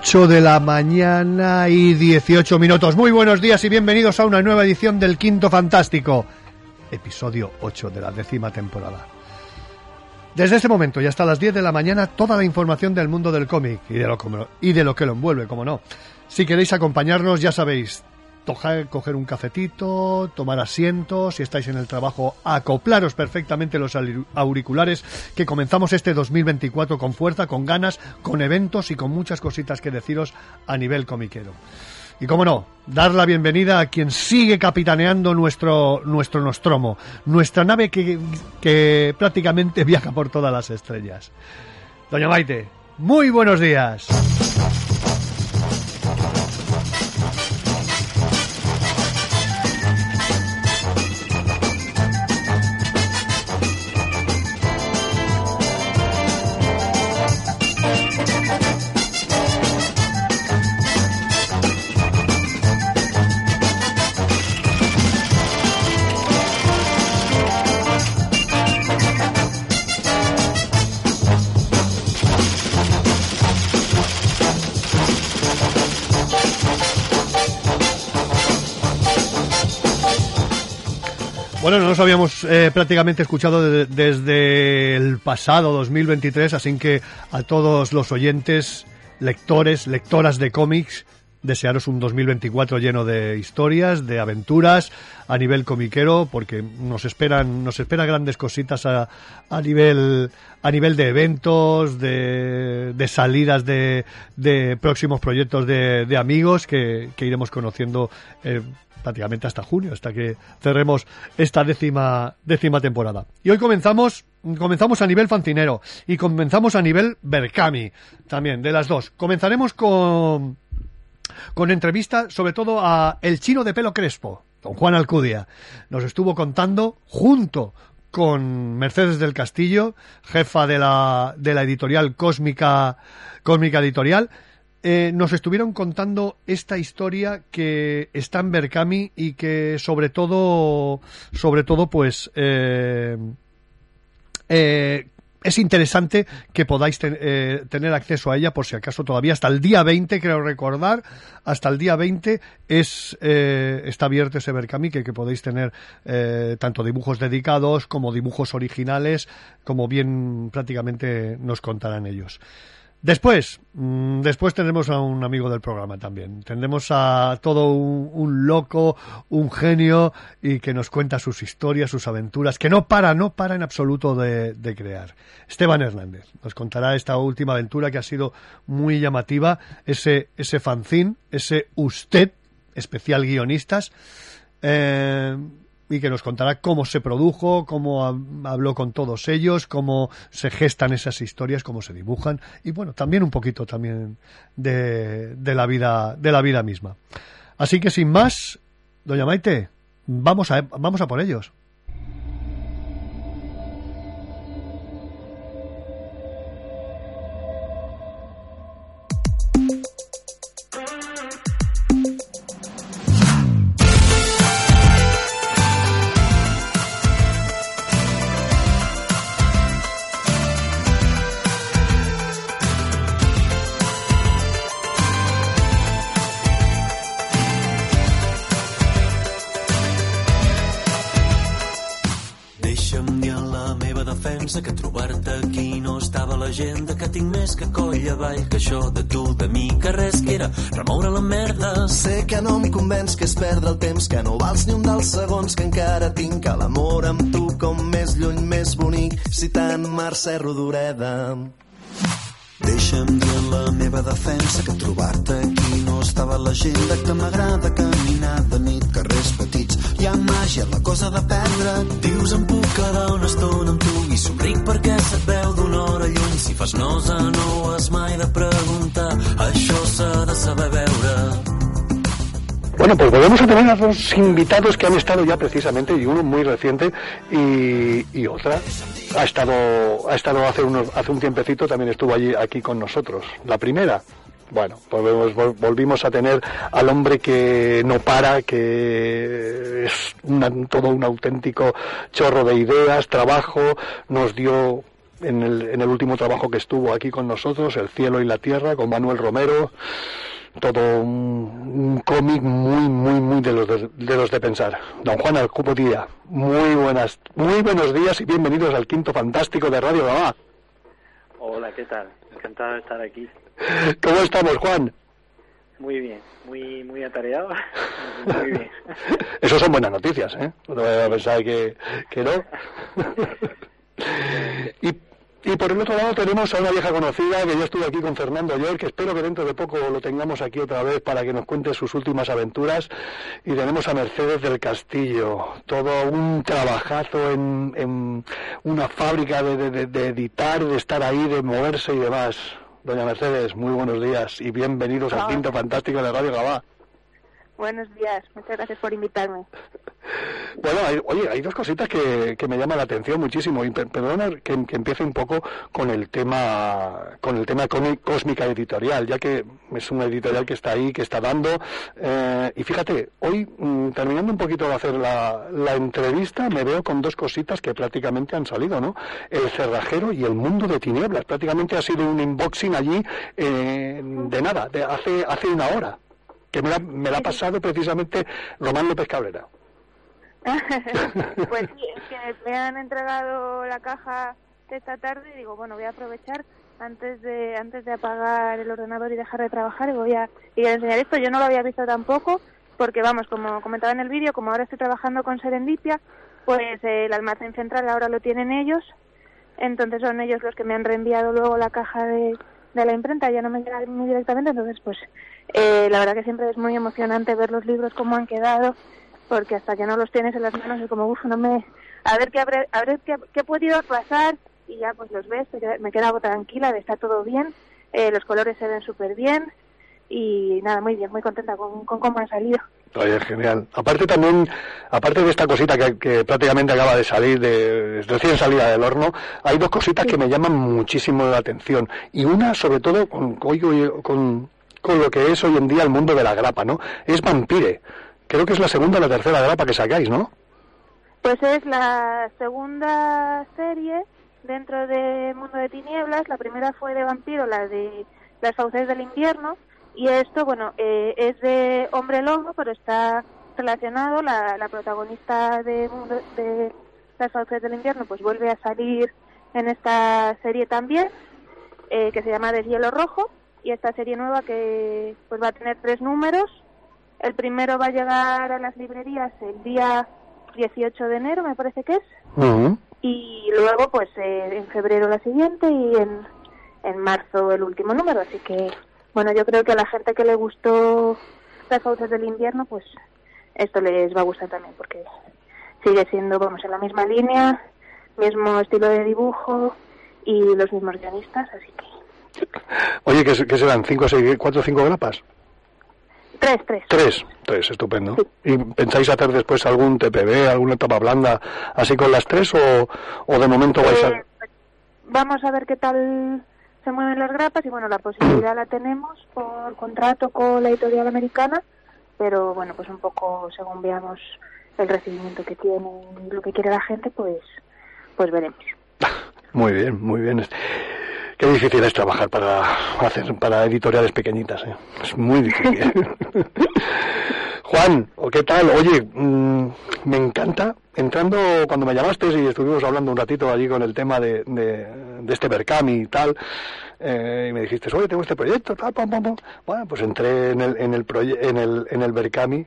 8 de la mañana y 18 minutos. Muy buenos días y bienvenidos a una nueva edición del Quinto Fantástico, episodio 8 de la décima temporada. Desde ese momento y hasta las 10 de la mañana, toda la información del mundo del cómic y de lo, y de lo que lo envuelve, como no. Si queréis acompañarnos, ya sabéis, toja- coger un cafetito, tomar asiento, si estáis en el trabajo, acoplaros perfectamente los auriculares, que comenzamos este 2024 con fuerza, con ganas, con eventos y con muchas cositas que deciros a nivel comiquero. Y cómo no, dar la bienvenida a quien sigue capitaneando nuestro, nuestro Nostromo, nuestra nave que, que prácticamente viaja por todas las estrellas. Doña Maite, muy buenos días. Bueno, no nos habíamos eh, prácticamente escuchado de- desde el pasado 2023, así que a todos los oyentes, lectores, lectoras de cómics, desearos un 2024 lleno de historias, de aventuras a nivel comiquero, porque nos esperan, nos esperan grandes cositas a, a nivel a nivel de eventos, de, de salidas de, de próximos proyectos de, de amigos que, que iremos conociendo eh, prácticamente hasta junio, hasta que cerremos esta décima, décima temporada. Y hoy comenzamos, comenzamos a nivel fancinero y comenzamos a nivel Berkami, también, de las dos. Comenzaremos con, con entrevista sobre todo a el chino de pelo crespo, don Juan Alcudia. Nos estuvo contando junto con Mercedes del Castillo, jefa de la, de la editorial Cósmica, Cósmica Editorial, eh, nos estuvieron contando esta historia que está en Berkami y que sobre todo, sobre todo, pues, eh, eh, es interesante que podáis ten- tener acceso a ella por si acaso todavía hasta el día 20 creo recordar hasta el día 20 es está abierto ese Berkami que, que podéis tener tanto dibujos dedicados como dibujos originales como bien prácticamente nos contarán ellos Después, mm, después tendremos a un amigo del programa también. Tendremos a todo un, loco, un genio y que nos cuenta sus historias, sus aventuras, que no para, no para en absoluto de, de crear. Esteban Hernández nos contará esta última aventura que ha sido muy llamativa, ese, ese fanzine, ese usted, especial guionistas, eh, y que nos contará cómo se produjo, cómo hab- habló con todos ellos, cómo se gestan esas historias, cómo se dibujan y bueno, también un poquito también de, de la vida de la vida misma. Así que sin más, doña Maite, vamos a vamos a por ellos. Que no vals ni un dels segons que encara tinc, que l'amor amb tu com més lluny, més bonic, citant Mercè Rodoreda. Deixa'm dir en la meva defensa que trobar-te aquí no estava a l'agenda, que m'agrada caminar de nit, carrers petits, Hi ha màgia la cosa de perdre. Dius em puc quedar una estona amb tu i somric perquè se't veu d'una hora lluny. Si fas nosa no has mai de preguntar, això s'ha de saber veure. Bueno, pues volvemos a tener a dos invitados que han estado ya precisamente, y uno muy reciente y, otra. Ha estado, ha estado hace, unos, hace un tiempecito, también estuvo allí aquí con nosotros. La primera, bueno, volvemos, vol- volvimos a tener al hombre que no para, que es una- todo un auténtico chorro de ideas, trabajo, nos dio en el, en el último trabajo que estuvo aquí con nosotros, El cielo y la tierra, con Manuel Romero, todo un, un cómic muy, muy, muy de los de, de los de pensar. Don Juan Alcubo Día, muy buenas, muy buenos días y bienvenidos al quinto fantástico de Radio Gabá. Hola, ¿qué tal? Encantado de estar aquí. ¿Cómo estamos, Juan? Muy bien, muy muy atareado. Muy bien. Eso son buenas noticias, ¿eh? No te vayas a pensar que, que no. Y, y por el otro lado tenemos a una vieja conocida que yo estuve aquí con Fernando ayer, que espero que dentro de poco lo tengamos aquí otra vez para que nos cuente sus últimas aventuras. Y tenemos a Mercedes del Castillo, todo un trabajazo en, en una fábrica de, de- editar, de estar ahí, de moverse y demás. Doña Mercedes, muy buenos días y bienvenidos al quinto fantástico de Radio Gabá. Buenos días, muchas gracias por invitarme. Bueno, hay- oye, hay dos cositas que, que me llaman la atención muchísimo y per- perdona que, empiece un poco con el tema con el tema cósmica editorial, ya que es una editorial que está ahí, que está dando eh, y fíjate, hoy mm, terminando un poquito de hacer la, la entrevista me veo con dos cositas que prácticamente han salido, ¿no? El cerrajero y el mundo de tinieblas, prácticamente ha sido un unboxing allí eh, de nada, de hace hace una hora que me la, me la ha pasado precisamente Román López Cabrera. pues sí, es que me han entregado la caja esta tarde y digo, bueno, voy a aprovechar antes de antes de apagar el ordenador y dejar de trabajar y voy a, y a enseñar esto. Yo no lo había visto tampoco porque, vamos, como comentaba en el vídeo, como ahora estoy trabajando con Serendipia, pues eh, el almacén central ahora lo tienen ellos, entonces son ellos los que me han reenviado luego la caja de, de la imprenta, ya no me llega a mí directamente, entonces pues eh, la verdad que siempre es muy emocionante ver los libros cómo han quedado, porque hasta que no los tienes en las manos es como, uff, no me... A ver qué, habré, a ver qué, qué ha podido pasar y ya pues los ves, me quedo tranquila de está todo bien, eh, los colores se ven súper bien y nada, muy bien, muy contenta con, con cómo han salido. Oye, genial. Aparte también, aparte de esta cosita que, que prácticamente acaba de salir, de recién salida del horno, hay dos cositas que me llaman muchísimo la atención. Y una, sobre todo, con, con, lo que es hoy en día el mundo de la grapa, ¿no? Es Vampire. Creo que es la segunda o la tercera grapa que sacáis, ¿no? Pues es la segunda serie dentro de Mundo de Tinieblas. La primera fue de Vampiro, la de Las Fauces del Invierno. Y esto, bueno, eh, es de Hombre Lobo, pero está relacionado. La, la protagonista de, de Las Fauces del Invierno pues vuelve a salir en esta serie también, eh, que se llama Deshielo Rojo. Y esta serie nueva que pues va a tener tres números. El primero va a llegar a las librerías el día 18 de enero, me parece que es, y luego pues eh, en febrero la siguiente y en, en marzo el último número, así que bueno, yo creo que a la gente que le gustó las fauces del invierno, pues esto les va a gustar también, porque sigue siendo, vamos, en la misma línea, mismo estilo de dibujo y los mismos guionistas, así que Oye, ¿qué, qué serán? ¿Cinco, seis, cuatro o cinco grapas? tres, tres. Tres. Tres, estupendo. ¿Y pensáis hacer después algún TPB, alguna etapa blanda, así con las tres o, o de momento vais a... Eh, vamos a ver qué tal se mueven las grapas y bueno, la posibilidad la tenemos por contrato con la editorial americana, pero bueno, pues un poco según veamos el recibimiento que tiene y lo que quiere la gente, pues pues veremos. Muy bien, muy bien. Qué difícil es trabajar para hacer para editoriales pequeñitas, ¿eh? es muy difícil. Juan, ¿o ¿qué tal? Oye, mm, me encanta. Entrando cuando me llamaste y estuvimos hablando un ratito allí con el tema de, de, de este Berkami y tal, eh, y me dijiste, oye, tengo este proyecto, tal, pam, pam, pam. Bueno, pues entré en el en el en el en el Berkami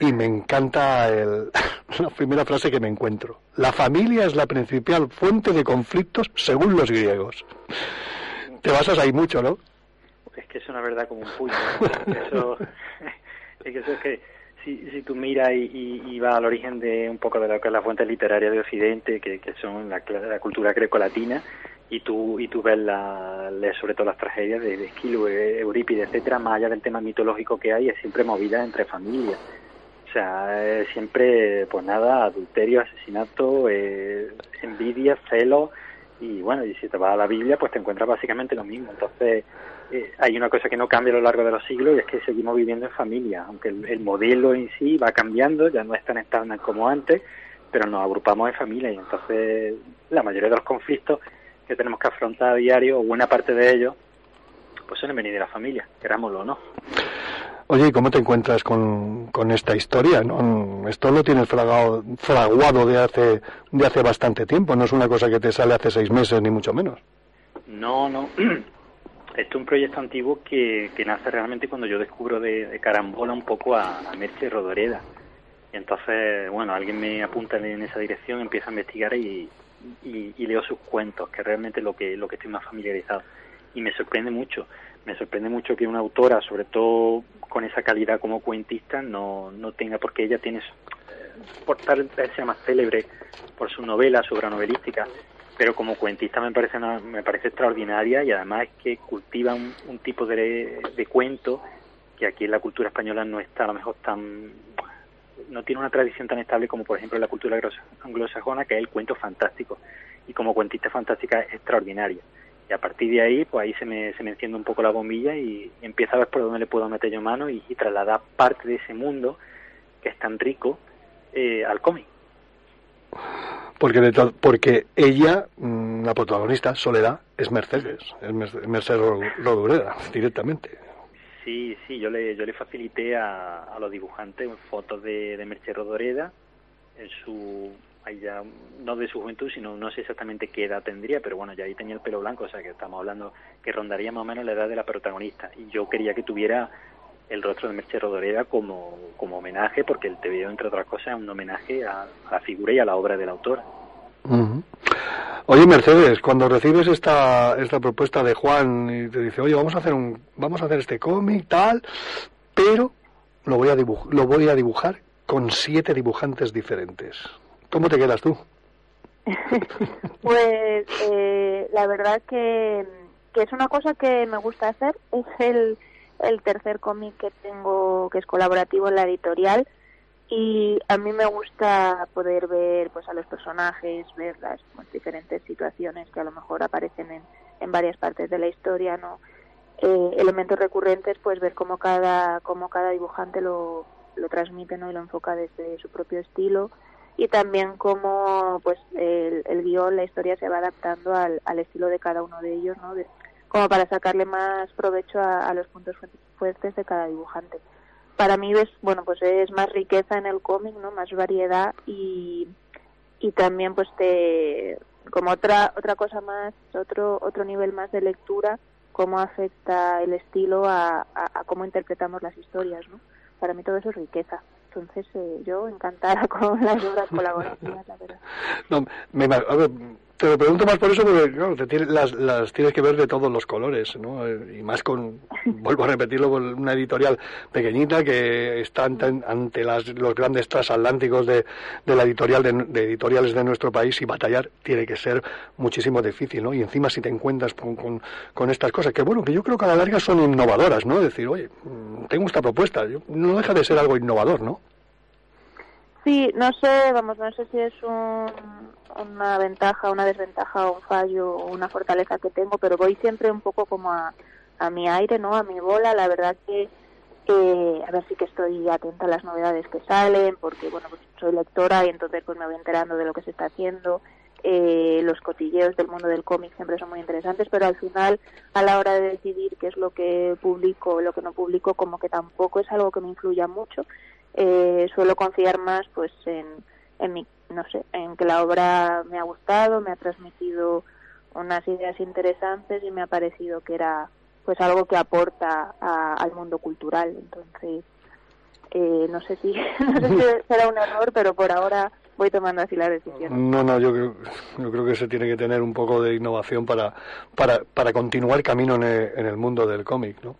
y me encanta el, la primera frase que me encuentro. La familia es la principal fuente de conflictos según los griegos. Te basas ahí mucho, ¿no? Es que es una verdad como un puño. ¿no? Eso, es que eso es que si, si tú miras y, y, y, vas al origen de un poco de lo que es la fuente literaria de Occidente, que, que son la, la cultura grecolatina, y tú y tú ves la, sobre todo las tragedias de, de Esquilo, Eurípides, etcétera, más allá del tema mitológico que hay, es siempre movida entre familias. O sea, siempre, pues nada, adulterio, asesinato, eh, envidia, celo, y bueno, y si te vas a la Biblia, pues te encuentras básicamente lo mismo. Entonces, eh, hay una cosa que no cambia a lo largo de los siglos y es que seguimos viviendo en familia, aunque el, el modelo en sí va cambiando, ya no es tan estándar como antes, pero nos agrupamos en familia y entonces la mayoría de los conflictos que tenemos que afrontar a diario, o buena parte de ellos, pues suelen venir de la familia, querámoslo o no. Oye, ¿y cómo te encuentras con, con esta historia? ¿no? Esto lo tienes fragado, fraguado de hace, de hace bastante tiempo, no es una cosa que te sale hace seis meses, ni mucho menos. No, no. Esto es un proyecto antiguo que, nace realmente cuando yo descubro de, carambola un poco a, a Rodoreda. Y entonces, bueno, alguien me apunta en esa dirección, empieza a investigar y, y, y, leo sus cuentos, que es realmente lo que, lo que estoy más familiarizado. Y me sorprende mucho, me sorprende mucho que una autora, sobre todo con esa calidad como cuentista, no, no tenga, porque ella tiene, por tal sea más célebre por su novela, su obra novelística, pero como cuentista me parece me parece extraordinaria y además es que cultiva un, tipo de, de cuento que aquí en la cultura española no está a lo mejor tan no tiene una tradición tan estable como por ejemplo la cultura anglosajona que es el cuento fantástico. Y como cuentista fantástica es extraordinaria. Y a partir de ahí pues ahí se me, se me enciende un poco la bombilla y, y empiezo a ver por dónde le puedo meter yo mano y, y trasladar parte de ese mundo que es tan rico eh, al cómic porque de porque ella la protagonista Soledad es Mercedes es Mercedes Rodureda directamente Sí, sí, yo le, yo le facilité a, a los dibujantes fotos de, de Merche Rodoreda en su, ya, no de su juventud, sino no sé exactamente qué edad tendría, pero bueno, ya ahí tenía el pelo blanco, o sea que estamos hablando que rondaría más o menos la edad de la protagonista. Y yo quería que tuviera el rostro de Merche Rodoreda como, como homenaje, porque el TVO, entre otras cosas, es un homenaje a, a la figura y a la obra del autor. Uh -huh. Oye Mercedes, cuando recibes esta esta propuesta de Juan y te dice, oye, vamos a hacer un vamos a hacer este cómic tal, pero lo voy a dibujar, lo voy a dibujar con siete dibujantes diferentes. ¿Cómo te quedas tú? pues eh, la verdad que, que es una cosa que me gusta hacer. Es el, el tercer cómic que tengo que es colaborativo en la editorial y a mí me gusta poder ver pues a los personajes ver las pues, diferentes situaciones que a lo mejor aparecen en, en varias partes de la historia no eh, elementos recurrentes pues ver cómo cada cómo cada dibujante lo, lo transmite no y lo enfoca desde su propio estilo. Y también cómo pues el, el guion la historia se va adaptando al, al estilo de cada uno de ellos no como para sacarle más provecho a, los puntos fuertes de cada dibujante. Para mí es bueno pues es más riqueza en el cómic no más variedad y y también pues te como otra otra cosa más otro otro nivel más de lectura cómo afecta el estilo a, a, a cómo interpretamos las historias no para mí todo eso es riqueza. Entonces eh, yo encantada con las obras colaborativas la verdad. No me a te lo pregunto más por eso porque claro, te tiene, las, las tienes que ver de todos los colores, ¿no? Y más con, vuelvo a repetirlo, con una editorial pequeñita que está ante, ante las, los grandes transatlánticos de, de la editorial de, de, editoriales de nuestro país y batallar tiene que ser muchísimo difícil, ¿no? Y encima si te encuentras con, con, con estas cosas, que bueno, que yo creo que a la larga son innovadoras, ¿no? Decir, oye, tengo esta propuesta, no deja de ser algo innovador, ¿no? Sí, no sé, vamos, no sé si es un, una ventaja, una desventaja, un fallo o una fortaleza que tengo, pero voy siempre un poco como a, mi aire, ¿no? A mi bola. La verdad que, que, a ver, sí que estoy atenta a las novedades que salen, porque, bueno, pues soy lectora y entonces pues me voy enterando de lo que se está haciendo. Eh, los cotilleos del mundo del cómic siempre son muy interesantes, pero al final, a la hora de decidir qué es lo que publico o lo que no publico, como que tampoco es algo que me influya mucho eh, suelo confiar más pues en, en mi no sé en que la obra me ha gustado me ha transmitido unas ideas interesantes y me ha parecido que era pues algo que aporta a, al mundo cultural. Entonces eh, no sé si no sé si será un error pero por ahora voy tomando así la decisión. No no yo creo yo creo que se tiene que tener un poco de innovación para para para continuar camino en el, en el mundo del cómic no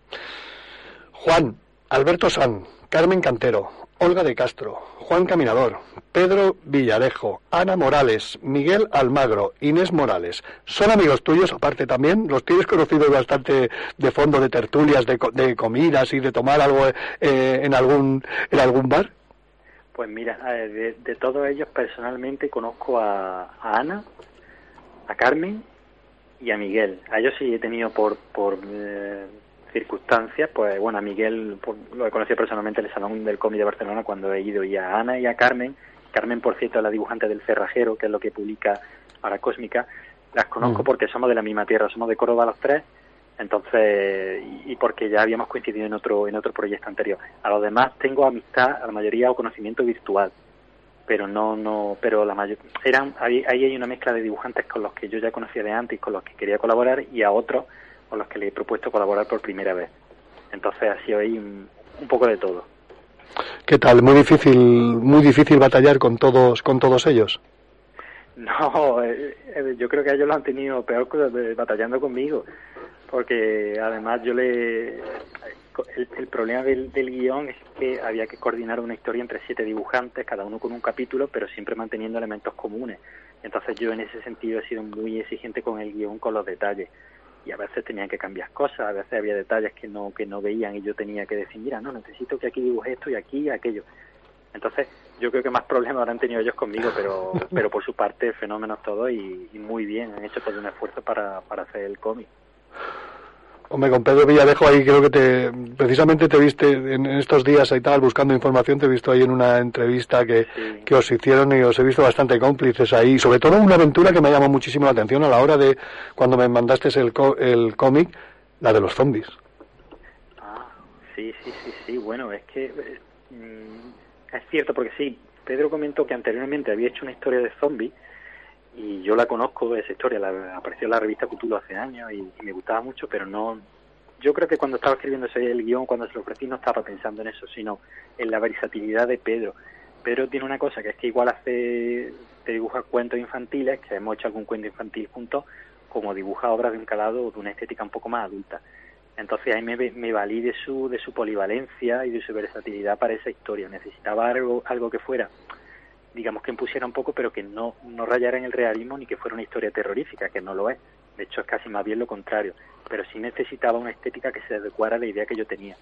Juan Alberto San Carmen Cantero, Olga de Castro, Juan Caminador, Pedro Villarejo, Ana Morales, Miguel Almagro, Inés Morales. ¿Son amigos tuyos aparte también? ¿Los tienes conocidos bastante de fondo de tertulias, de, de comidas y de tomar algo eh, en, algún, en algún bar? Pues mira, de, de todos ellos personalmente conozco a, a Ana, a Carmen y a Miguel. A ellos sí he tenido por, por eh, circunstancias, pues bueno, a Miguel lo he conocido personalmente en el Salón del Cómic de Barcelona cuando he ido y a Ana y a Carmen. Carmen, por cierto, es la dibujante del Cerrajero, que es lo que publica ahora Cósmica. Las conozco mm. porque somos de la misma tierra, somos de Córdoba los tres, entonces, y, porque ya habíamos coincidido en otro, en otro proyecto anterior. A los demás tengo amistad, a la mayoría o conocimiento virtual pero no no pero la mayor eran ahí, hay una mezcla de dibujantes con los que yo ya conocía de antes y con los que quería colaborar y a otros con los que le he propuesto colaborar por primera vez entonces ha sido ahí un, poco de todo qué tal muy difícil muy difícil batallar con todos con todos ellos no eh, eh, yo creo que ellos lo han tenido peor batallando conmigo porque además yo le el, problema del, del, guion es que había que coordinar una historia entre siete dibujantes, cada uno con un capítulo, pero siempre manteniendo elementos comunes. Entonces yo en ese sentido he sido muy exigente con el guion, con los detalles. Y a veces tenían que cambiar cosas, a veces había detalles que no, que no veían y yo tenía que decir, mira, no, necesito que aquí dibuje esto y aquí aquello. Entonces yo creo que más problemas habrán tenido ellos conmigo, pero, pero por su parte fenómenos todos y, y muy bien, han hecho todo un esfuerzo para, para hacer el cómic. Hombre, con Pedro Villarejo ahí creo que te, precisamente te viste en estos días y tal, buscando información, te he visto ahí en una entrevista que, que os hicieron y os he visto bastante cómplices ahí. Sobre todo una aventura que me llamó muchísimo la atención a la hora de, cuando me mandaste el, el cómic, la de los zombies. Ah, sí, sí, sí, sí. Bueno, es que mm, es cierto porque sí, Pedro comentó que anteriormente había hecho una historia de zombies y yo la conozco, esa historia, la, apareció en la revista Cthulhu hace años y, me gustaba mucho, pero no... Yo creo que cuando estaba escribiendo ese el guion, cuando se lo ofrecí, no estaba pensando en eso, sino en la versatilidad de Pedro. Pedro tiene una cosa, que es que igual hace, te dibuja cuentos infantiles, que hemos hecho algún cuento infantil juntos, como dibuja obras de un calado de una estética un poco más adulta. Entonces ahí me, me valí de su, de su polivalencia y de su versatilidad para esa historia. Necesitaba algo, algo que fuera digamos que impusiera un poco, pero que no, no rayara en el realismo ni que fuera una historia terrorífica, que no lo es. De hecho, es casi más bien lo contrario. Pero sí necesitaba una estética que se adecuara a la idea que yo tenía.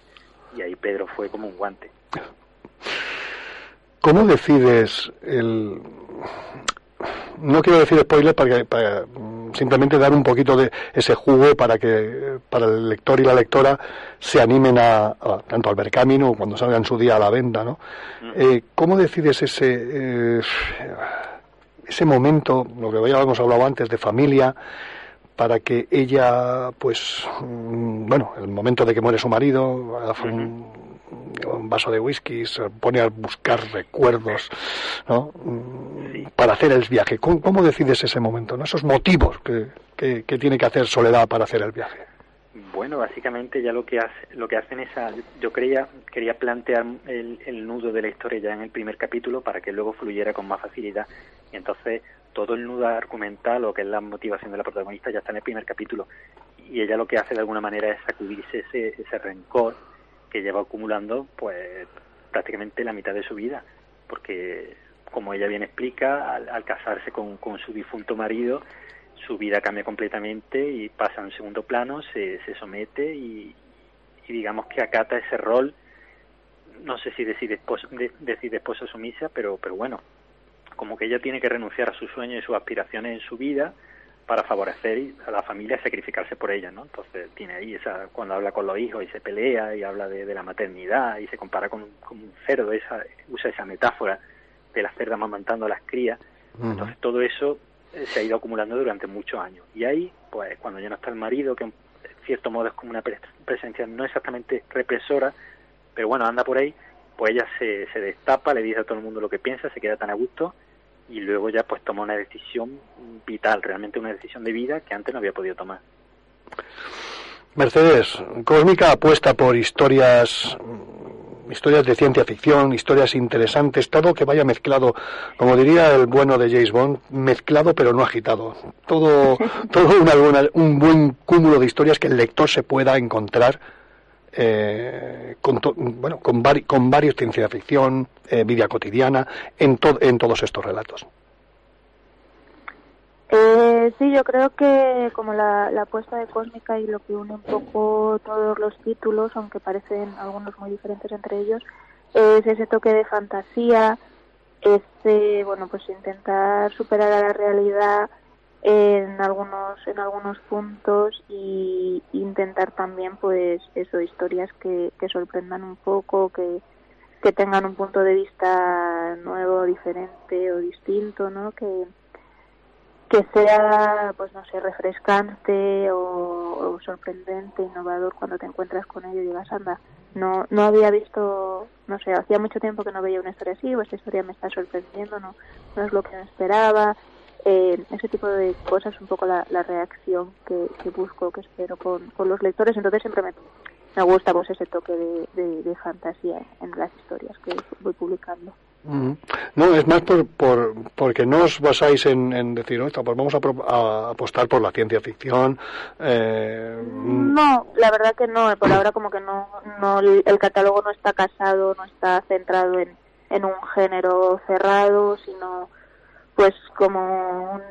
Y ahí Pedro fue como un guante. ¿Cómo decides el, no quiero decir spoiler para, para, simplemente dar un poquito de ese jugo para que para el lector y la lectora se animen a, tanto al ver camino cuando salga en su día a la venta, ¿no? Mm. Eh, ¿Cómo decides ese eh, ese momento, lo que ya hemos hablado antes de familia, para que ella, pues, mm, bueno, el momento de que muere su marido, un vaso de whisky, se pone a buscar recuerdos, ¿no? Para hacer el viaje. ¿Cómo, decides ese momento, ¿no? Esos motivos que, que, tiene que hacer Soledad para hacer el viaje. Bueno, básicamente ya lo que hace, lo que hacen es, yo quería, quería plantear el, el, nudo de la historia ya en el primer capítulo para que luego fluyera con más facilidad. Y entonces todo el nudo argumental o que es la motivación de la protagonista ya está en el primer capítulo. Y ella lo que hace de alguna manera es sacudirse ese, ese rencor que lleva acumulando pues prácticamente la mitad de su vida, porque como ella bien explica, al, casarse con, con, su difunto marido, su vida cambia completamente y pasa a un segundo plano, se, se somete y, digamos que acata ese rol, no sé si decide esposa, decide esposa sumisa, pero, pero bueno, como que ella tiene que renunciar a sus sueños y sus aspiraciones en su vida para favorecer a la familia sacrificarse por ella, ¿no? Entonces tiene ahí esa, cuando habla con los hijos y se pelea y habla de, la maternidad y se compara con, un cerdo, esa, usa esa metáfora de la cerda amamantando a las crías. Entonces todo eso eh, se ha ido acumulando durante muchos años. Y ahí, pues cuando ya no está el marido, que en cierto modo es como una presencia no exactamente represora, pero bueno, anda por ahí, pues ella se, se destapa, le dice a todo el mundo lo que piensa, se queda tan a gusto y luego ya pues toma una decisión vital, realmente una decisión de vida que antes no había podido tomar. Mercedes, Cósmica apuesta por historias historias de ciencia ficción, historias interesantes, todo que vaya mezclado, como diría el bueno de James Bond, mezclado pero no agitado. Todo, todo una, un buen cúmulo de historias que el lector se pueda encontrar eh, con, bueno, con, con varios ciencia ficción, eh, vida cotidiana, en, en todos estos relatos. Eh, sí, yo creo que como la, la apuesta de Cósmica y lo que une un poco todos los títulos, aunque parecen algunos muy diferentes entre ellos, es ese toque de fantasía, ese, bueno, pues intentar superar a la realidad en algunos en algunos puntos y intentar también pues eso historias que, que sorprendan un poco que, que tengan un punto de vista nuevo diferente o distinto no que que sea pues no sé refrescante o, sorprendente innovador cuando te encuentras con ello y digas anda no no había visto no sé hacía mucho tiempo que no veía una historia así o esta historia me está sorprendiendo no no es lo que me esperaba eh, ese tipo de cosas un poco la, reacción que, busco, que espero con, los lectores. Entonces siempre me, me gusta pues ese toque de, fantasía en las historias que voy publicando. No, es más por, por, porque no os basáis en, decir, pues vamos a, apostar por la ciencia ficción. Eh, no, la verdad que no. Por ahora como que no, no el catálogo no está casado, no está centrado en, en un género cerrado, sino pues como un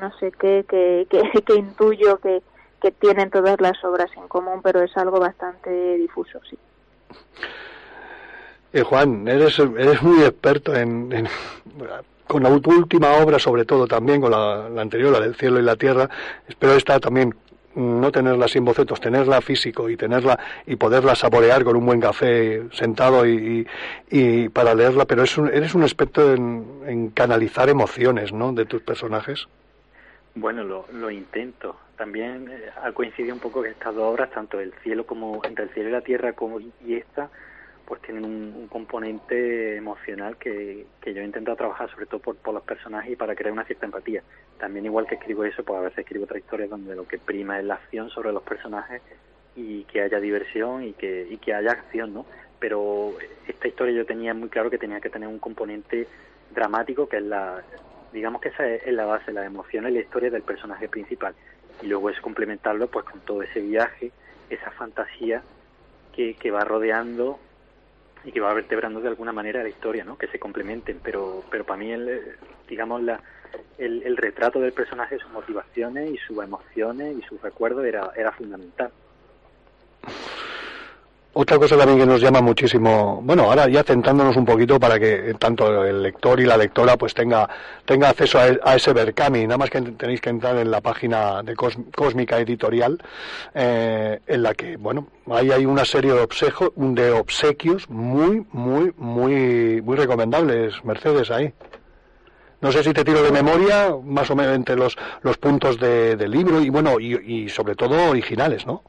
no sé qué que, que, intuyo que, que tienen todas las obras en común, pero es algo bastante difuso, sí. Eh, Juan, eres, eres muy experto en, con la última obra, sobre todo también con la, la, anterior, la del cielo y la tierra. Espero esta también no tenerla sin bocetos, tenerla físico y tenerla y poderla saborear con un buen café sentado y, y, para leerla, pero es un, eres un experto en, canalizar emociones, ¿no? De tus personajes. Bueno, lo, lo intento. También eh, ha coincidido un poco que estas dos obras, tanto el cielo como entre el cielo y la tierra como y esta, pues tienen un, componente emocional que, que yo he intentado trabajar sobre todo por, por los personajes y para crear una cierta empatía. También igual que escribo eso, pues a veces escribo otra historia donde lo que prima es la acción sobre los personajes y que haya diversión y que, y que haya acción, ¿no? Pero esta historia yo tenía muy claro que tenía que tener un componente dramático que es la, digamos que esa es, la base, la emoción y la historia del personaje principal. Y luego es complementarlo pues con todo ese viaje, esa fantasía que, que va rodeando y que va vertebrando de alguna manera la historia, ¿no? Que se complementen, pero pero para mí el, digamos la el, el retrato del personaje, sus motivaciones y sus emociones y sus recuerdos era era fundamental. Otra cosa también que nos llama muchísimo, bueno, ahora ya centrándonos un poquito para que tanto el lector y la lectora pues tenga, tenga acceso a, ese Berkami, nada más que tenéis que entrar en la página de Cósmica Editorial, eh, en la que, bueno, ahí hay una serie de, de obsequios muy, muy, muy, muy recomendables, Mercedes, ahí. No sé si te tiro de memoria, más o menos entre los, los puntos de, del libro y, bueno, y sobre todo originales, ¿no?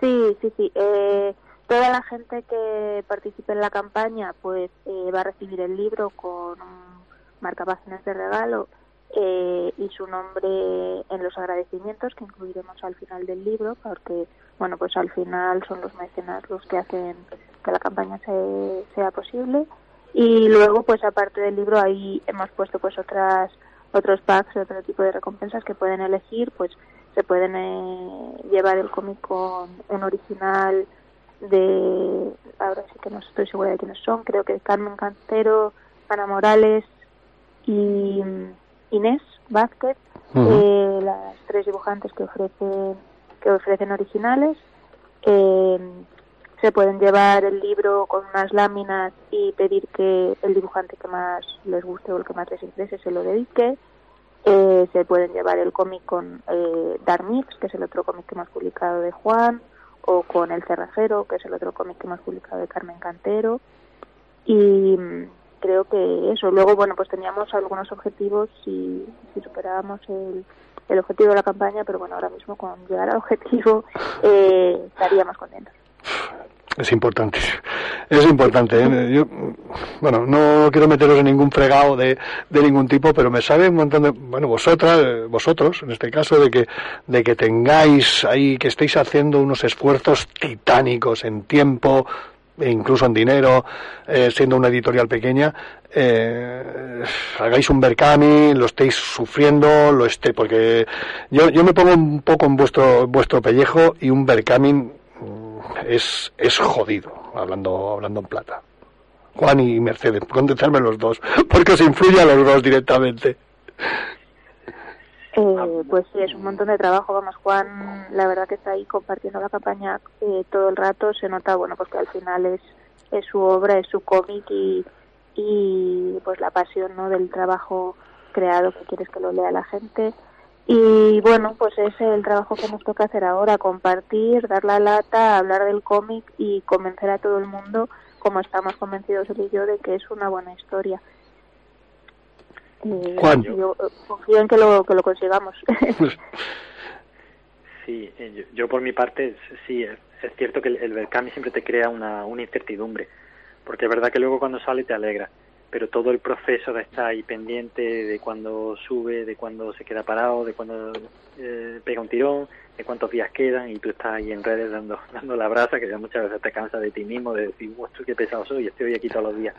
Sí, sí, sí. Eh, toda la gente que participe en la campaña pues eh, va a recibir el libro con marcapáginas de regalo eh, y su nombre en los agradecimientos que incluiremos al final del libro porque bueno pues al final son los mecenas los que hacen que la campaña se, sea posible y luego pues aparte del libro ahí hemos puesto pues otras otros packs otro tipo de recompensas que pueden elegir pues se pueden eh, llevar el cómic con un original de ahora sí que no estoy segura de quiénes son creo que Carmen Cantero Ana Morales y Inés Vázquez eh, las tres dibujantes que ofrecen que ofrecen originales. Eh, se pueden llevar el libro con unas láminas y pedir que el dibujante que más les guste o el que más les interese se lo dedique eh, se pueden llevar el cómic con eh, Darmix, que es el otro cómic que hemos publicado de Juan, o con El Cerrajero, que es el otro cómic que hemos publicado de Carmen Cantero. Y mm, creo que eso. Luego, bueno, pues teníamos algunos objetivos si, si superábamos el, el objetivo de la campaña, pero bueno, ahora mismo con llegar al objetivo eh, estaríamos contentos. Es importante, es importante. ¿eh? Bueno, no quiero meteros en ningún fregado de, de ningún tipo, pero me sabe un montón de, bueno, vosotras, vosotros, en este caso, de que, de que tengáis ahí, que estéis haciendo unos esfuerzos titánicos en tiempo, e incluso en dinero, eh, siendo una editorial pequeña, eh, hagáis un Berkami, lo estéis sufriendo, lo esté, porque yo, yo me pongo un poco en vuestro, vuestro pellejo y un Berkami es, es jodido, hablando, hablando en plata. Juan y Mercedes, contestarme los dos, porque os influye a los dos directamente. Eh, pues sí, es un montón de trabajo. Vamos, Juan, la verdad que está ahí compartiendo la campaña eh, todo el rato. Se nota, bueno, pues que al final es, es su obra, es su cómic y, y pues la pasión, ¿no? Del trabajo creado que quieres que lo lea la gente. Y bueno, pues es el trabajo que nos toca hacer ahora, compartir, dar la lata, hablar del cómic y convencer a todo el mundo, como estamos convencidos él y yo, de que es una buena historia. Eh, Juan. Yo confío en que lo, que lo consigamos. Sí, eh, yo, yo por mi parte, sí, es, es cierto que el, el Berkami siempre te crea una, una incertidumbre, porque es verdad que luego cuando sale te alegra, pero todo el proceso de estar ahí pendiente de cuando sube, de cuando se queda parado, de cuando eh, pega un tirón, de cuántos días quedan, y tú estás ahí en redes dando, dando la brasa, que ya muchas veces te cansas de ti mismo, de decir, estoy qué pesado soy, estoy aquí todos los días.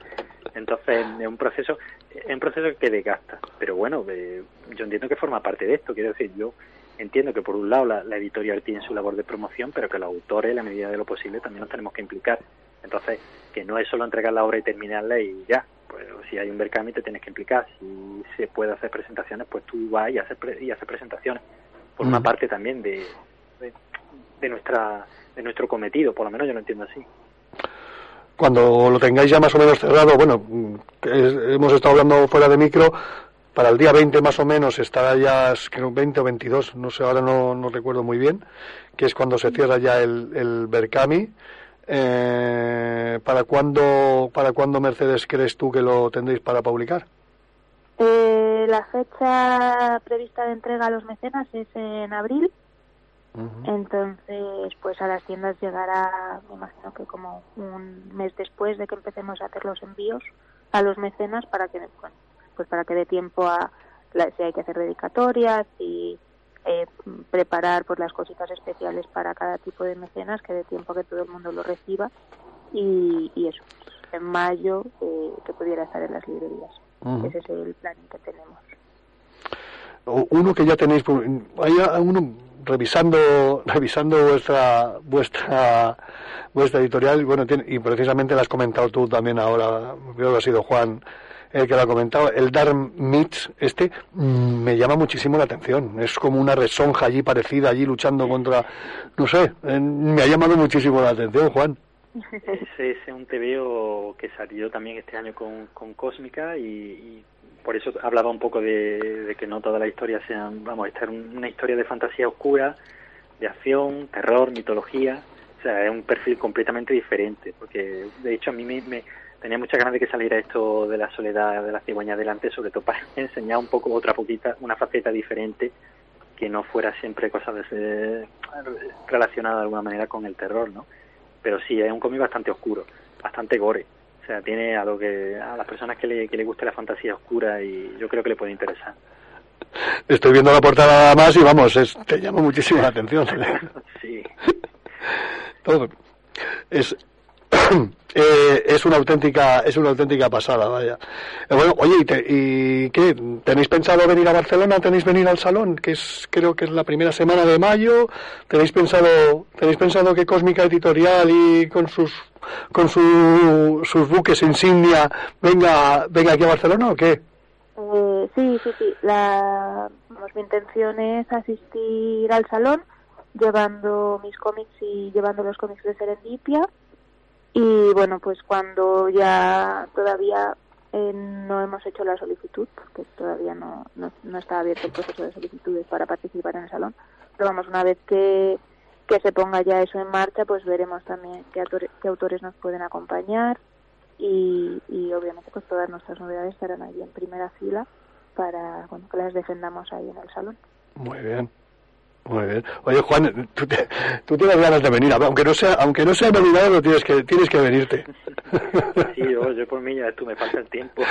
Entonces, es un proceso, es un proceso que desgasta, pero bueno, eh, yo entiendo que forma parte de esto, quiero decir, yo entiendo que por un lado la, la editorial tiene su labor de promoción, pero que los autores, en la medida de lo posible, también nos tenemos que implicar. Entonces, que no es solo entregar la obra y terminarla y ya. Pues si hay un Berkami te tienes que implicar. Si se puede hacer presentaciones, pues tú vas y haces, pre- y haces presentaciones. Por una parte también de, de, de nuestra de nuestro cometido, por lo menos yo lo entiendo así. Cuando lo tengáis ya más o menos cerrado, bueno, hemos estado hablando fuera de micro, para el día 20 más o menos estará ya, creo 20 o 22, no sé, ahora no, no recuerdo muy bien, que es cuando se cierra ya el, el Berkami. Eh, ¿para, cuándo, ¿Para cuándo, Mercedes, crees tú que lo tendréis para publicar? Eh, la fecha prevista de entrega a los mecenas es en abril, entonces pues a las tiendas llegará, me imagino que como un mes después de que empecemos a hacer los envíos a los mecenas para que bueno, pues para que dé tiempo a la- si hay que hacer dedicatorias y eh, preparar pues las cositas especiales para cada tipo de mecenas que dé tiempo a que todo el mundo lo reciba. Y, y eso en mayo eh, que pudiera estar en las librerías. Ese es el plan que tenemos. Uno que ya tenéis hay uno revisando revisando vuestra vuestra vuestra editorial bueno tiene- y precisamente la has comentado tú también ahora creo que ha sido Juan el que lo ha comentado el Dark Meats este mm, me llama muchísimo la atención. Es como una resonja allí parecida allí luchando contra no sé eh, me ha llamado muchísimo la atención Juan. Ese es un TVO que salió también este año con, con Cósmica y, y por eso hablaba un poco de, de que no todas las historias sean, vamos, esta es un- una historia de fantasía oscura, de acción, terror, mitología, o sea, es un perfil completamente diferente, porque de hecho a mí me, me- tenía muchas ganas de que saliera esto de la soledad de la cigüeña adelante, sobre todo para enseñar un poco otra poquita, una faceta diferente que no fuera siempre cosas de- relacionadas de alguna manera con el terror, ¿no? pero sí es un cómic bastante oscuro, bastante gore. O sea, tiene a lo que a las personas que le, que le guste la fantasía oscura y yo creo que le puede interesar. estoy viendo la portada nada más y vamos es- te llama muchísimo la atención Sí. todo es eh, es una auténtica es una auténtica pasada vaya. Eh, bueno oye ¿y, te- y qué tenéis pensado venir a Barcelona tenéis venir al salón que es creo que es la primera semana de mayo. Tenéis pensado tenéis pensado que Cósmica Editorial y con sus con su- sus buques insignia venga venga aquí a Barcelona o qué Eh, sí, sí, sí. La, mi intención es asistir al salón llevando mis cómics y llevando los cómics de Serendipia. Y bueno, pues cuando ya todavía eh, no hemos hecho la solicitud, porque todavía no, no, no está abierto el proceso de solicitudes para participar en el salón. Pero vamos, una vez que, que se ponga ya eso en marcha, pues veremos también qué, autores, qué autores nos pueden acompañar y, y obviamente pues todas nuestras novedades estarán ahí en primera fila para bueno, que las defendamos ahí en el salón. Muy bien. Muy bien. Oye, Juan, tú, tienes ganas de venir, aunque no sea, aunque no sea Navidad, lo tienes que, tienes que venirte. Sí, yo, yo por mí ya tú me falta el tiempo.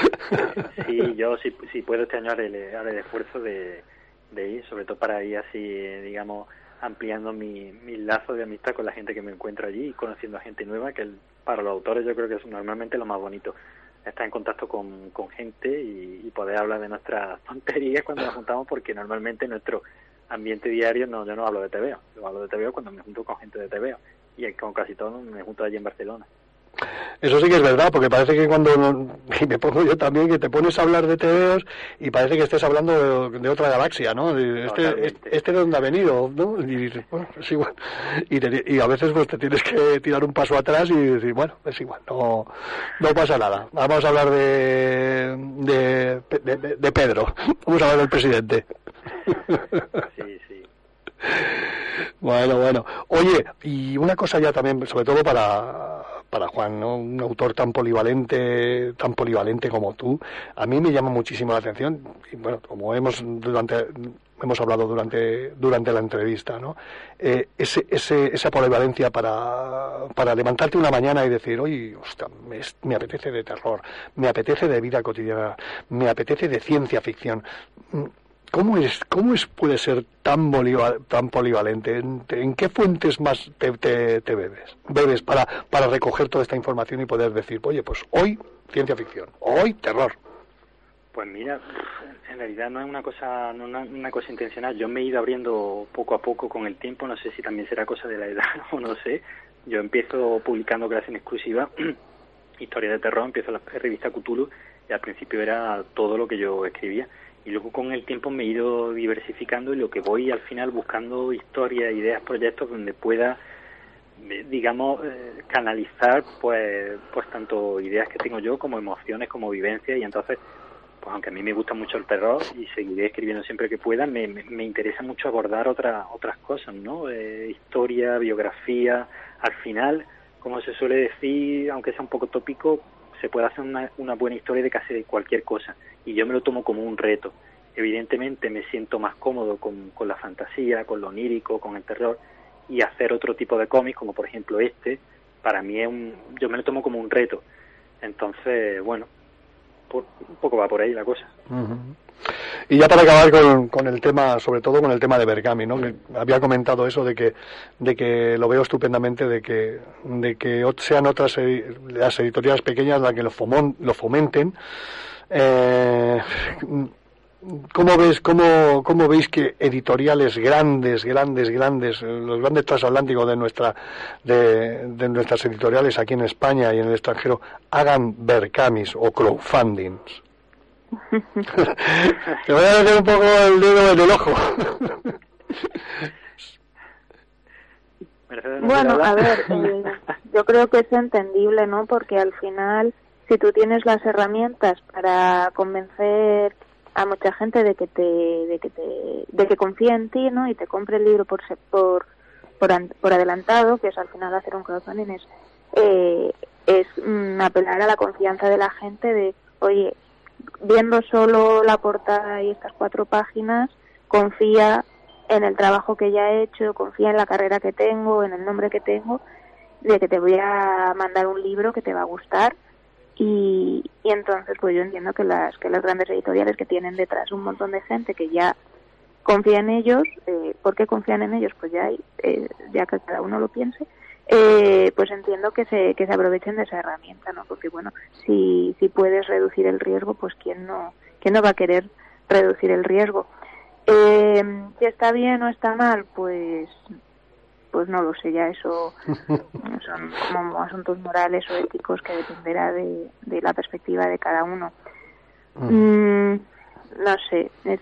Sí, yo si, si puedo este año haré, haré el esfuerzo de, ir, sobre todo para ir así, digamos, ampliando mi, mi lazo de amistad con la gente que me encuentro allí y conociendo a gente nueva, que para los autores yo creo que es normalmente lo más bonito. Estar en contacto con, con gente y poder hablar de nuestras tonterías cuando nos juntamos, porque normalmente nuestro ambiente diario, no yo no hablo de TVO, yo hablo de TVO cuando me junto con gente de TVO. y como casi todo me junto allí en Barcelona. Eso sí que es verdad, porque parece que cuando, y me pongo yo también, que te pones a hablar de TVOs y parece que estés hablando de, otra galaxia, ¿no? Este, este, este, de dónde ha venido, ¿no? Y, bueno, es igual. Y, y, a veces pues te tienes que tirar un paso atrás y decir, bueno, es igual, no, no pasa nada. Vamos a hablar de, de, de, de Pedro, vamos a hablar del presidente. Sí, sí. Bueno, bueno. Oye, y una cosa ya también, sobre todo para, para Juan, ¿no? un autor tan polivalente, tan polivalente como tú, a mí me llama muchísimo la atención, y bueno, como hemos durante hemos hablado durante durante la entrevista, ¿no? Eh, ese, ese, esa polivalencia para, para levantarte una mañana y decir, oye, me, me apetece de terror, me apetece de vida cotidiana, me apetece de ciencia ficción ¿Cómo es, cómo es puede ser tan, tan polivalente? ¿En, qué fuentes más te, bebes, bebes para, para recoger toda esta información y poder decir, oye, pues hoy ciencia ficción, hoy terror? Pues mira, en realidad no es una cosa, no una, una cosa intencional. Yo me he ido abriendo poco a poco con el tiempo. No sé si también será cosa de la edad o no sé. Yo empiezo publicando en exclusiva, historia de terror, empiezo la revista Cthulhu y al principio era todo lo que yo escribía y luego con el tiempo me he ido diversificando y lo que voy al final buscando historias, ideas, proyectos donde pueda eh, digamos eh, canalizar pues pues tanto ideas que tengo yo como emociones como vivencias. Y entonces pues aunque a mí me gusta mucho el terror y seguiré escribiendo siempre que pueda me, me, interesa mucho abordar otras otras cosas no eh, historia biografía al final como se suele decir aunque sea un poco tópico se puede hacer una, una buena historia de casi cualquier cosa y yo me lo tomo como un reto. Evidentemente me siento más cómodo con, la fantasía, con lo onírico, con el terror y hacer otro tipo de cómics como por ejemplo este, para mí es un, yo me lo tomo como un reto. Entonces, bueno, un poco va por ahí la cosa. Y ya para acabar con, con, el tema, sobre todo con el tema de Bergami, ¿no? Que había comentado eso de que, de que lo veo estupendamente, de que, de que sean otras las editoriales pequeñas las que lo, lo fomenten. Eh, ¿Cómo ves, cómo, cómo veis que editoriales grandes, grandes, grandes, los grandes transatlánticos de nuestra, de, de nuestras editoriales aquí en España y en el extranjero hagan Berkamis o crowdfundings? Te voy a meter un poco el dedo en el ojo. bueno, a ver, eh, yo creo que es entendible, ¿no? Porque al final, si tú tienes las herramientas para convencer a mucha gente de que te, de que te, de que confíe en ti, ¿no? Y te compre el libro por por por, por adelantado, que es al final hacer un crowdfunding, es eh, es mm, apelar a la confianza de la gente de, oye, viendo solo la portada y estas cuatro páginas, confía en el trabajo que ya he hecho, confía en la carrera que tengo, en el nombre que tengo, de que te voy a mandar un libro que te va a gustar. Y, y entonces, pues yo entiendo que las, que las grandes editoriales que tienen detrás un montón de gente que ya confía en ellos, eh, ¿por qué confían en ellos? Pues ya, eh, ya que cada uno lo piense, eh, pues entiendo que se, que se aprovechen de esa herramienta, ¿no? Porque bueno, si, si puedes reducir el riesgo, pues quién no, quién no va a querer reducir el riesgo. Eh, si está bien o está mal, pues pues no lo sé, ya eso son como asuntos morales o éticos que dependerá de, de la perspectiva de cada uno. Mm, no sé, es,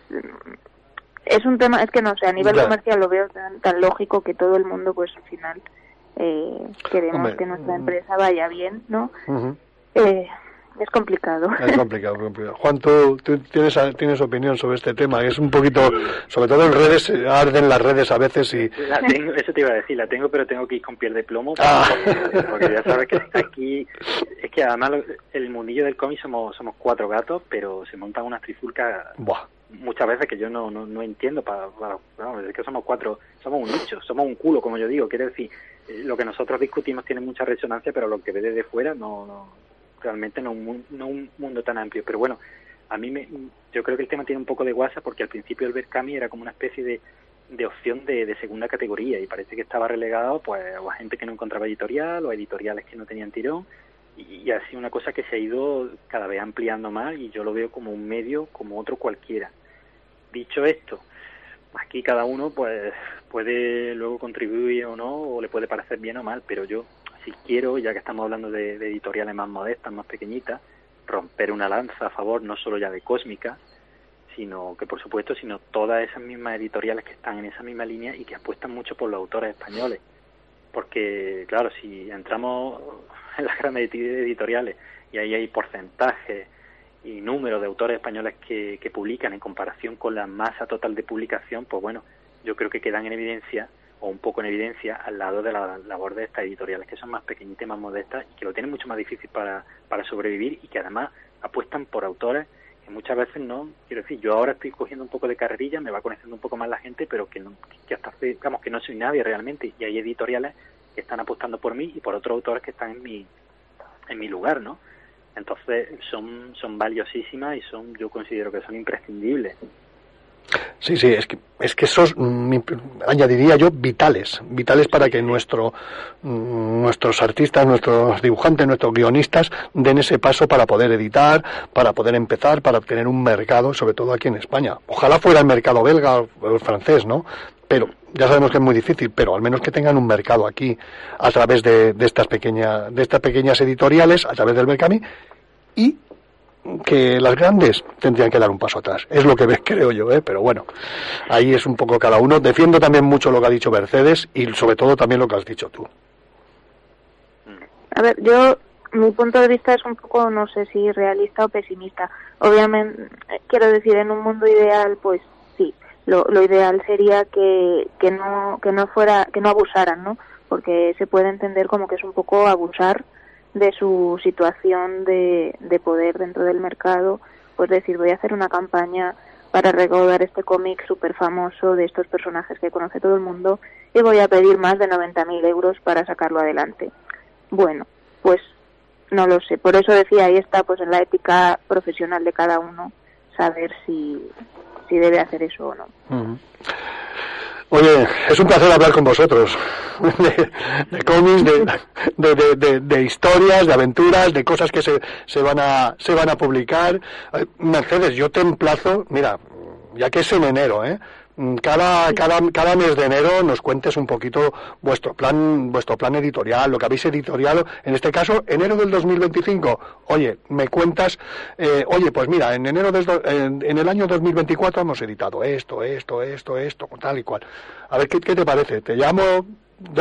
es un tema, es que no sé, a nivel comercial lo veo tan, tan lógico que todo el mundo pues al final eh, queremos que nuestra mm. empresa vaya bien, ¿no? eh, es complicado. Es complicado, complicado. Juan, ¿tú, tienes, tienes opinión sobre este tema? Es un poquito, sobre todo en redes, arden las redes a veces y... La tengo, eso te iba a decir, la tengo, pero tengo que ir con piel de plomo, ah. porque, ya sabes que aquí, es que además el mundillo del cómic somos, somos cuatro gatos, pero se montan unas trifulcas muchas veces que yo no, no, no entiendo, para, es que somos cuatro, somos un nicho, somos un culo, como yo digo, quiere decir, lo que nosotros discutimos tiene mucha resonancia, pero lo que ve desde fuera no, no realmente no un, no un mundo tan amplio. Pero bueno, a mí me, yo creo que el tema tiene un poco de guasa porque al principio el Berkami era como una especie de, de opción de, de, segunda categoría y parece que estaba relegado pues a gente que no encontraba editorial o a editoriales que no tenían tirón y, y sido una cosa que se ha ido cada vez ampliando más y yo lo veo como un medio como otro cualquiera. Dicho esto, aquí cada uno pues puede luego contribuir o no, o le puede parecer bien o mal, pero yo si quiero, ya que estamos hablando de, editoriales más modestas, más pequeñitas, romper una lanza a favor no solo ya de Cósmica, sino que por supuesto, sino todas esas mismas editoriales que están en esa misma línea y que apuestan mucho por los autores españoles. Porque, claro, si entramos en las grandes editoriales y ahí hay porcentajes y número de autores españoles que, que publican en comparación con la masa total de publicación, pues bueno, yo creo que quedan en evidencia o un poco en evidencia al lado de la labor de estas editoriales que son más pequeñitas, más modestas y que lo tienen mucho más difícil para, para sobrevivir y que además apuestan por autores que muchas veces no, quiero decir, yo ahora estoy cogiendo un poco de carrerilla, me va conociendo un poco más la gente, pero que, no, que hasta digamos que no soy nadie realmente y hay editoriales que están apostando por mí y por otros autores que están en mi, en mi lugar, ¿no? Entonces son, son valiosísimas y son, yo considero que son imprescindibles. Sí, sí, es que, es que esos, mm, añadiría yo, vitales, vitales para que nuestro, mm, nuestros artistas, nuestros dibujantes, nuestros guionistas den ese paso para poder editar, para poder empezar, para obtener un mercado, sobre todo aquí en España. Ojalá fuera el mercado belga o el francés, ¿no? Pero ya sabemos que es muy difícil, pero al menos que tengan un mercado aquí a través de, de estas pequeñas, de estas pequeñas editoriales, a través del Berkami, y que las grandes tendrían que dar un paso atrás. Es lo que creo yo, ¿eh? pero bueno, ahí es un poco cada uno. Defiendo también mucho lo que ha dicho Mercedes y sobre todo también lo que has dicho tú. A ver, yo, mi punto de vista es un poco, no sé si realista o pesimista. Obviamente, quiero decir, en un mundo ideal, pues lo, lo ideal sería que, que no, que no fuera, que no abusaran, ¿no? Porque se puede entender como que es un poco abusar de su situación de, de poder dentro del mercado, pues decir, voy a hacer una campaña para recaudar este cómic súper famoso de estos personajes que conoce todo el mundo y voy a pedir más de 90.000 euros para sacarlo adelante. Bueno, pues no lo sé. Por eso decía, ahí está pues en la ética profesional de cada uno saber si, si debe hacer eso o no. Oye, es un placer hablar con vosotros de, cómics, de, de, de, historias, de aventuras, de cosas que se, se, van a, se van a publicar. Mercedes, yo te emplazo, mira, ya que es en enero, ¿eh? Mm, cada, cada, cada mes de enero nos cuentes un poquito vuestro plan, vuestro plan editorial, lo que habéis editoriado, en este caso, enero del 2025. Oye, me cuentas, eh, oye, pues mira, en enero del, en, el año 2024 hemos editado esto, esto, esto, esto, tal y cual. A ver, ¿qué, qué te parece? Te llamo,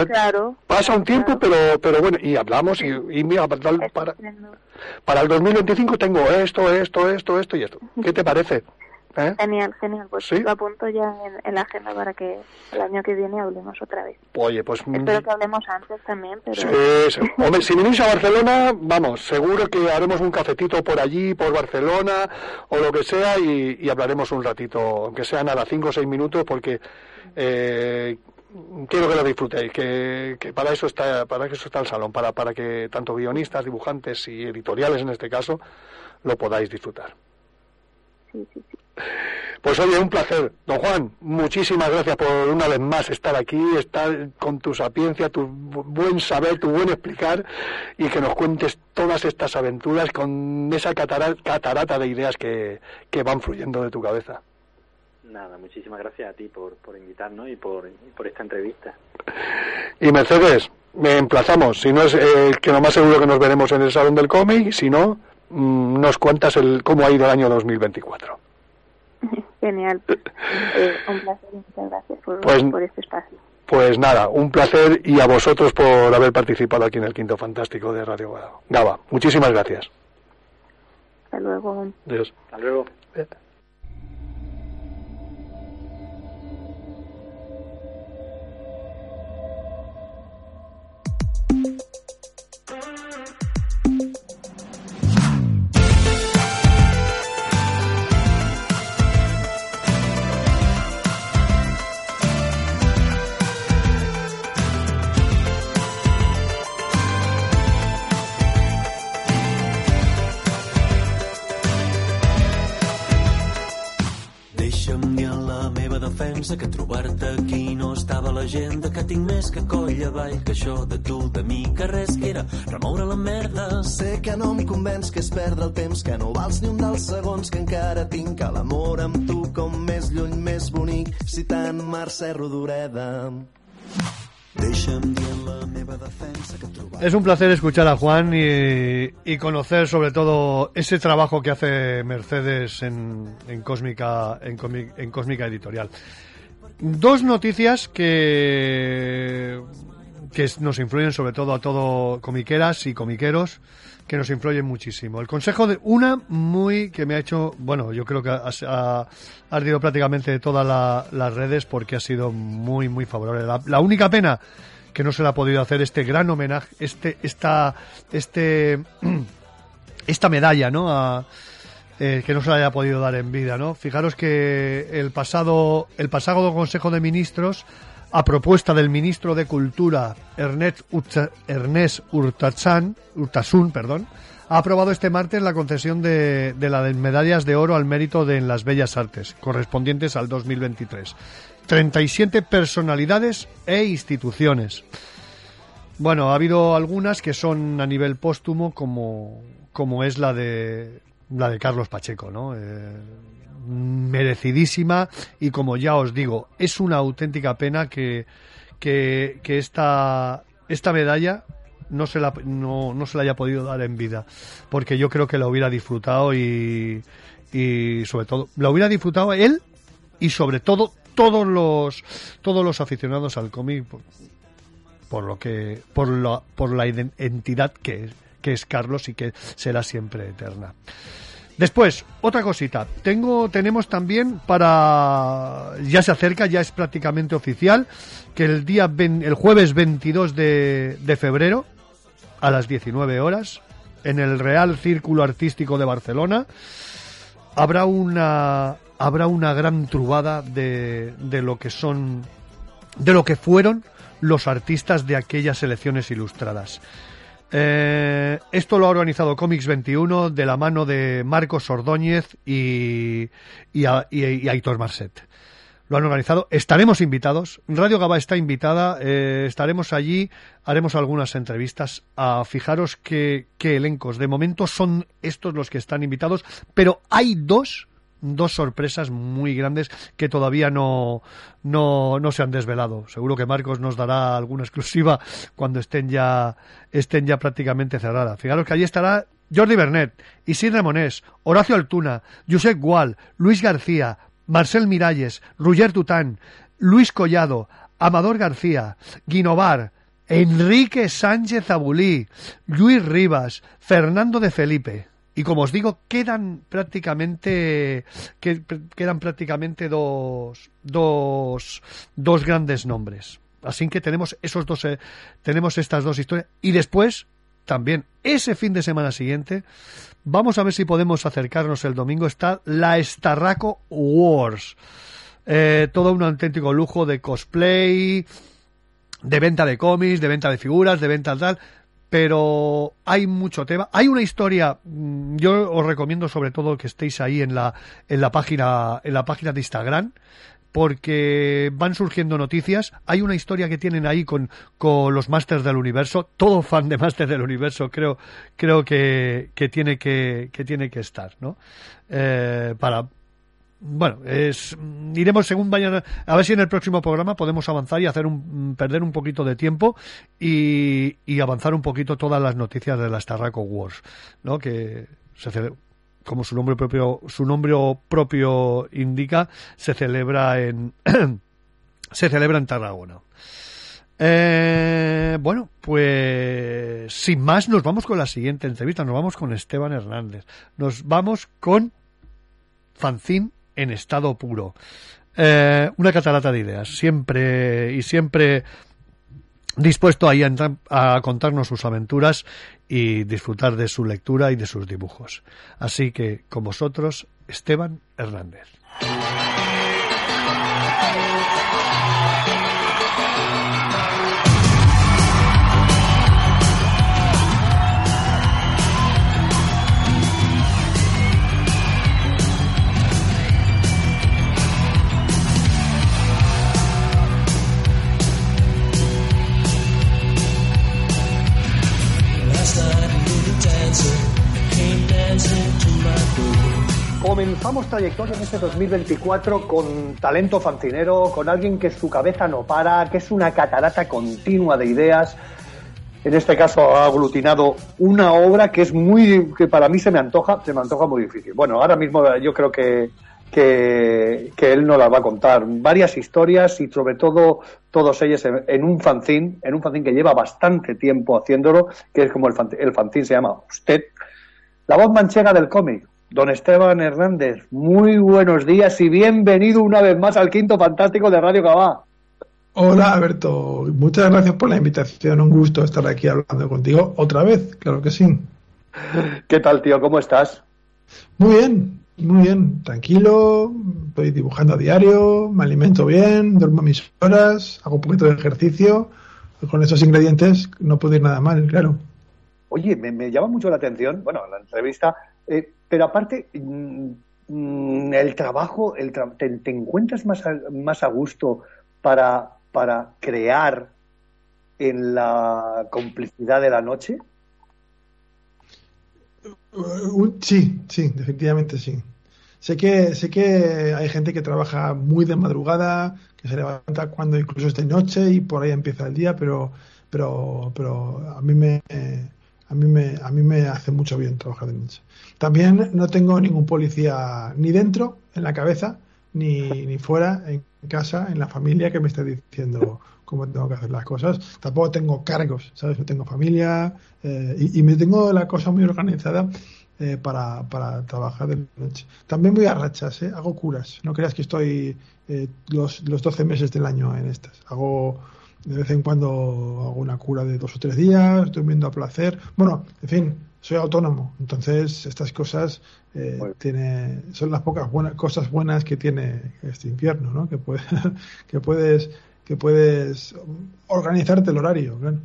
Claro. Pasa un tiempo, pero pero bueno, y hablamos y, y mira, para, para, para, el 2025 tengo esto, esto, esto, esto y esto. ¿Qué te parece? ¿Eh? Genial, genial. Pues lo apunto ya en, la agenda para que el año que viene hablemos otra vez. Oye, pues... Espero que hablemos antes también, pero... Sí, Hombre, si venís a Barcelona, vamos, seguro que haremos un cafetito por allí, por Barcelona, o lo que sea, y, hablaremos un ratito, aunque sea nada, cinco o seis minutos, porque... Eh, quiero que lo disfrutéis, que, que, para eso está para eso está el salón, para, para que tanto guionistas, dibujantes y editoriales en este caso lo podáis disfrutar. Sí, sí, sí. Pues oye, un placer. Don Juan, muchísimas gracias por una vez más estar aquí, estar con tu sapiencia, tu buen saber, tu buen explicar y que nos cuentes todas estas aventuras con esa catarata de ideas que, que van fluyendo de tu cabeza. Nada, muchísimas gracias a ti por, por invitarnos y por, por esta entrevista. Y Mercedes, me emplazamos. Si no es eh, que lo más seguro que nos veremos en el Salón del Cómic, si no, mm, nos cuentas el, cómo ha ido el año 2024. Genial. Eh, un placer y muchas gracias por, pues, por este espacio. Pues nada, un placer y a vosotros por haber participado aquí en el Quinto Fantástico de Radio Gaba. Muchísimas gracias. Hasta luego. Adiós. Hasta luego. Defensa que trobar-te aquí no estava a l'agenda, que tinc més que coll avall, que això de tu, de mi, que res que era remoure la merda. Sé que no em convenç que és perdre el temps, que no vals ni un dels segons que encara tinc, que l'amor amb tu com més lluny, més bonic, citant Mercè Rodoreda. Deixa'm dir en la meva defensa que trobar Es un placer escuchar a Juan y, y conocer sobre todo ese trabajo que hace Mercedes en, en Cósmica, en, en Cósmica Editorial. Dos noticias que, que nos influyen sobre todo a todo comiqueras y comiqueros que nos influyen muchísimo. El consejo de una muy que me ha hecho, bueno, yo creo que ha, ha, ardido prácticamente de todas la- las redes porque ha sido muy, muy favorable. La, la única pena que no se le ha podido hacer este gran homenaje, este, esta, este, esta medalla, ¿no? A, eh, que no se le haya podido dar en vida, ¿no? Fijaros que el pasado, el pasado Consejo de Ministros, a propuesta del ministro de Cultura, Ernest, Urta- Ernest Urtasun, perdón, ha aprobado este martes la concesión de, de las medallas de oro al mérito de en las bellas artes, correspondientes al 2023. 37 personalidades e instituciones. Bueno, ha habido algunas que son a nivel póstumo, como, como es la de la de Carlos Pacheco, ¿no? Eh, merecidísima y como ya os digo, es una auténtica pena que, que, esta, esta medalla no se, la, no, no se la haya podido dar en vida, porque yo creo que la hubiera disfrutado y, y sobre todo, la hubiera disfrutado él y sobre todo todos los todos los aficionados al cómic por, lo que por la por la iden- entidad que es, que es Carlos y que será siempre eterna. Después, otra cosita. Tengo, tenemos también para, ya se acerca, ya es prácticamente oficial, que el día, el jueves 22 de, de febrero, a las 19 horas, en el Real Círculo Artístico de Barcelona, habrá una, habrá una gran trubada de, de lo que son, de lo que fueron los artistas de aquellas elecciones ilustradas. Eh, esto lo ha organizado Comics 21 de la mano de Marcos Ordóñez y, y, a- y- Aitor Marset. Lo han organizado. Estaremos invitados. Radio Gaba está invitada. eh, estaremos allí. Haremos algunas entrevistas. A fijaros qué, qué elencos. De momento son estos los que están invitados. Pero hay dos, dos sorpresas muy grandes que todavía no, no, no se han desvelado. Seguro que Marcos nos dará alguna exclusiva cuando estén ya, estén ya prácticamente cerradas. Fijaros que allí estará Jordi Bernet, Isidre Monés, Horacio Altuna, Josep Gual, Luis García, Marcel Miralles, Roger Tután, Luis Collado, Amador García, Guinovar, Enrique Sánchez Abulí, Luis Rivas, Fernando de Felipe. Y como os digo, quedan prácticamente que- quedan prácticamente dos, dos, dos grandes nombres. Así que tenemos esos dos eh, tenemos estas dos historias y después también ese fin de semana siguiente vamos a ver si podemos acercarnos el domingo está la Starraco Wars. Eh, todo un auténtico lujo de cosplay, de venta de cómics, de venta de figuras, de venta tal, pero hay mucho tema. Hay una historia, mm, yo os recomiendo sobre todo que estéis ahí en la en la página en la página de Instagram porque van surgiendo noticias. Hay una historia que tienen ahí con, con los Masters del Universo. Todo fan de Masters del Universo creo, creo que, que tiene que, que tiene que estar, ¿no? Eh, para, bueno, es, iremos según vayan. A ver si en el próximo programa podemos avanzar y hacer un, perder un poquito de tiempo y, avanzar un poquito todas las noticias de la Starraco Wars, ¿no? Que se como su nombre propio, su nombre propio indica, se celebra en, se celebra en Tarragona. Eh, bueno, pues sin más nos vamos con la siguiente entrevista, nos vamos con Esteban Hernández, nos vamos con Fanzine en estado puro. Eh, una catarata de ideas, siempre y siempre dispuesto ahí a, contarnos sus aventuras y disfrutar de su lectura y de sus dibujos. Así que con vosotros, Esteban Hernández. Trayectoria en este 2024 con talento fancinero, con alguien que su cabeza no para, que es una catarata continua de ideas. En este caso ha aglutinado una obra que es muy, que para mí se me antoja, se me antoja muy difícil. Bueno, ahora mismo yo creo que, que, que él nos las va a contar. Varias historias y sobre todo todos ellos en, en un fanzine, en un fanzine que lleva bastante tiempo haciéndolo, que es como el, fan- el fanzine se llama Usted. La voz manchega del cómic, don Esteban Hernández. Muy buenos días y bienvenido una vez más al quinto fantástico de Radio Cabá. Hola Alberto, muchas gracias por la invitación, un gusto estar aquí hablando contigo otra vez, claro que sí. ¿Qué tal, tío? ¿Cómo estás? Muy bien, muy bien, tranquilo, estoy dibujando a diario, me alimento bien, duermo mis horas, hago un poquito de ejercicio, con esos ingredientes no puedo ir nada mal, claro. Oye, me, me llama mucho la atención, bueno, la entrevista, eh, pero aparte, mm, el trabajo, el tra- te, encuentras más a, más a gusto para, para crear en la complicidad de la noche? Uh, Sí, sí, efectivamente sí. Sé que, sé que hay gente que trabaja muy de madrugada, que se levanta cuando incluso es de noche y por ahí empieza el día, pero, pero, pero a mí me, a mí me, a mí me hace mucho bien trabajar de noche. También no tengo ningún policía ni dentro, en la cabeza, ni, ni fuera, en casa, en la familia, que me esté diciendo cómo tengo que hacer las cosas. Tampoco tengo cargos, ¿sabes? No tengo familia eh, y, me tengo la cosa muy organizada eh, para, para trabajar de noche. También voy a rachas, ¿eh? hago curas. No creas que estoy eh, los, los 12 meses del año en estas. Hago de vez en cuando hago una cura de dos o tres días, durmiendo a placer. Bueno, en fin, soy autónomo. Entonces, estas cosas eh, tiene, son las pocas buenas cosas buenas que tiene este infierno, ¿no? Que, puede- que puedes que puedes organizarte el horario. claro.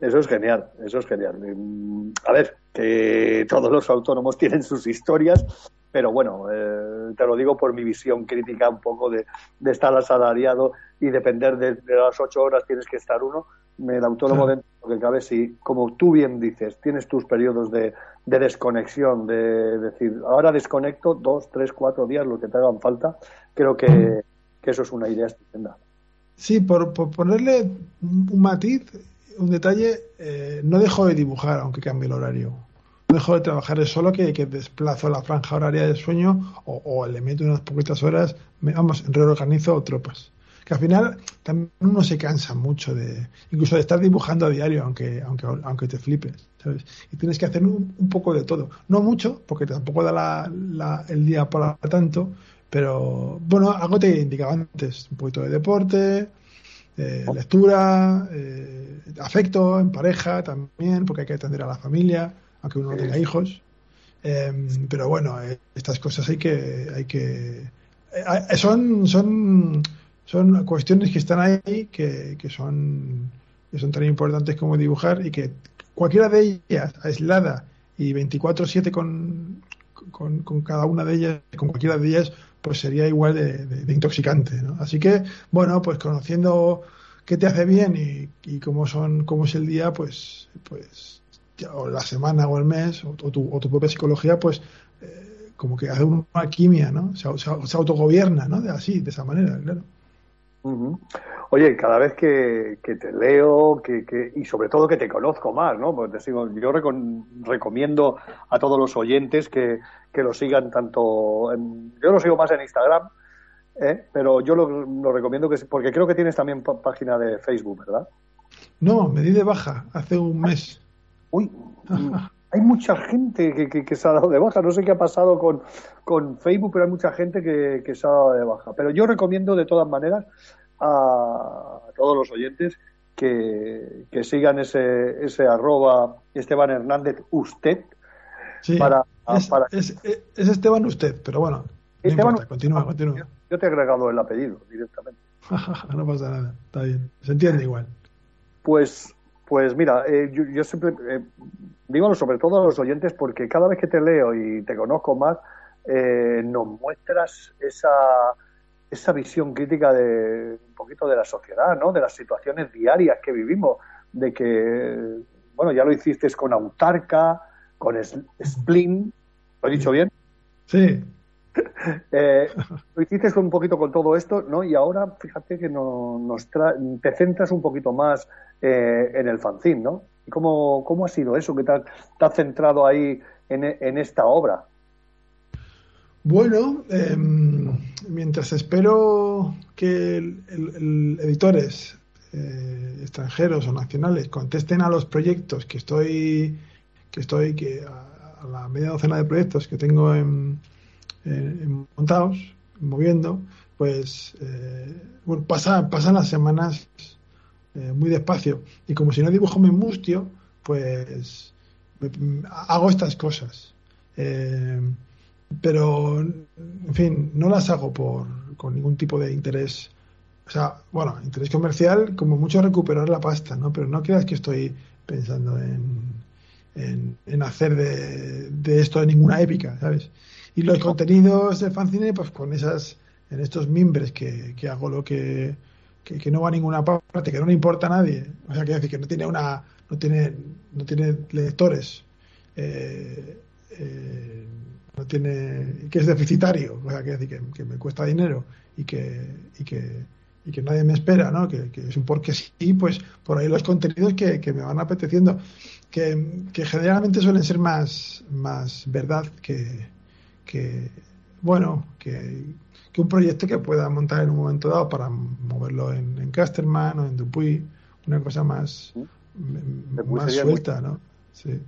Eso es genial, eso es genial. Mm, A ver, que todos los autónomos tienen sus historias, pero bueno, eh, te lo digo por mi visión crítica un poco de, de estar asalariado y depender de, de las ocho horas tienes que estar uno. El autónomo Claro. dentro de lo que cabe, si, como tú bien dices, tienes tus periodos de, de desconexión, de decir, ahora desconecto dos, tres, cuatro días, lo que te hagan falta, creo que, que eso es una idea estupenda. Sí, por, por ponerle un un matiz, un detalle, eh, no dejo de dibujar aunque cambie el horario. No dejo de trabajar, es solo que, que desplazo la franja horaria de sueño o, o le meto unas poquitas horas, me, vamos, reorganizo tropas. Que al final también uno se cansa mucho de, incluso de estar dibujando a diario, aunque, aunque, aunque te flipes, ¿sabes? Y tienes que hacer un, un poco de todo. No mucho, porque tampoco da la, la- el día para tanto, pero bueno, algo te indicaba antes, un poquito de deporte, eh, lectura, eh, afecto en pareja también, porque hay que atender a la familia, aunque uno no tenga hijos. Eh, pero bueno, eh, estas cosas hay que, hay que, eh, son, son, son cuestiones que están ahí que, que son, son tan importantes como dibujar y que cualquiera de ellas aislada y 24/7 con, con, con cada una de ellas, con cualquiera de ellas, pues sería igual de, de- intoxicante, ¿no? Así que, bueno, pues conociendo qué te hace bien y, y cómo son, cómo es el día, pues, pues, o la semana o el mes, o, tu, o tu propia psicología, pues, eh, como que hace una alquimia, ¿no? Se- se autogobierna, ¿no? De así, de esa manera, claro. Oye, cada vez que, que te leo que, que- y sobre todo que te conozco más, ¿no? Pues te sigo, yo recomiendo a todos los oyentes que, que lo sigan tanto, en- yo lo sigo más en Instagram, ¿eh? pero yo lo, lo recomiendo que porque creo que tienes también página de Facebook, ¿verdad? No, me di de baja hace un mes. Uy, hay mucha gente que, que- que se ha dado de baja. No sé qué ha pasado con, con Facebook, pero hay mucha gente que, que se ha dado de baja. Pero yo recomiendo de todas maneras a, todos los oyentes que, sigan ese, ese arroba Esteban Hernández usted Sí, para, es, para es- es Esteban usted, pero bueno, no Esteban importa, continúa, continúa. Yo, yo te he agregado el apellido directamente. no pasa nada, está bien, se entiende igual. Pues, pues mira, eh, yo, yo siempre eh, digo sobre todo a los oyentes porque cada vez que te leo y te conozco más, eh, nos muestras esa, esa visión crítica de un poquito de la sociedad, ¿no? De las situaciones diarias que vivimos, de que, bueno, ya lo hiciste con Autarca, con Splin, ¿lo he dicho bien? Sí. Eh, lo hiciste un poquito con todo esto, ¿no? Y ahora, fíjate que no, nos tra- te centras un poquito más eh, en el fanzine, ¿no? ¿Y ¿Cómo, ¿Cómo ha sido eso? que te, has- centrado ahí en, en esta obra? Bueno, em, mientras espero que editores eh, extranjeros o nacionales contesten a los proyectos que estoy, que estoy, que a la media docena de proyectos que tengo en, en montados, moviendo, pues eh, bueno, pasa- pasan las semanas eh, muy despacio. Y como si no dibujo mi mustio, pues me- hago estas cosas. Eh, pero, en fin, no las hago por, con ningún tipo de interés. O sea, bueno, interés comercial, como mucho recuperar la pasta, ¿no? Pero no creas que estoy pensando en, en, hacer de, de esto ninguna épica, ¿sabes? Y los contenidos del fanzine, pues con esas, en estos mimbres que, que hago lo que, que, que no va a ninguna parte, que no le importa a nadie. O sea, quiero decir que no tiene una, no tiene, no tiene lectores. Eh, eh, no tiene que es deficitario, o sea, decir que, que me cuesta dinero y que, y que, y que nadie me espera, ¿no? Que, que es un porque sí, pues por ahí los contenidos que, que me van apeteciendo, que, que generalmente suelen ser más, más verdad que, que bueno, que, que un proyecto que pueda montar en un momento dado para moverlo en, en Casterman o en Dupuy, una cosa más, Dupuy más muy- suelta, ¿no? Sí.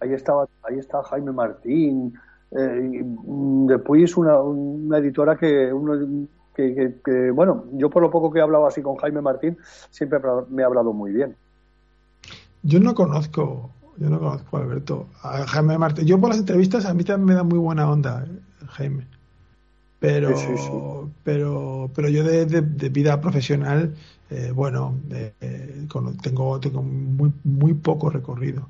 Ahí estaba, ahí está Jaime Martín. Eh, y, Depuy es una, una editora que, uno, que, que- que, bueno, yo por lo poco que he hablado así con Jaime Martín, siempre me ha hablado muy bien. Yo no conozco, yo no conozco a Alberto, a Jaime Martín. Yo por las entrevistas a mí también me da muy buena onda eh, Jaime. Pero, Sí, sí, sí. pero, pero yo de, de- de vida profesional, eh, bueno, eh, con- tengo, tengo muy, muy poco recorrido.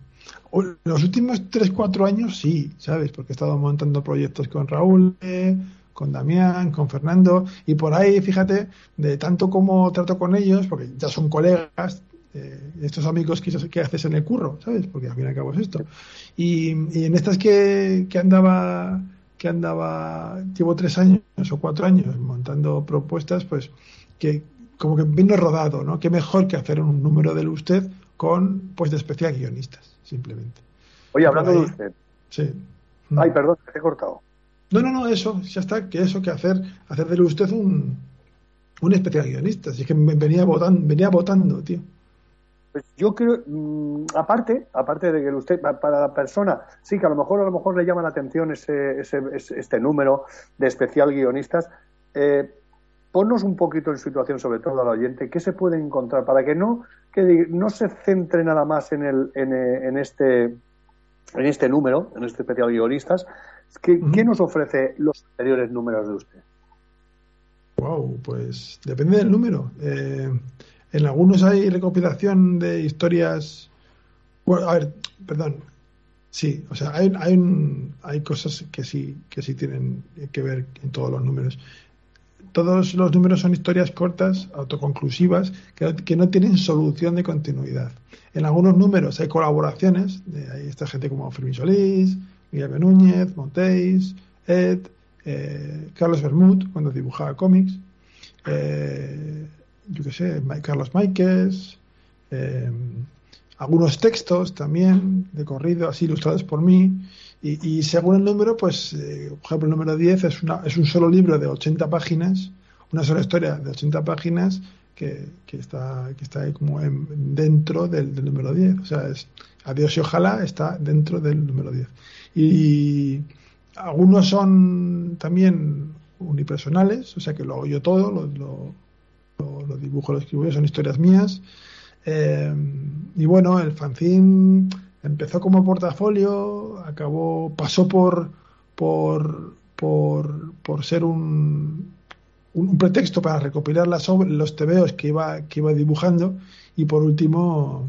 O- Los últimos 3-4 años sí, ¿sabes? Porque he estado montando proyectos con Raúl, eh, con Damián, con Fernando, y por ahí, fíjate, de tanto como trato con ellos, porque ya son colegas, eh, estos amigos que, que haces en el curro, ¿sabes? Porque al fin y al cabo es esto. Y, y en estas que, que andaba, que andaba, llevo tres años o cuatro años montando propuestas, pues que como que vino rodado, ¿no? Qué mejor que hacer un número del usted con, pues, de especial guionistas, simplemente. Oye, hablando de usted. Sí. Ay, perdón, te he cortado. No, no, no, eso, ya está, que eso, que hacer, hacer de usted un, un especial guionista. Así que venía votando, venía votando, tío. Pues yo creo, mm, aparte, aparte de que usted, pa- para la persona, sí que a lo mejor a lo mejor le llama la atención ese, ese, ese- este número de especial guionistas, eh, ponnos un poquito en situación, sobre todo al oyente, qué se puede encontrar para que no, que no se centre nada más en el, en, en este, en este número, en este especial guionistas, ¿qué, qué nos ofrece los anteriores números de usted? Wow, pues depende del número. Eh, en algunos hay recopilación de historias. A ver, perdón. Sí, o sea, hay, hay, hay cosas que sí, que sí tienen que ver en todos los números. Todos los números son historias cortas, autoconclusivas, que, que no tienen solución de continuidad. En algunos números hay colaboraciones, de, hay esta gente como Fermín Solís, Miguel Benúñez, Montéis, Ed, eh, Carlos Bermud, cuando dibujaba cómics, eh, yo qué sé, Carlos Máiquez, eh, algunos textos también de corrido, así ilustrados por mí, y, según el número, pues, eh, por ejemplo, el número 10 es, una, es un solo libro de 80 páginas, una sola historia de 80 páginas que, que está, que está como en- dentro del, del número 10. O sea, es Adiós y ojalá está dentro del número 10. Y algunos son también unipersonales, o sea que lo hago yo todo, lo, lo, lo- lo dibujo, lo escribo son historias mías. Eh, y bueno, el fanzine empezó como portafolio, acabó, pasó por, por, por, por ser un, un, pretexto para recopilar las, los tebeos que iba, que iba dibujando y por último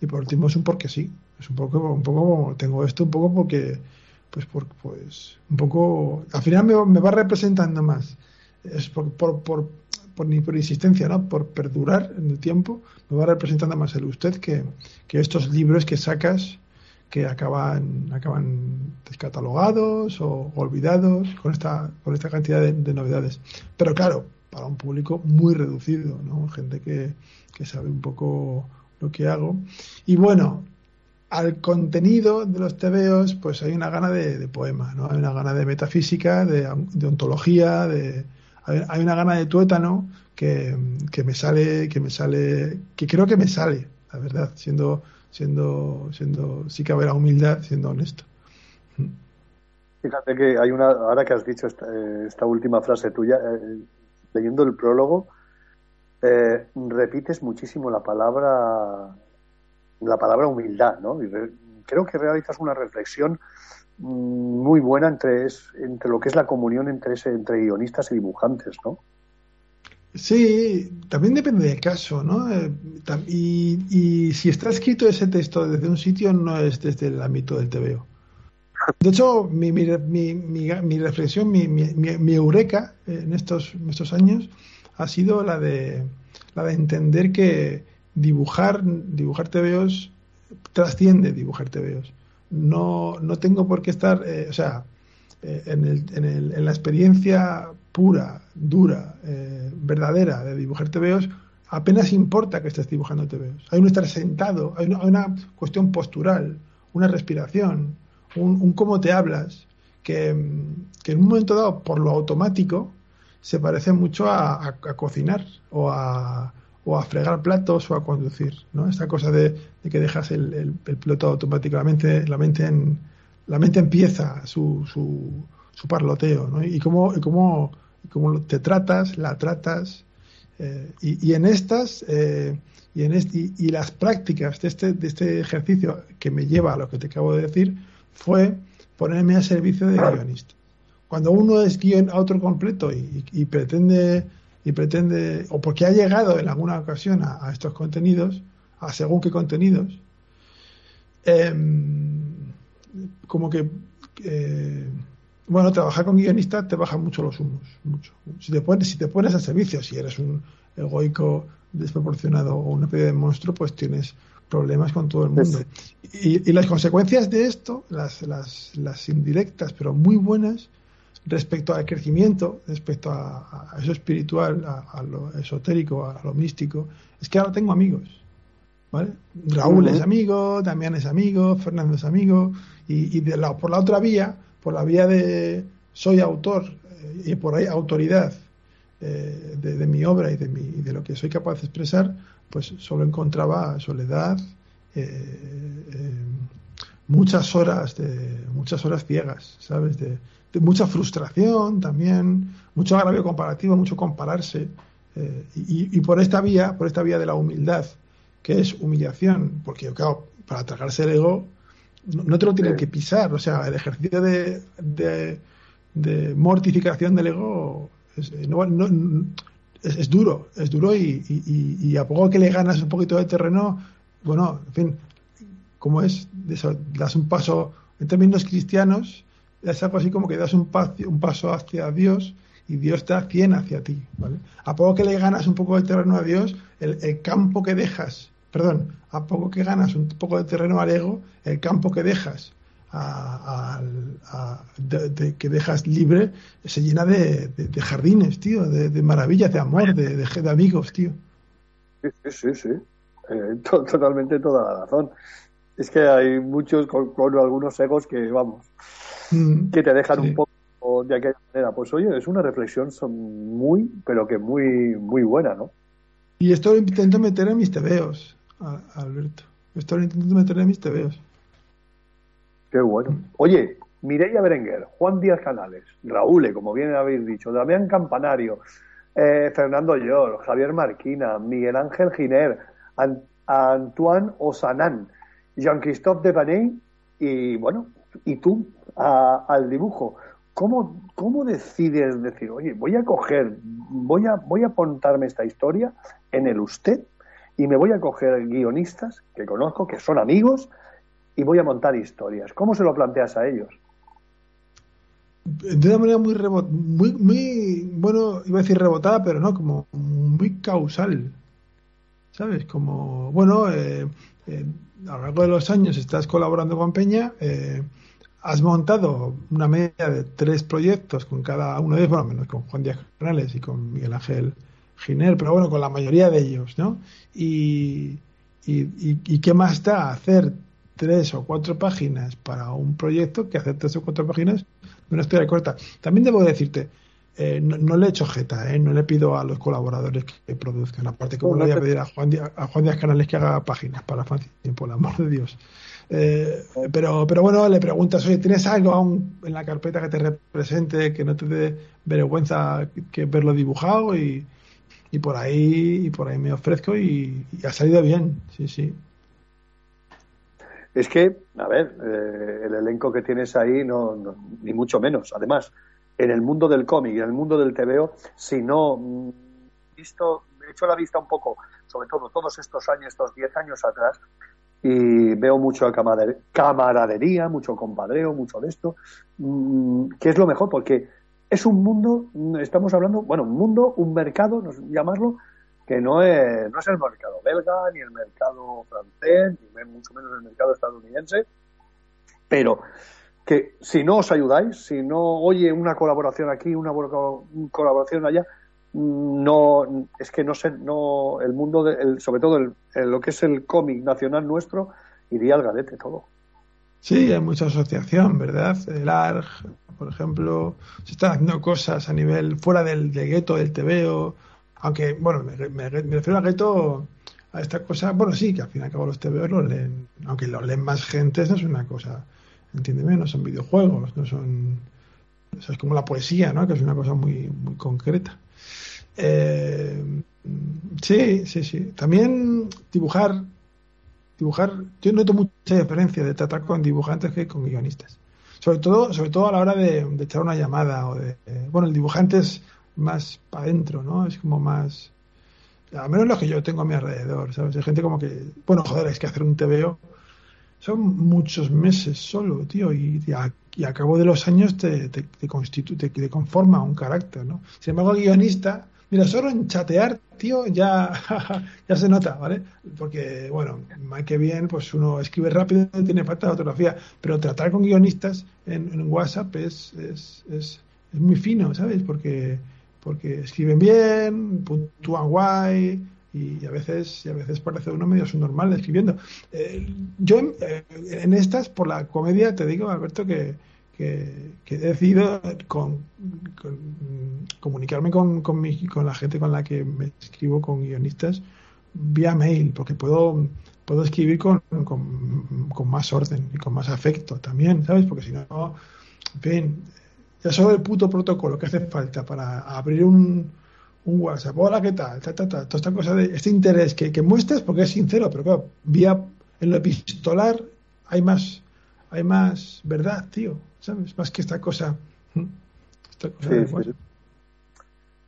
y por último es un porque sí es un poco un poco tengo esto un poco porque pues por, pues un poco al final me va representando más es por, por, por, por, ni por insistencia no por perdurar en el tiempo me va representando más el usted que, que estos libros que sacas que acaban acaban descatalogados o olvidados con esta, con esta cantidad de, de novedades. Pero claro, para un público muy reducido, ¿no? Gente que, que sabe un poco lo que hago. Y bueno, al contenido de los tebeos, pues hay una gana de, de poema, ¿no? Hay una gana de metafísica, de, de ontología, de, hay, una gana de tuétano que, que me sale, que me sale, que creo que me sale, la verdad, siendo, siendo, siendo, sí que habrá humildad, siendo honesto. Fíjate que hay una, ahora que has dicho esta, eh, última frase tuya, eh, leyendo el prólogo, eh, repites muchísimo la palabra, la palabra humildad, ¿no? Creo que realizas una reflexión muy buena entre, entre lo que es la comunión entre, ese, entre guionistas y dibujantes, ¿no? Sí, también depende del caso, ¿no? Eh, y, y si está escrito ese texto desde un sitio, no es desde el ámbito del TVO. De hecho, mi, mi, mi, mi, reflexión, mi eureka eh, en estos, en estos años ha sido la de, la de entender que dibujar, dibujar TVOs trasciende dibujar TVOs. No, no tengo por qué estar, eh, o sea, eh, en, el, en, el, en la experiencia pura, dura, eh, verdadera de dibujar TVOs, apenas importa que estés dibujando TVOs. Hay un estar sentado, hay una, hay una cuestión postural, una respiración, un, un cómo te hablas, que, que, en un momento dado, por lo automático, se parece mucho a, a cocinar o a, o a, fregar platos o a conducir, ¿no? Esta cosa de, que dejas el, el, piloto automático, la mente, la mente, empieza su, su, su parloteo, ¿no? Y cómo, y cómo, cómo te tratas, la tratas, eh, y, en estas eh, y en este, y, las prácticas de este, de este ejercicio que me lleva a lo que te acabo de decir fue ponerme a servicio de guionista. Cuando uno es guion a otro completo y, pretende y pretende o porque ha llegado en alguna ocasión a, a estos contenidos, a según qué contenidos, eh, como que eh, bueno, trabajar con guionistas te baja mucho los humos, mucho. Si te pones, si te pones al servicio, si eres un egoico desproporcionado o una especie de monstruo, pues tienes problemas con todo el mundo. Y, y las consecuencias de esto, las, las, las, indirectas, pero muy buenas, respecto al crecimiento, respecto a, a eso espiritual, a, a, lo esotérico, a, lo místico, es que ahora tengo amigos. ¿vale? Raúl uh -huh. es amigo, Damián es amigo, Fernando es amigo, y, y de la, por la otra vía, por la vía de soy autor eh, y por ahí autoridad eh, de, de, mi obra y de, mi, de lo que soy capaz de expresar, pues solo encontraba soledad, eh, muchas horas de muchas horas ciegas, ¿sabes? De, mucha frustración también, mucho agravio comparativo, mucho compararse eh, y, y, por esta vía, por esta vía de la humildad, que es humillación, porque claro, para tragarse el ego no, no te lo tienen que pisar, o sea, el ejercicio de, de, de mortificación del ego es, no, no, es, es, duro, es duro y, y, y, a poco que le ganas un poquito de terreno, bueno, en fin, como es, das un paso, en términos cristianos, es algo así como que das un, paso, un paso hacia Dios y Dios da 100 hacia ti, ¿vale? A poco que le ganas un poco de terreno a Dios, el, el campo que dejas perdón, a poco que ganas un poco de terreno al ego, el campo que dejas a, que dejas libre se llena de, de jardines, tío, de, maravillas, de amor, de, amigos, tío. Sí, sí, sí. Eh, to, totalmente toda la razón. Es que hay muchos con, algunos egos que, vamos, que te dejan sí. un poco de aquella manera. Pues oye, es una reflexión son muy, pero que muy, muy buena, ¿no? Y esto lo intento meter en mis tebeos, Alberto. Esto lo intento meter en mis tebeos. Qué bueno. Oye, Mireia Berenguer, Juan Díaz Canales, Raúl, como bien habéis dicho, Damián Campanario, eh, Fernando Llor, Javier Marquina, Miguel Ángel Giner, Ant Antoine Osanán, Jean-Christophe Devaney y, bueno, y tú al dibujo. ¿Cómo, ¿Cómo decides decir, oye, voy a coger, voy a, voy a apuntarme esta historia en el usted y me voy a coger guionistas que conozco, que son amigos, y voy a montar historias. ¿Cómo se lo planteas a ellos? De una manera muy, muy, bueno, iba a decir rebotada, pero no, como muy causal. ¿Sabes? Como, bueno, eh, eh, a lo largo de los años estás colaborando con Peña, eh, has montado una media de tres proyectos con cada uno de ellos, bueno, menos con Juan Díaz Canales y con Miguel Ángel Giner, pero bueno, con la mayoría de ellos, ¿no? Y, y, qué más da hacer tres o cuatro páginas para un proyecto que hacer tres o cuatro páginas de una historia corta. También debo decirte, eh, no, le he hecho jeta, eh, no le pido a los colaboradores que produzcan. Aparte, como le voy a pedir a Juan, Díaz, a Juan Díaz Canales que haga páginas para Fancy, por el amor de Dios. Eh, pero, pero bueno, le preguntas, oye, ¿tienes algo aún en la carpeta que te represente, que no te dé vergüenza que verlo dibujado? Y, y por ahí y por ahí me ofrezco y, ha salido bien, sí, sí. Es que, a ver, eh, el elenco que tienes ahí, no, ni mucho menos. Además, en el mundo del cómic en el mundo del TVO, si no mm, visto, he hecho la vista un poco, sobre todo todos estos años, estos 10 años atrás, y veo mucho camaradería, mucho compadreo, mucho de esto, mm, que es lo mejor, porque es un mundo, estamos hablando, bueno, un mundo, un mercado, llamarlo, que no es, no es el mercado belga, ni el mercado francés, ni mucho menos el mercado estadounidense, pero que si no os ayudáis, si no oye una colaboración aquí, una colaboración allá, no es que no sé, no el mundo, de, sobre todo el, lo que es el cómic nacional nuestro, iría al galete todo. Sí, hay mucha asociación, ¿verdad? El ARG, por ejemplo, se están haciendo cosas a nivel fuera del, gueto, del TVO, aunque, bueno, me, refiero al gueto a esta cosa, bueno, sí, que al fin y al cabo los TVO los leen, aunque los leen más gente, eso es una cosa, entiéndeme, no son videojuegos, no son, es como la poesía, ¿no? Que es una cosa muy, muy concreta. Eh, sí, sí, sí. También dibujar, dibujar, yo noto mucha diferencia de tratar con dibujantes que con guionistas sobre todo, sobre todo a la hora de, echar una llamada o de, bueno, el dibujante es más para adentro, ¿no? Es como más, a menos lo que yo tengo a mi alrededor, ¿sabes? Hay gente como que, bueno, joder, es que hacer un TVO son muchos meses solo, tío, y, a, cabo de los años te, te, te, te conforma un carácter, ¿no? Sin embargo, el guionista Mira, solo en chatear, tío, ya, ya se nota, ¿vale? Porque, bueno, más que bien, pues uno escribe rápido, tiene falta de ortografía, pero tratar con guionistas en, WhatsApp es, es, es, es, muy fino, ¿sabes? Porque, porque escriben bien, puntúan guay, y a veces y a veces parece uno medio subnormal escribiendo. Eh, yo eh, en estas, por la comedia, te digo, Alberto, que, que, he decidido con, comunicarme con, con, con, la gente con la que me escribo, con guionistas, vía mail, porque puedo, puedo escribir con, con, más orden y con más afecto también, ¿sabes? Porque si no, en fin, ya solo el puto protocolo que hace falta para abrir un, un WhatsApp, hola, ¿qué tal? Ta, ta, ta, toda esta cosa de este interés que, que muestras porque es sincero, pero claro, vía en lo epistolar hay más, hay más verdad, tío. ¿Sabes? Más que esta cosa.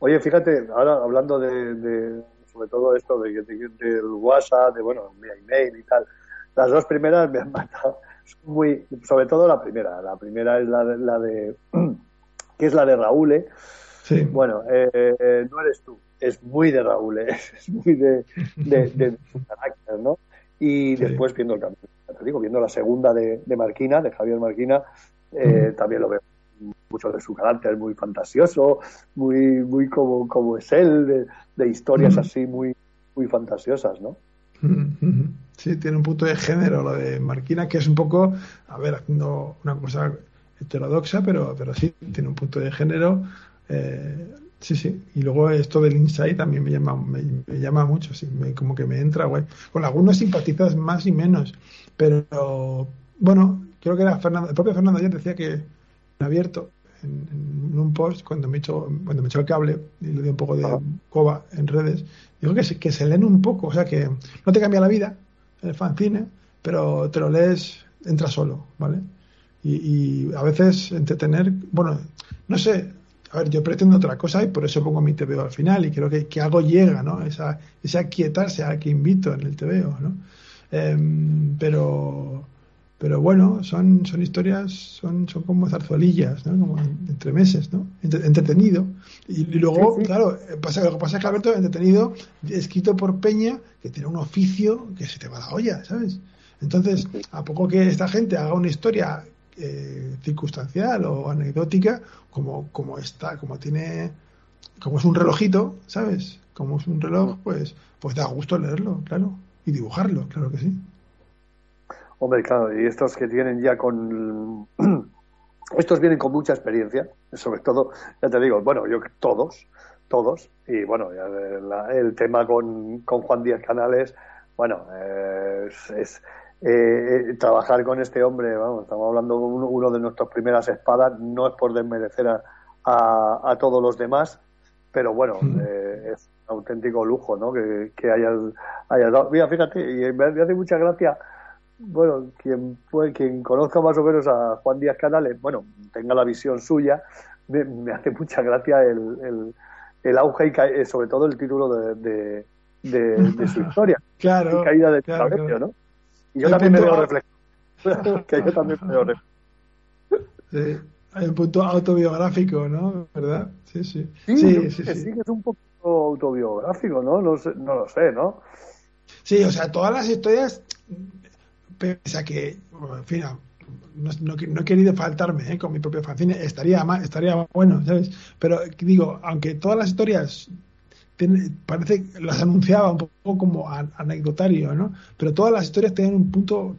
Oye, fíjate, ahora hablando de, sobre todo esto de, del WhatsApp, de bueno, mi email y tal, las dos primeras me han matado. Muy, sobre todo la primera. La primera es la de, la de que es la de Raúl. ¿eh? Sí. Bueno, eh, no eres tú, es muy de Raúl, ¿eh? es muy de, de, su carácter, ¿no? Y después viendo el camino, te digo, viendo la segunda de, de Marquina, de Javier Marquina, eh, también lo veo mucho de su carácter muy fantasioso, muy, muy como, como es él, de, historias así muy, muy fantasiosas, ¿no? Sí, tiene un punto de género lo de Marquina, que es un poco, a ver, haciendo una cosa heterodoxa, pero, pero sí, tiene un punto de género. Eh, sí, sí. Y luego esto del insight también me llama, me, llama mucho, sí, como que me entra, güey. Con algunos simpatizas más y menos, pero bueno, creo que era Fernando, el propio Fernando ayer decía que en abierto, en, un post, cuando me, echó, cuando me echó el cable y le di un poco de coba en redes, dijo que se, que se leen un poco, o sea que no te cambia la vida el fanzine, pero te lo lees, entra solo, ¿vale? Y, a veces entretener, bueno, no sé, a ver, yo pretendo otra cosa y por eso pongo mi TVO al final y creo que, que algo llega, ¿no? Esa, ese aquietarse a que invito en el TVO, ¿no? Em, pero pero bueno, son, son historias, son, son como zarzuelillas, ¿no? Como entre meses, ¿no? entretenido. Y, luego, claro, pasa, lo que pasa es que Alberto, entretenido, escrito por Peña, que tiene un oficio que se te va la olla, ¿sabes? Entonces, a poco que esta gente haga una historia eh, circunstancial o anecdótica, como, como está, como tiene, como es un relojito, ¿sabes? Como es un reloj, pues, pues da gusto leerlo, claro, y dibujarlo, claro que sí. Hombre, claro, y estos que tienen ya con estos vienen con mucha experiencia, sobre todo, ya te digo, bueno, yo todos, todos, y bueno, el tema con, con Juan Díaz Canales, bueno, es, eh, eh, trabajar con este hombre, vamos, estamos hablando de uno, de nuestras primeras espadas, no es por desmerecer a, a, todos los demás, pero bueno, eh, es un auténtico lujo, ¿no? Que, que hayas, dado. Mira, fíjate, y me, hace mucha gracia, bueno, quien, pues, quien conozca más o menos a Juan Díaz Canales, bueno, tenga la visión suya, me, hace mucha gracia el, el, auge y sobre todo el título de, de, su historia. claro. caída de claro, ¿no? Y yo también me veo reflejado. que yo también me veo reflejado. Sí. Hay un punto autobiográfico, ¿no? ¿Verdad? Sí, sí. Sí, sí, sí, sí, que es un poco autobiográfico, ¿no? No, sé, no lo sé, ¿no? Sí, o sea, todas las historias, pese a que, en fin, no, no, he querido faltarme ¿eh? con mi propio fanzine, estaría, estaría bueno, ¿sabes? Pero digo, aunque todas las historias parece las anunciaba un poco como anecdotario, ¿no? Pero todas las historias tienen un punto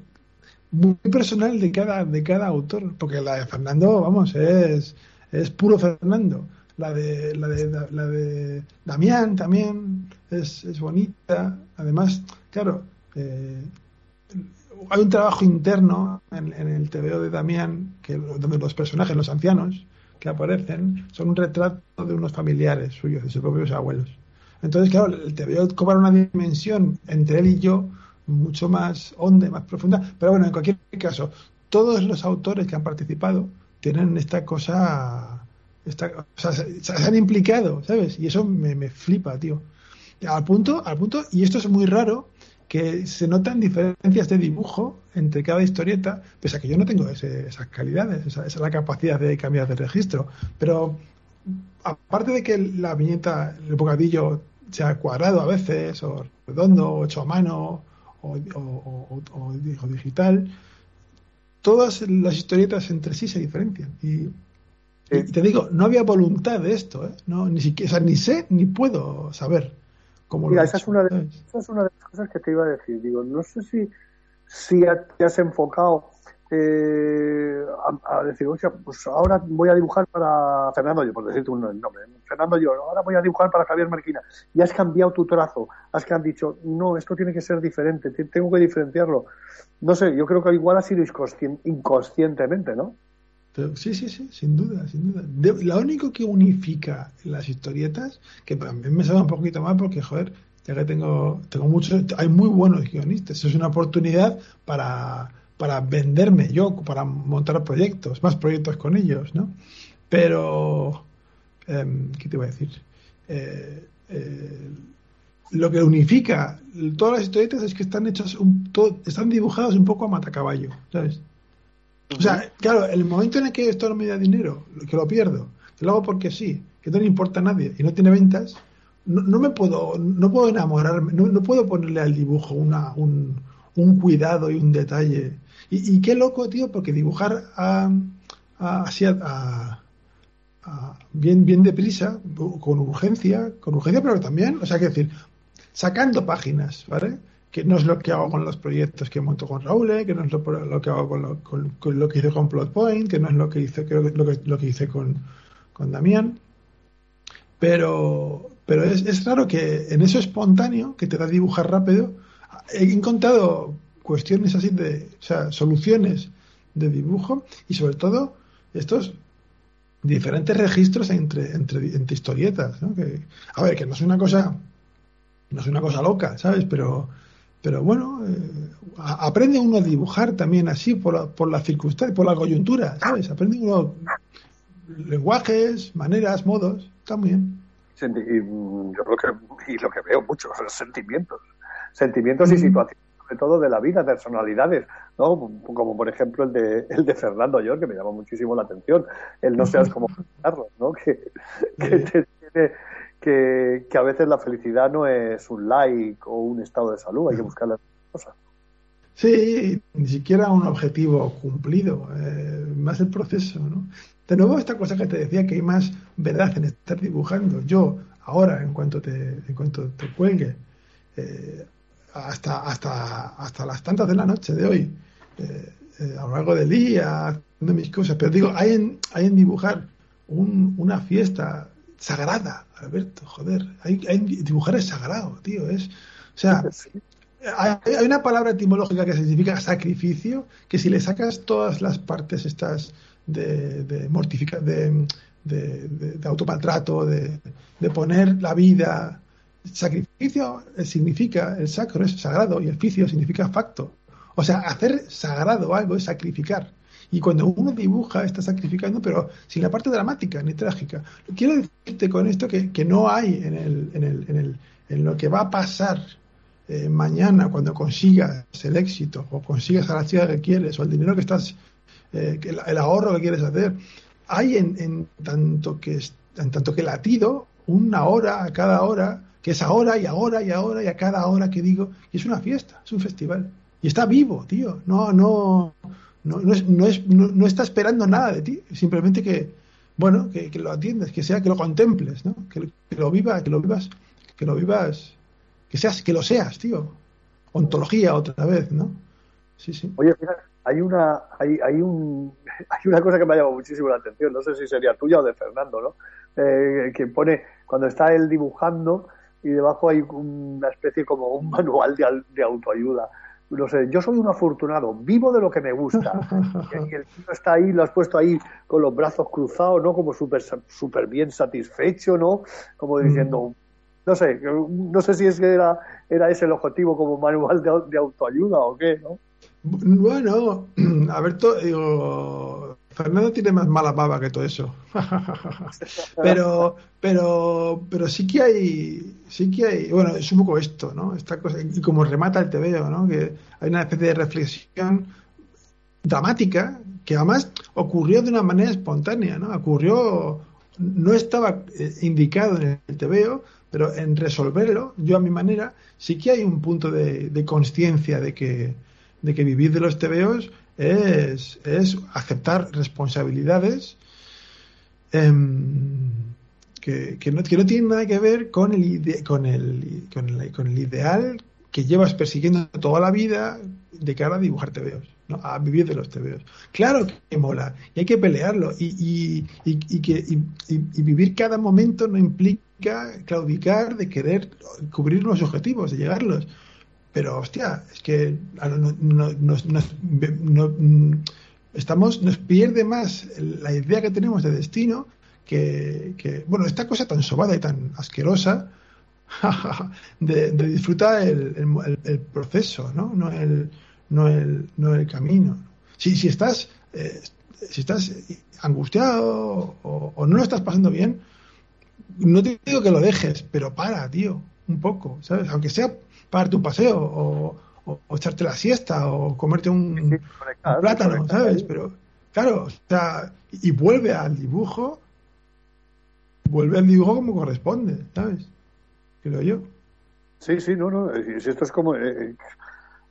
muy personal de cada de cada autor, porque la de Fernando, vamos, es es puro Fernando. La de la de la de Damián también es, es bonita. Además, claro, eh, hay un trabajo interno en, en el TVO de Damián que donde los personajes, los ancianos que aparecen, son un retrato de unos familiares suyos, de sus propios abuelos. Entonces, claro, el TVO cobra una dimensión entre él y yo mucho más honda y más profunda. Pero bueno, en cualquier caso, todos los autores que han participado tienen esta cosa, esta, o sea, se, han implicado, ¿sabes? Y eso me, me, flipa, tío. Al punto, al punto, y esto es muy raro, que se notan diferencias de dibujo entre cada historieta, pese a que yo no tengo esas calidades, esa, esa, la capacidad de cambiar de registro. Pero aparte de que la viñeta, el bocadillo sea cuadrado a veces, o redondo, o hecho a mano, o, digital, todas las historietas entre sí se diferencian. Y, te digo, no había voluntad de esto, ¿eh? no, ni siquiera, ni sé ni puedo saber Mira, esa, es una de, esa es una de las cosas que te iba a decir. Digo, no sé si, si te has enfocado eh, a, decir, oye, pues ahora voy a dibujar para Fernando Yo, por decirte un nombre, Fernando Yo, ahora voy a dibujar para Javier Marquina, y has cambiado tu trazo, has que han dicho, no, esto tiene que ser diferente, tengo que diferenciarlo. No sé, yo creo que igual ha sido inconscientemente, ¿no? Sí, sí, sí, sin duda, sin duda. lo único que unifica las historietas, que también me sabe un poquito más porque, joder, ya que tengo, tengo muchos, hay muy buenos guionistas, es una oportunidad para para venderme yo, para montar proyectos, más proyectos con ellos, ¿no? Pero, em, ¿qué te voy a decir? Eh, eh, lo que unifica todas las historietas es que están hechas, un, están dibujadas un poco a matacaballo, ¿sabes? O sea, claro, el momento en el que esto no me da dinero, que lo pierdo, que lo hago porque sí, que no le importa a nadie y no tiene ventas, no, me puedo, no puedo enamorarme, no, puedo ponerle al dibujo una, un, un cuidado y un detalle y, qué loco, tío, porque dibujar a, así a, bien, bien deprisa, con urgencia, con urgencia, pero también, o sea, que decir, sacando páginas, ¿vale? Que no es lo que hago con los proyectos que monto con Raúl, ¿eh? que no es lo, que hago con lo, con, lo, que hice con Plotpoint, que no es lo que hice, creo que, lo, que, lo que hice con, con Damián. Pero, pero es, es raro que en eso espontáneo, que te da dibujar rápido, he encontrado cuestiones así de, o sea, soluciones de dibujo y sobre todo estos diferentes registros entre, entre, entre historietas, ¿no? Que, a ver, que no es una cosa, no es una cosa loca, ¿sabes? Pero, pero bueno, eh, aprende uno a dibujar también así por la, por la circunstancia, por la coyuntura, ¿sabes? Aprende uno lenguajes, maneras, modos, está muy bien. y mm, yo creo que, y lo que veo mucho, son sentimientos, sentimientos y situaciones sobre todo de la vida, personalidades, ¿no? Como por ejemplo el de, el de Fernando York, que me llama muchísimo la atención. El no seas como Carlos, ¿no? Que, que, tiene, que, que, a veces la felicidad no es un like o un estado de salud, hay que buscar las cosas. Sí, ni siquiera un objetivo cumplido, eh, más el proceso, ¿no? De nuevo, esta cosa que te decía que hay más verdad en estar dibujando. Yo, ahora, en cuanto te, en cuanto te cuelgue, eh, hasta, hasta, hasta las tantas de la noche de hoy, eh, eh, a lo largo del día, haciendo mis cosas, pero digo, hay en, hay en dibujar un- una fiesta sagrada, Alberto, joder, hay, hay dibujar es sagrado, tío, es, o sea, hay, hay una palabra etimológica que significa sacrificio, que si le sacas todas las partes estas de, de mortifica- de, de, de- de automaltrato, de, de poner la vida, sacrificio significa, el sacro es sagrado y el ficio significa facto. O sea, hacer sagrado algo es sacrificar. Y cuando uno dibuja está sacrificando, pero sin la parte dramática ni trágica. Quiero decirte con esto que, que no hay en, el, en, el, en, el, en lo que va a pasar eh, mañana cuando consigas el éxito o consigas a la chica que quieres o el dinero que estás, eh, el, ahorro que quieres hacer, hay en, en tanto que en tanto que latido una hora a cada hora que es ahora y ahora y ahora y a cada hora que digo y es una fiesta, es un festival y está vivo, tío. No, no, no, no, es, no, es- no- está esperando nada de ti, simplemente que bueno, que, que lo atiendas, que sea que lo contemples, ¿no? Que, lo- vivas, que lo vivas, que lo vivas, que seas, que lo seas, tío. Ontología otra vez, ¿no? Sí, sí. Oye, mira, hay una, hay, hay un, hay una cosa que me ha llamado muchísimo la atención, no sé si sería tuya o de Fernando, ¿no? Eh, que pone, cuando está él dibujando y debajo hay una especie como un manual de, de autoayuda. No sé, yo soy un afortunado, vivo de lo que me gusta. Y el tío está ahí, lo has puesto ahí con los brazos cruzados, ¿no? Como súper súper bien satisfecho, ¿no? Como diciendo, no sé, no sé si es que era, era ese el objetivo como manual de, au- de autoayuda o qué, ¿no? Bueno, Alberto, digo, Fernando tiene más mala baba que todo eso. pero, pero, pero sí que hay, sí que hay, bueno, es un poco esto, ¿no? Esta cosa, y como remata el TVO, ¿no? Que hay una especie de reflexión dramática que además ocurrió de una manera espontánea, ¿no? Ocurrió, no estaba eh, indicado en el TVO, pero en resolverlo, yo a mi manera, sí que hay un punto de, de conciencia de que, de que vivir de los TVOs es, es aceptar responsabilidades em, que, que no, que no tienen nada que ver con el, ide- con, el, con, el, con el ideal que llevas persiguiendo toda la vida de cara a dibujar TVOs, ¿no? a vivir de los TVOs. Claro que mola y hay que pelearlo y, y, y, y que, vivir cada momento no implica claudicar de querer cubrir los objetivos, de llegarlos. Pero, hostia, es que mm, estamos, nos pierde más la idea que tenemos de destino que, bueno, esta cosa tan sobada y tan asquerosa de, de disfrutar el proceso, ¿no? No el, no el, no el camino. Si, si estás, eh, si estás angustiado o, o no lo estás pasando bien, no te digo que lo dejes, pero para, tío, un poco, ¿sabes? Aunque sea para tu paseo o, o- o echarte la siesta o comerte un, un plátano, ¿sabes? Pero, claro, o sea, y vuelve al dibujo, vuelve al dibujo como corresponde, ¿sabes? Creo yo. Sí, sí, no, no. Si esto es como, eh, eh,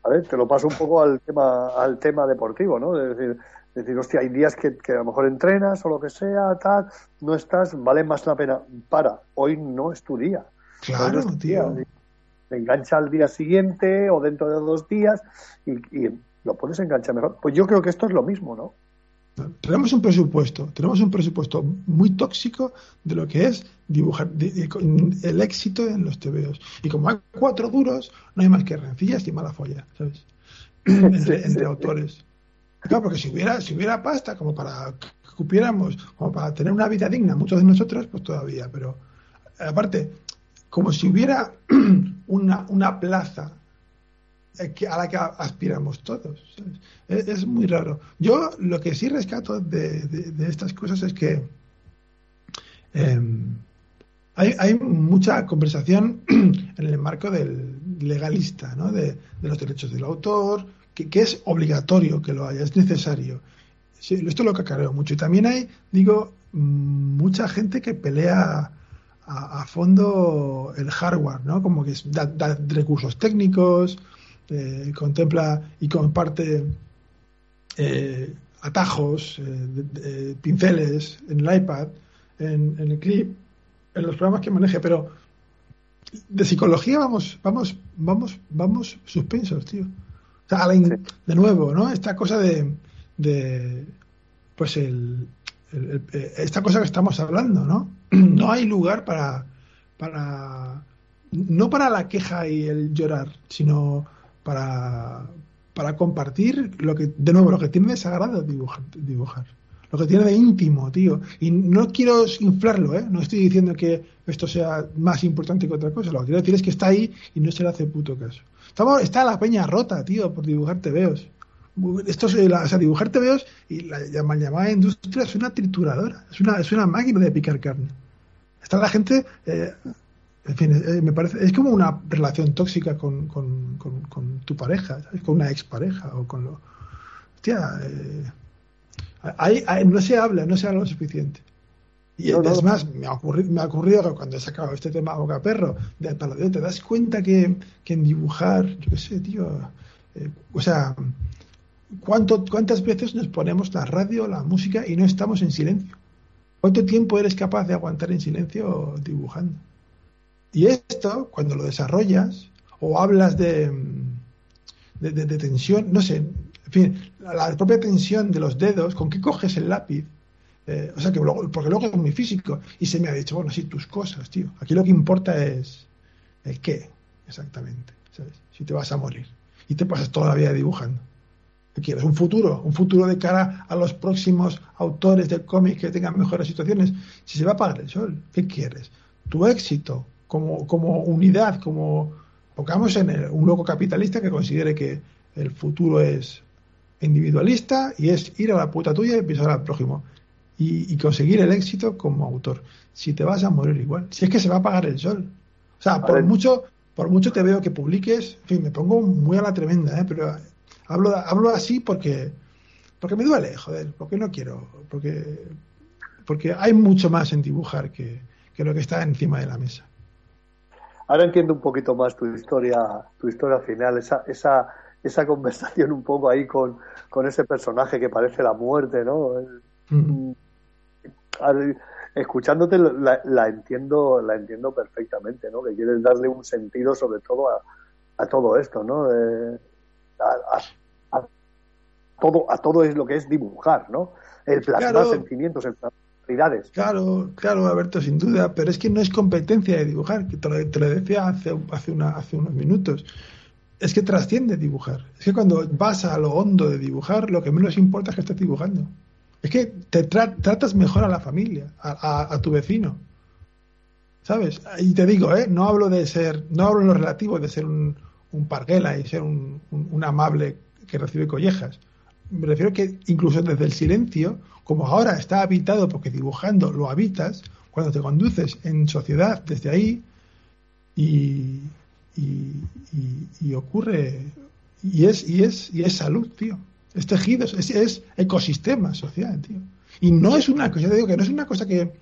a ver, te lo paso un poco al tema, al tema deportivo, ¿no? De decir, decir, hostia, hay días que, que a lo mejor entrenas o lo que sea, tal, no estás, vale más la pena. Para, hoy no es tu día. No Claro, es tu tío. día. Engancha al día siguiente o dentro de dos días y, y lo pones engancha mejor. Pues yo creo que esto es lo mismo, ¿no? Tenemos un presupuesto, tenemos un presupuesto muy tóxico de lo que es dibujar de- de- con el éxito en los TVOs. Y como hay cuatro duros, no hay más que rencillas y mala folla, ¿sabes? entre, entre autores. Claro, porque si hubiera, si hubiera pasta como para que cupiéramos, como para tener una vida digna, muchos de nosotros, pues todavía, pero aparte, como si hubiera una, una plaza eh, a la que aspiramos todos. Es, muy raro. Yo lo que sí rescato de, de- estas cosas es que em, hay, hay mucha conversación en el marco del legalista, ¿no? de, los derechos del autor, que, es obligatorio que lo haya, es necesario. Sí, esto es lo que acarreo mucho. Y también hay, digo, mm, mucha gente que pelea a, a fondo el hardware, ¿no? Como que es- da, da recursos técnicos, eh, contempla y comparte eh, atajos, eh, de- de- pinceles en el iPad, en, en el clip, en los programas que maneje, pero de psicología vamos, vamos, vamos, vamos suspensos, tío. O sea, de nuevo, ¿no? Esta cosa de, de pues el, el- eh, esta cosa que estamos hablando, ¿no? No hay lugar para, para, no para la queja y el llorar, sino para, para compartir lo que, de nuevo, lo que tiene de sagrado dibujar, dibujar. Lo que tiene de íntimo, tío. Y no quiero inflarlo, ¿eh? No estoy diciendo que esto sea más importante que otra cosa. Lo que quiero decir es que está ahí y no se le hace puto caso. Estamos, está la peña rota, tío, por dibujar tebeos. Esto es, la- o sea, dibujar tebeos y la llama- llamada industria es una trituradora, es una, es una máquina de picar carne. Está la gente, eh, en fin, eh, me parece, es como una relación tóxica con, con, con- con tu pareja, ¿sabes? con una expareja o con lo. Hostia, eh, ahí no se habla, no se habla lo suficiente. Y No, no. es más, me ha, ocurrido, me ha ocurrido que cuando he sacado este tema a boca perro de te das cuenta que, que en dibujar, yo qué sé, tío, eh, o sea, ¿cuánto, ¿cuántas veces nos ponemos la radio, la música y no estamos en silencio? ¿Cuánto tiempo eres capaz de aguantar en silencio dibujando? Y esto, cuando lo desarrollas o hablas de, de, tensión, no sé, en fin, la, propia tensión de los dedos, con qué coges el lápiz, eh, o sea, que porque luego es muy físico y se me ha dicho, bueno, sí, tus cosas, tío. Aquí lo que importa es el qué, exactamente, ¿sabes? Si te vas a morir y te pasas toda la vida dibujando. ¿Qué quieres? ¿Un futuro? ¿Un futuro de cara a los próximos autores del cómic que tengan mejores situaciones? Si se va a apagar el sol, ¿qué quieres? Tu éxito como, como unidad, como pongamos en el- un loco capitalista que considere que el futuro es individualista y es ir a la puta tuya y pisar al prójimo y, y conseguir el éxito como autor. Si te vas a morir igual, si es que se va a apagar el sol. O sea, por mucho, por mucho te veo que publiques, en fin, me pongo muy a la tremenda, ¿eh? pero hablo, hablo así porque, porque me duele, joder, porque no quiero, porque, porque hay mucho más en dibujar que, que lo que está encima de la mesa. Ahora entiendo un poquito más tu historia, tu historia final, esa, esa, esa conversación un poco ahí con, con ese personaje que parece la muerte, ¿no? Mm. Al- escuchándote la, la entiendo, la entiendo perfectamente, ¿no? Que quieres darle un sentido sobre todo a, a todo esto, ¿no? Eh, a, todo, a todo es lo que es dibujar, ¿no? El plasmar Claro. sentimientos, el plasmar realidades. Claro, claro, Alberto, sin duda, pero es que no es competencia de dibujar, que te lo, te lo decía hace, hace, una, hace unos minutos. Es que trasciende dibujar. Es que cuando vas a lo hondo de dibujar, lo que menos importa es que estés dibujando. Es que te tra- tratas mejor a la familia, a, a- a tu vecino. ¿Sabes? Y te digo, ¿eh? no hablo de ser, no hablo en lo relativo de ser un, un parguela y ser un, un- un amable que recibe collejas. Me refiero que incluso desde el silencio, como ahora está habitado porque dibujando lo habitas, cuando te conduces en sociedad desde ahí y, y, y- y ocurre y es y es y es salud, tío. Es tejido, es, es ecosistema social, tío. Y no es una cosa, yo digo que no es una cosa que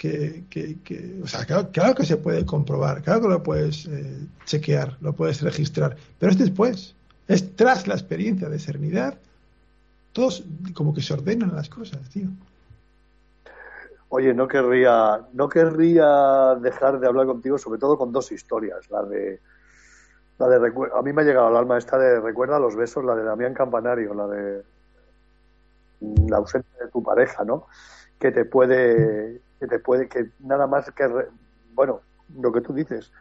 que, que, que- o sea, claro, que se puede comprobar, claro que lo puedes eh, chequear, lo puedes registrar, pero es después, es tras la experiencia de serenidad, todos como que se ordenan las cosas, tío. Oye, no querría, no querría dejar de hablar contigo, sobre todo con dos historias. La de, la de a mí me ha llegado al alma esta de recuerda los besos, la de Damián Campanario, la de la ausencia de tu pareja, ¿no? Que te puede, que te puede, que nada más que, bueno, lo que tú dices,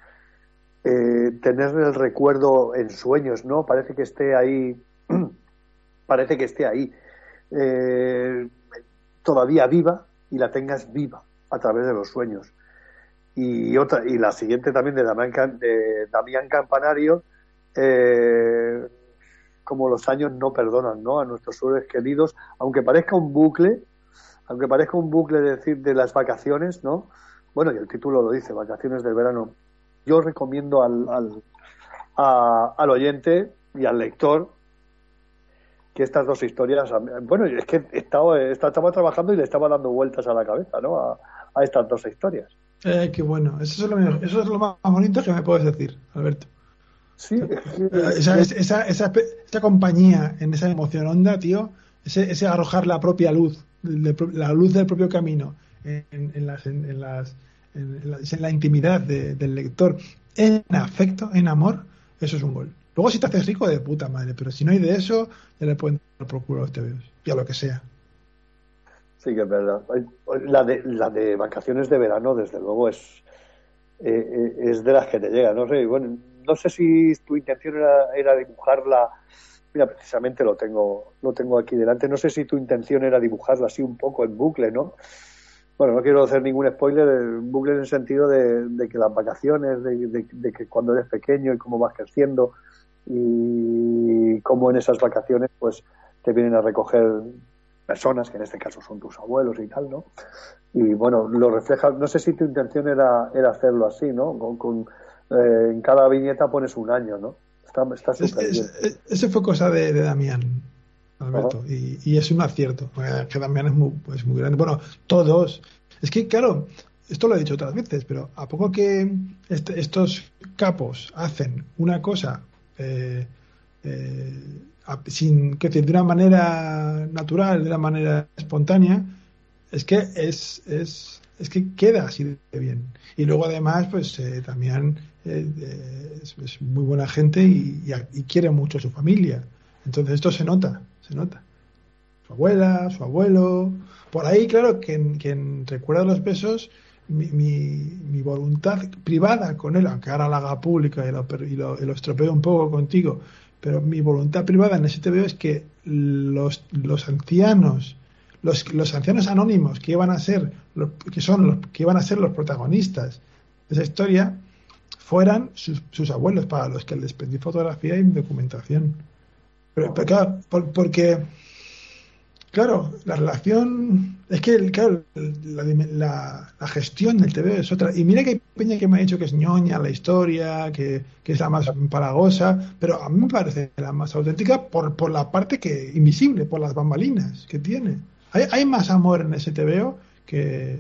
eh, tener el recuerdo en sueños, ¿no? Parece que esté ahí, parece que esté ahí, eh, todavía viva y la tengas viva a través de los sueños. Y otra y la siguiente también de Damián, Cam- de Damián Campanario, eh, como los años no perdonan, ¿no? A nuestros seres queridos, aunque parezca un bucle, aunque parezca un bucle de decir de las vacaciones, ¿no? Bueno, y el título lo dice, vacaciones del verano. Yo recomiendo al, al, a- al oyente y al lector que estas dos historias, bueno, es que estaba, estaba trabajando y le estaba dando vueltas a la cabeza, ¿no? A, a estas dos historias. Eh, qué bueno, eso es, lo, mejor- eso es lo más bonito que me puedes decir, Alberto. Sí, esa, esa, esa, esa, compañía en esa emoción honda, tío, ese, ese arrojar la propia luz, la luz del propio camino en, en las, en, las, en, la, intimidad de, del lector, en afecto, en amor, eso es un gol. Luego si te haces rico de puta madre, pero si no hay de eso, ya le pueden dar por culo a los TVOs, ya lo que sea. Sí que es verdad. La de, la de vacaciones de verano, desde luego, es, eh, es de las que te llega. No sé, bueno, no sé si tu intención era, era dibujarla. Mira, precisamente lo tengo, lo tengo aquí delante. No sé si tu intención era dibujarla así un poco en bucle, ¿no? Bueno, no quiero hacer ningún spoiler, bucle en el sentido de, que las vacaciones, de, de, que cuando eres pequeño y cómo vas creciendo y cómo en esas vacaciones pues te vienen a recoger personas, que en este caso son tus abuelos y tal, ¿no? Y bueno, lo refleja, no sé si tu intención era, era hacerlo así, ¿no? Con, eh, en cada viñeta pones un año, ¿no? Está, está bien. ese fue cosa de, Damián, Alberto, y, y, es un acierto, que Damián es muy, pues, muy grande. Bueno, todos. Es que, claro, esto lo he dicho otras veces, pero a poco que este, estos capos hacen una cosa eh, eh, sin que de una manera natural, de una manera espontánea, es que es, es, es que queda así de bien. Y luego además, pues eh, también eh, es, muy buena gente y, quiere mucho a su familia. Entonces esto se nota, se nota. Su abuela, su abuelo. Por ahí, claro, que quien recuerda los besos, mi, mi, voluntad privada con él, aunque ahora la haga pública y lo, y lo, y lo estropeo un poco contigo, pero mi voluntad privada en ese TVO es que los, los ancianos, los, los, ancianos anónimos que iban a ser, que son los que iban a ser los protagonistas de esa historia, fueran sus, abuelos para los que les pedí fotografía y documentación. Pero, pero claro, porque Claro, la relación. Es que, claro, la, la, gestión del TV es otra. Y mira que hay peña que me ha dicho que es ñoña la historia, que, que, es la más paragosa, pero a mí me parece la más auténtica por, por la parte que invisible, por las bambalinas que tiene. Hay, hay más amor en ese TVO que.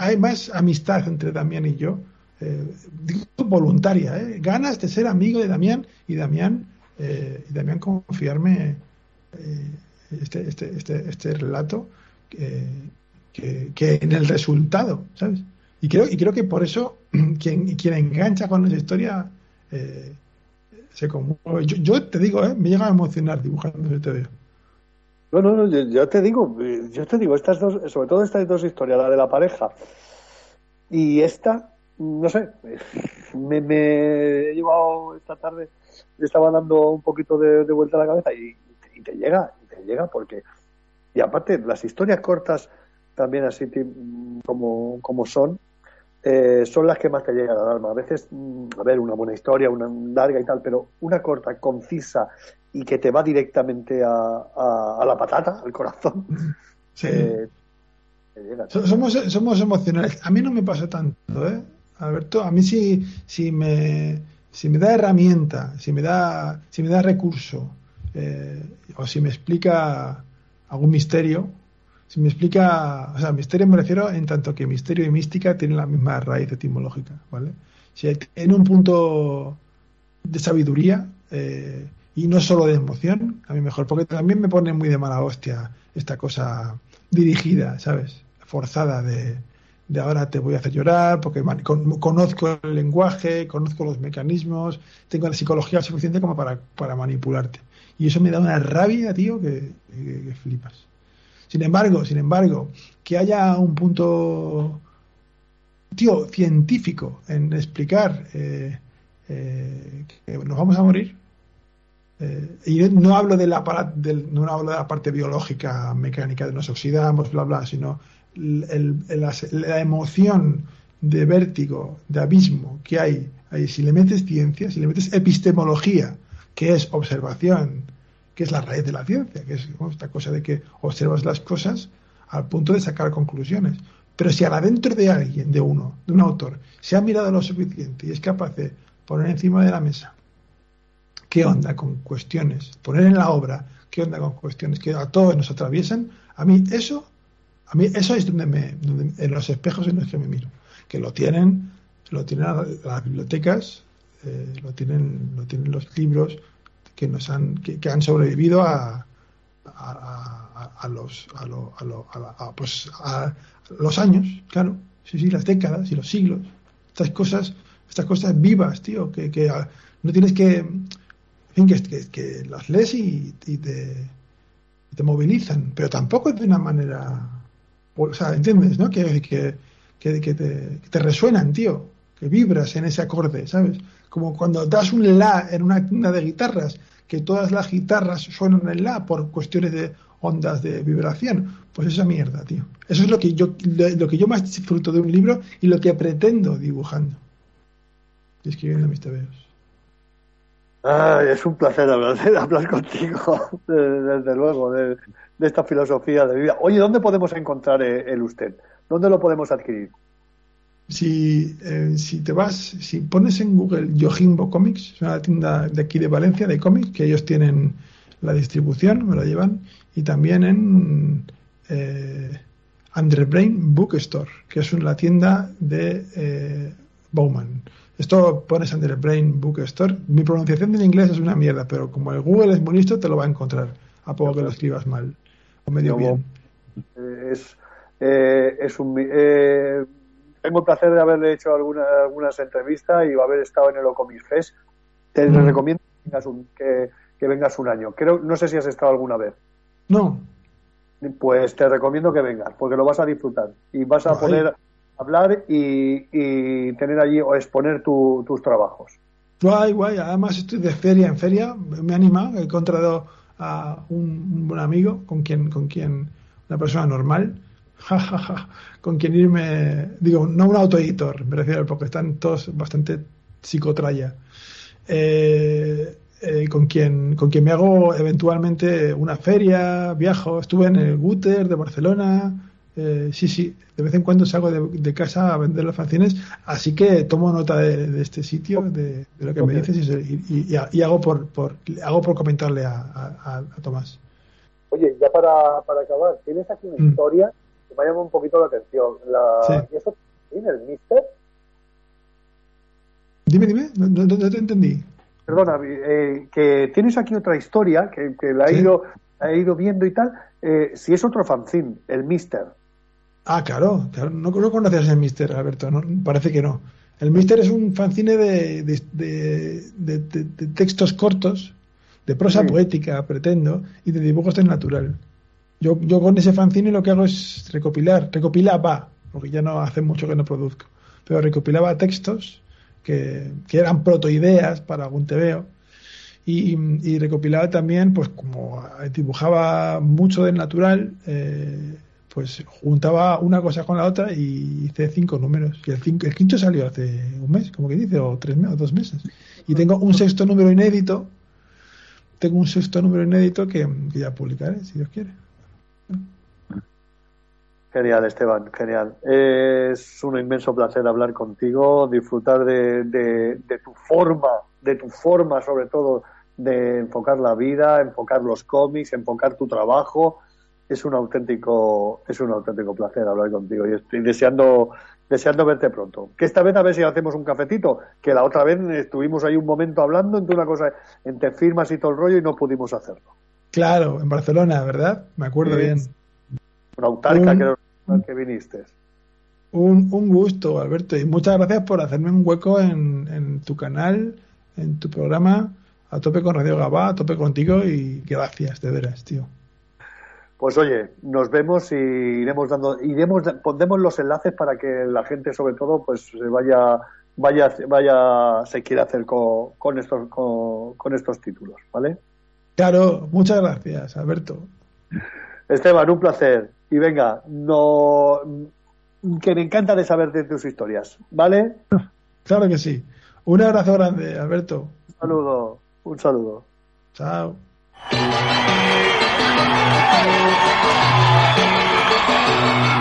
Hay más amistad entre Damián y yo, eh, voluntaria, ¿eh? ganas de ser amigo de Damián y Damián, eh, y Damián confiarme. Eh, este, este, este, este relato que, que, en el resultado, ¿sabes? Y creo, y creo que por eso quien, quien engancha con esa historia se conmueve. Yo, yo, te digo, me llega a emocionar dibujando ese TV. No, no, no, yo, te digo, yo te digo, estas dos, sobre todo estas dos historias, la de la pareja y esta, no sé, me, me he llevado esta tarde, le estaba dando un poquito de, vuelta a la cabeza y, y te llega, llega porque y aparte las historias cortas también así como, como son eh, son las que más te llegan al alma. A veces mm, a ver una buena historia una larga y tal pero una corta concisa y que te va directamente a, a, la patata al corazón eh, somos somos emocionales. A mí no me pasa tanto eh Alberto a mí sí me si me da herramienta si me da recurso eh, o si me explica algún misterio, si me explica, o sea, misterio me refiero en tanto que misterio y mística tienen la misma raíz etimológica, ¿vale? Si tiene un punto de sabiduría eh, y no solo de emoción, a mí mejor, porque también me pone muy de mala hostia esta cosa dirigida, ¿sabes? Forzada de, de ahora te voy a hacer llorar porque conozco el lenguaje, conozco los mecanismos, tengo la psicología suficiente como para, para manipularte. Y eso me da una rabia, tío, que, flipas. Sin embargo, sin embargo, que haya un punto, tío, científico en explicar eh, eh, que nos vamos a morir. Eh, y no hablo de la del, no hablo de la parte biológica, mecánica, de nos oxidamos, bla, bla, sino la, emoción de vértigo, de abismo que hay ahí. Si le metes ciencia, si le metes epistemología, que es observación, que es la raíz de la ciencia, que es esta cosa de que observas las cosas al punto de sacar conclusiones. Pero si adentro de alguien, de uno, de un autor, se ha mirado lo suficiente y es capaz de poner encima de la mesa qué onda con cuestiones, poner en la obra qué onda con cuestiones que a todos nos atraviesan, a mí eso, a mí eso es donde me, en los espejos en los que me miro, que lo tienen, lo tienen las bibliotecas eh, lo tienen lo tienen los libros que nos han que, han sobrevivido a a, a- a los a, pues, a los años claro. Sí sí las décadas y los siglos. Estas cosas estas cosas vivas tío que, ah, no tienes que en fin que, que, las lees y, te te movilizan pero tampoco de una manera o sea entiendes no que, que, que, te, que te resuenan tío que vibras en ese acorde sabes como cuando das un la en una tienda de guitarras que todas las guitarras suenan en la por cuestiones de ondas de vibración pues esa mierda tío. Eso es lo que yo lo, que yo más disfruto de un libro y lo que pretendo dibujando. Escribiendo mis tebeos Es un placer hablar, hablar contigo, de- desde luego, de, esta filosofía de vida. Oye, ¿dónde podemos encontrar eh, el usted? ¿Dónde lo podemos adquirir? si, eh, si te vas, si pones en Google Yojimbo Comics, es una tienda de aquí de Valencia de cómics, que ellos tienen la distribución, me la llevan, y también en eh, Underbrain Bookstore, que es una tienda de eh, Bowman. Esto pones Underbrain Bookstore. Mi pronunciación en inglés es una mierda, pero como el Google es muy listo, te lo va a encontrar, a poco que lo escribas mal o medio bien. Eh, es, eh, es un, eh, tengo el placer de haberle hecho alguna, algunas entrevistas y haber estado en el Ocomic Fest. Te Mm. recomiendo que vengas, un, que, que vengas un año. Creo, no sé si has estado alguna vez. No, Pues te recomiendo que vengas, porque lo vas a disfrutar y vas a poder hablar y, tener allí o exponer tu- tus trabajos. Guay, guay. Además estoy de feria en feria. Me ha animado. He encontrado a un, buen amigo con quien, con quien, una persona normal, con quien irme, digo, no un autoeditor, me refiero, porque están todos bastante psicotraya. Eh, eh, con quien con quien me hago eventualmente una feria, viajo, estuve en el Guter de Barcelona, eh, sí, sí, de vez en cuando salgo de, de casa a vender los fanzines, así que tomo nota de, de este sitio, de, de lo que me dices y, se- y- y- y hago por, por hago por comentarle a, a- a- a Tomás. Oye, ya para, para acabar, tienes aquí una Mm. historia que me ha llamado un poquito la atención. La, Sí. ¿Y eso tiene el Mister? Dime, dime, no, no- no te entendí. Perdona, eh, que tienes aquí otra historia que, que la he, Sí. ido, la he ido viendo y tal. Eh, si es otro fanzine, el Mister. Ah, claro, claro. No, no conoces el Mister, Alberto, no, parece que no. El Mister es un fanzine de, de, de- textos cortos, de prosa Sí. poética, pretendo, y de dibujos en natural. Yo, yo con ese fanzine lo que hago es recopilar, recopilaba, porque ya no hace mucho que no produzco, pero recopilaba textos que, que eran protoideas para algún tebeo y, y recopilaba también, pues como dibujaba mucho del natural, eh, pues juntaba una cosa con la otra y hice cinco números. Y el, cinco- el quinto salió hace un mes, como que dice, o tres meses, o dos meses. Y tengo un sexto número inédito, tengo un sexto número inédito que, ya publicaré, si Dios quiere. Genial, Esteban, genial. Es un inmenso placer hablar contigo, disfrutar de, de- de tu forma, de tu forma sobre todo de enfocar la vida, enfocar los cómics, enfocar tu trabajo. Es un auténtico, es un auténtico placer hablar contigo y estoy deseando, deseando verte pronto. Que esta vez a ver si hacemos un cafetito, que la otra vez estuvimos ahí un momento hablando entre una cosa, entre firmas y todo el rollo y no pudimos hacerlo. Claro, en Barcelona, ¿verdad? Me acuerdo Sí. bien. Una autarca Un- que viniste. Un, un gusto, Alberto, y muchas gracias por hacerme un hueco en, en tu canal, en tu programa, a tope con Radio Gabá, a tope contigo y gracias, de veras, tío. Pues oye, nos vemos y iremos dando, iremos, pondremos los enlaces para que la gente, sobre todo, pues se vaya, vaya, vaya, se quiera hacer con, con estos, con, con estos títulos, ¿vale? Claro, muchas gracias, Alberto. Esteban, un placer. Y venga, no, que me encanta de saber de tus historias, ¿vale? Claro que sí. Un abrazo grande, Alberto. Un saludo, un saludo. Chao. Thank you.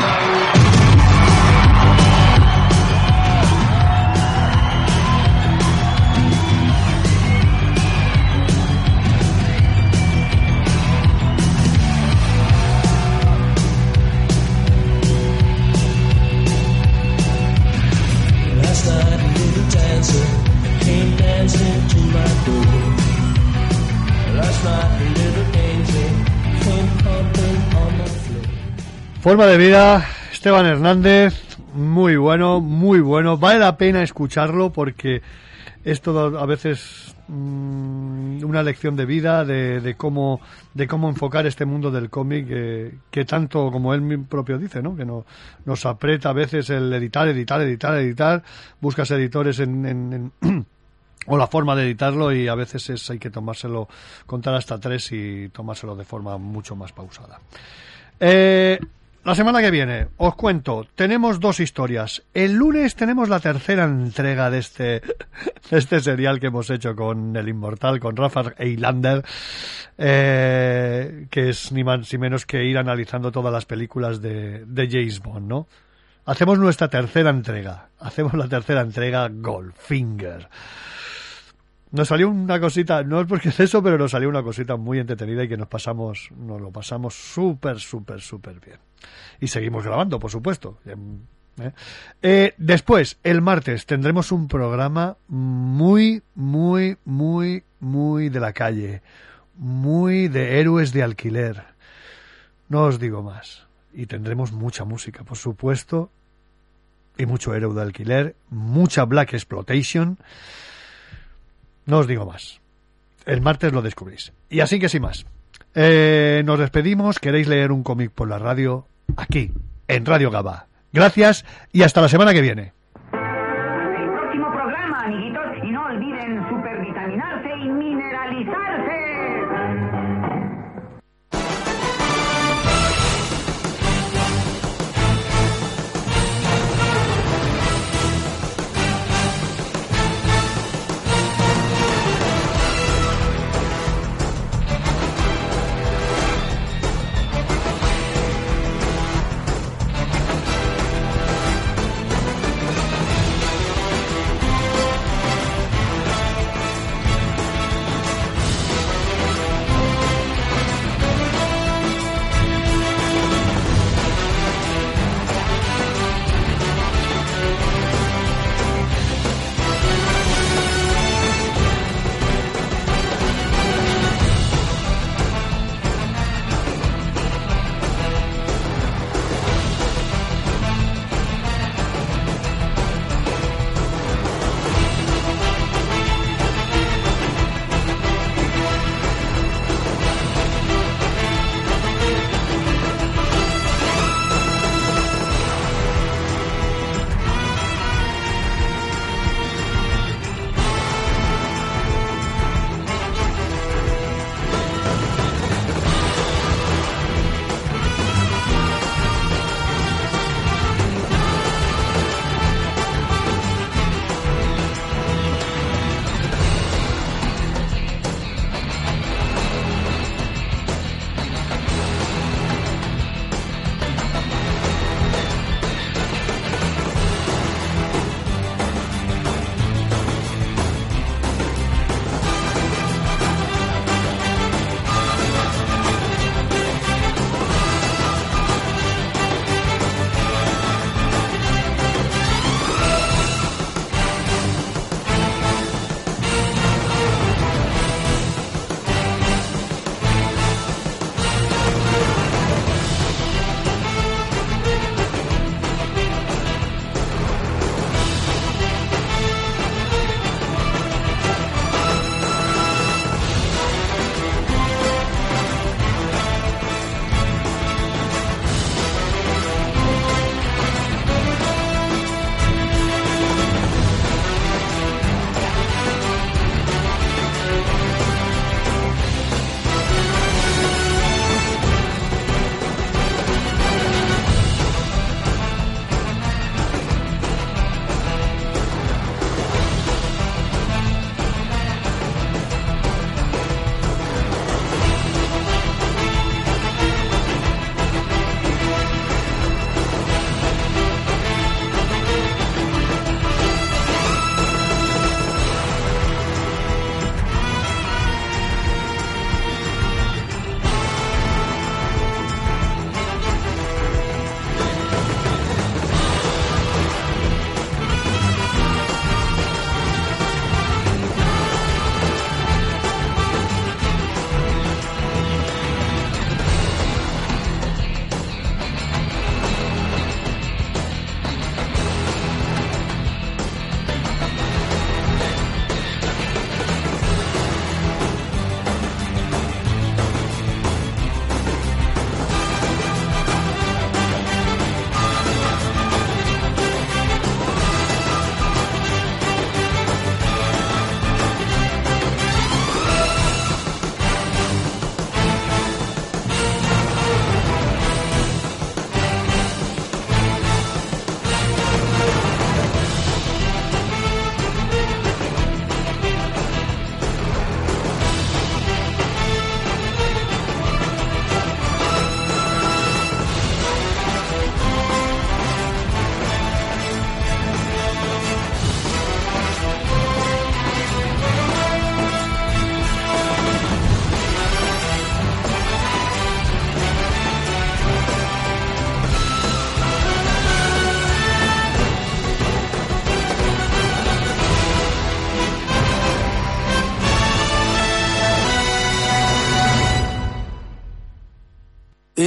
Forma de vida, Esteban Hernández, muy bueno, muy bueno. Vale la pena escucharlo porque es todo a veces mm, una lección de vida de, cómo de cómo enfocar este mundo del cómic eh, que tanto como él propio dice no que no, nos aprieta a veces el editar editar editar editar. Buscas editores en- o la forma de editarlo y a veces es hay que tomárselo contar hasta tres y tomárselo de forma mucho más pausada. Eh, la semana que viene, os cuento, tenemos dos historias. El lunes tenemos la tercera entrega de este, este serial que hemos hecho con el inmortal, con Rafa Eilander, eh, que es ni más ni menos que ir analizando todas las películas de, de James Bond, ¿no? Hacemos nuestra tercera entrega. Hacemos la tercera entrega Goldfinger. Nos salió una cosita, no es porque es eso, pero nos salió una cosita muy entretenida y que nos pasamos, nos lo pasamos súper, súper, súper bien. Y seguimos grabando, por supuesto. Em, ¿eh? Eh, después, el martes, tendremos un programa muy, muy, muy, muy de la calle. Muy de héroes de alquiler. No os digo más. Y tendremos mucha música, por supuesto. Y mucho héroe de alquiler. Mucha Black Exploitation. No os digo más. El martes lo descubrís. Y así que sin más. Eh, nos despedimos. ¿Queréis leer un cómic por la radio? Aquí, en Radio Gaba. Gracias y hasta la semana que viene.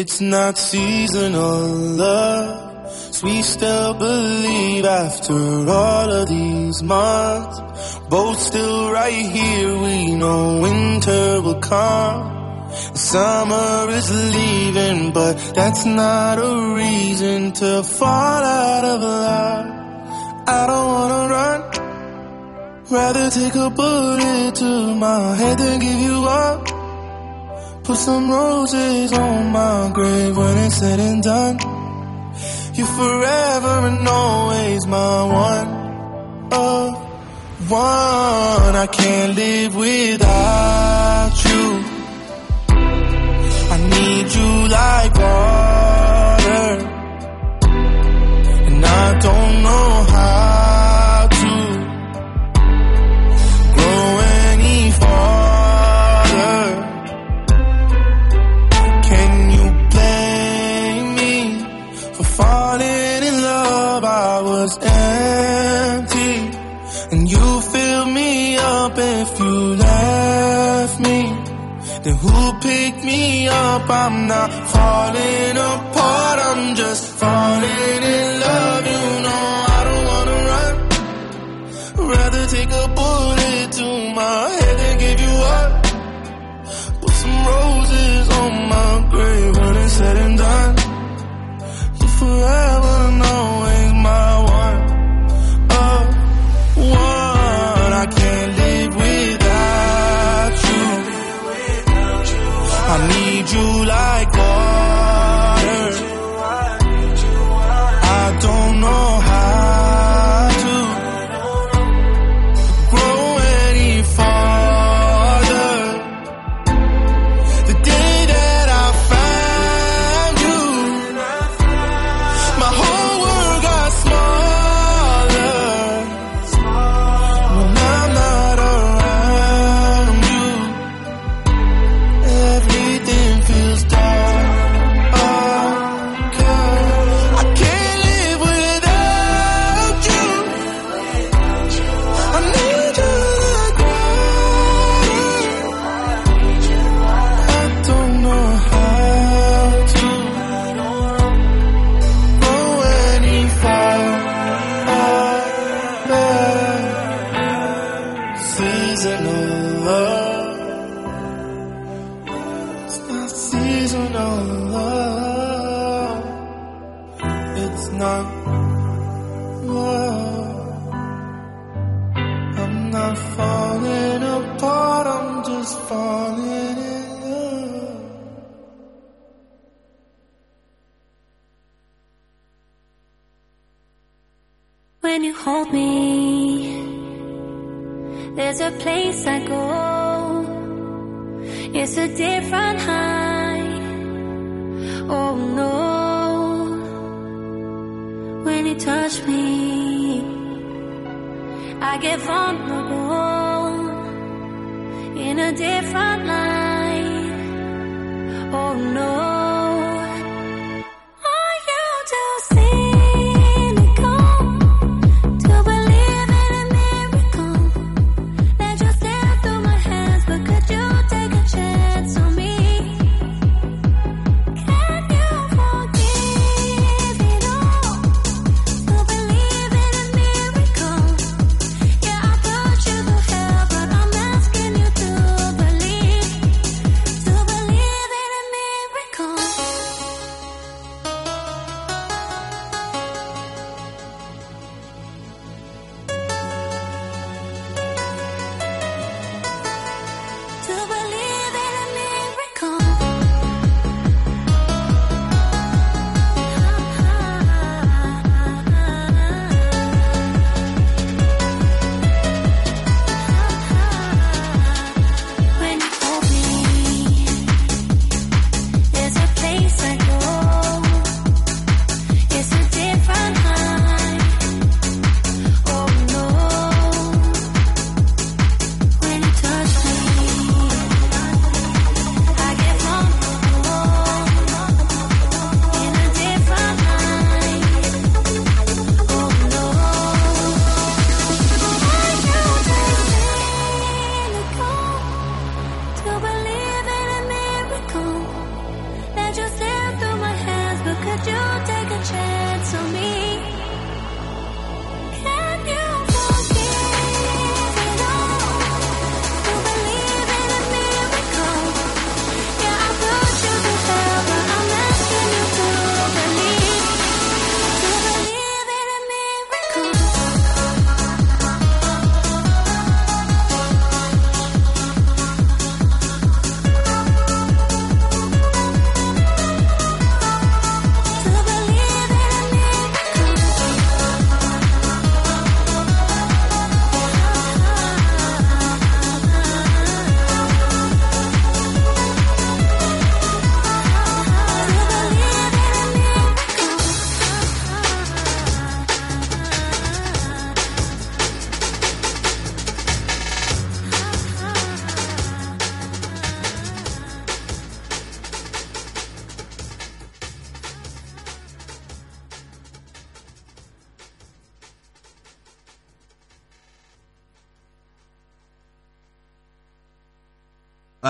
It's not seasonal love. So we still believe after all of these months. Both still right here, we know winter will come. Summer is leaving, but that's not a reason to fall out of love. I don't wanna run. Rather take a bullet to my head than give you up put some roses on my grave when it's said and done. You're forever and always my one of one. I can't live without. pick me up. I'm not falling apart, I'm just falling in love.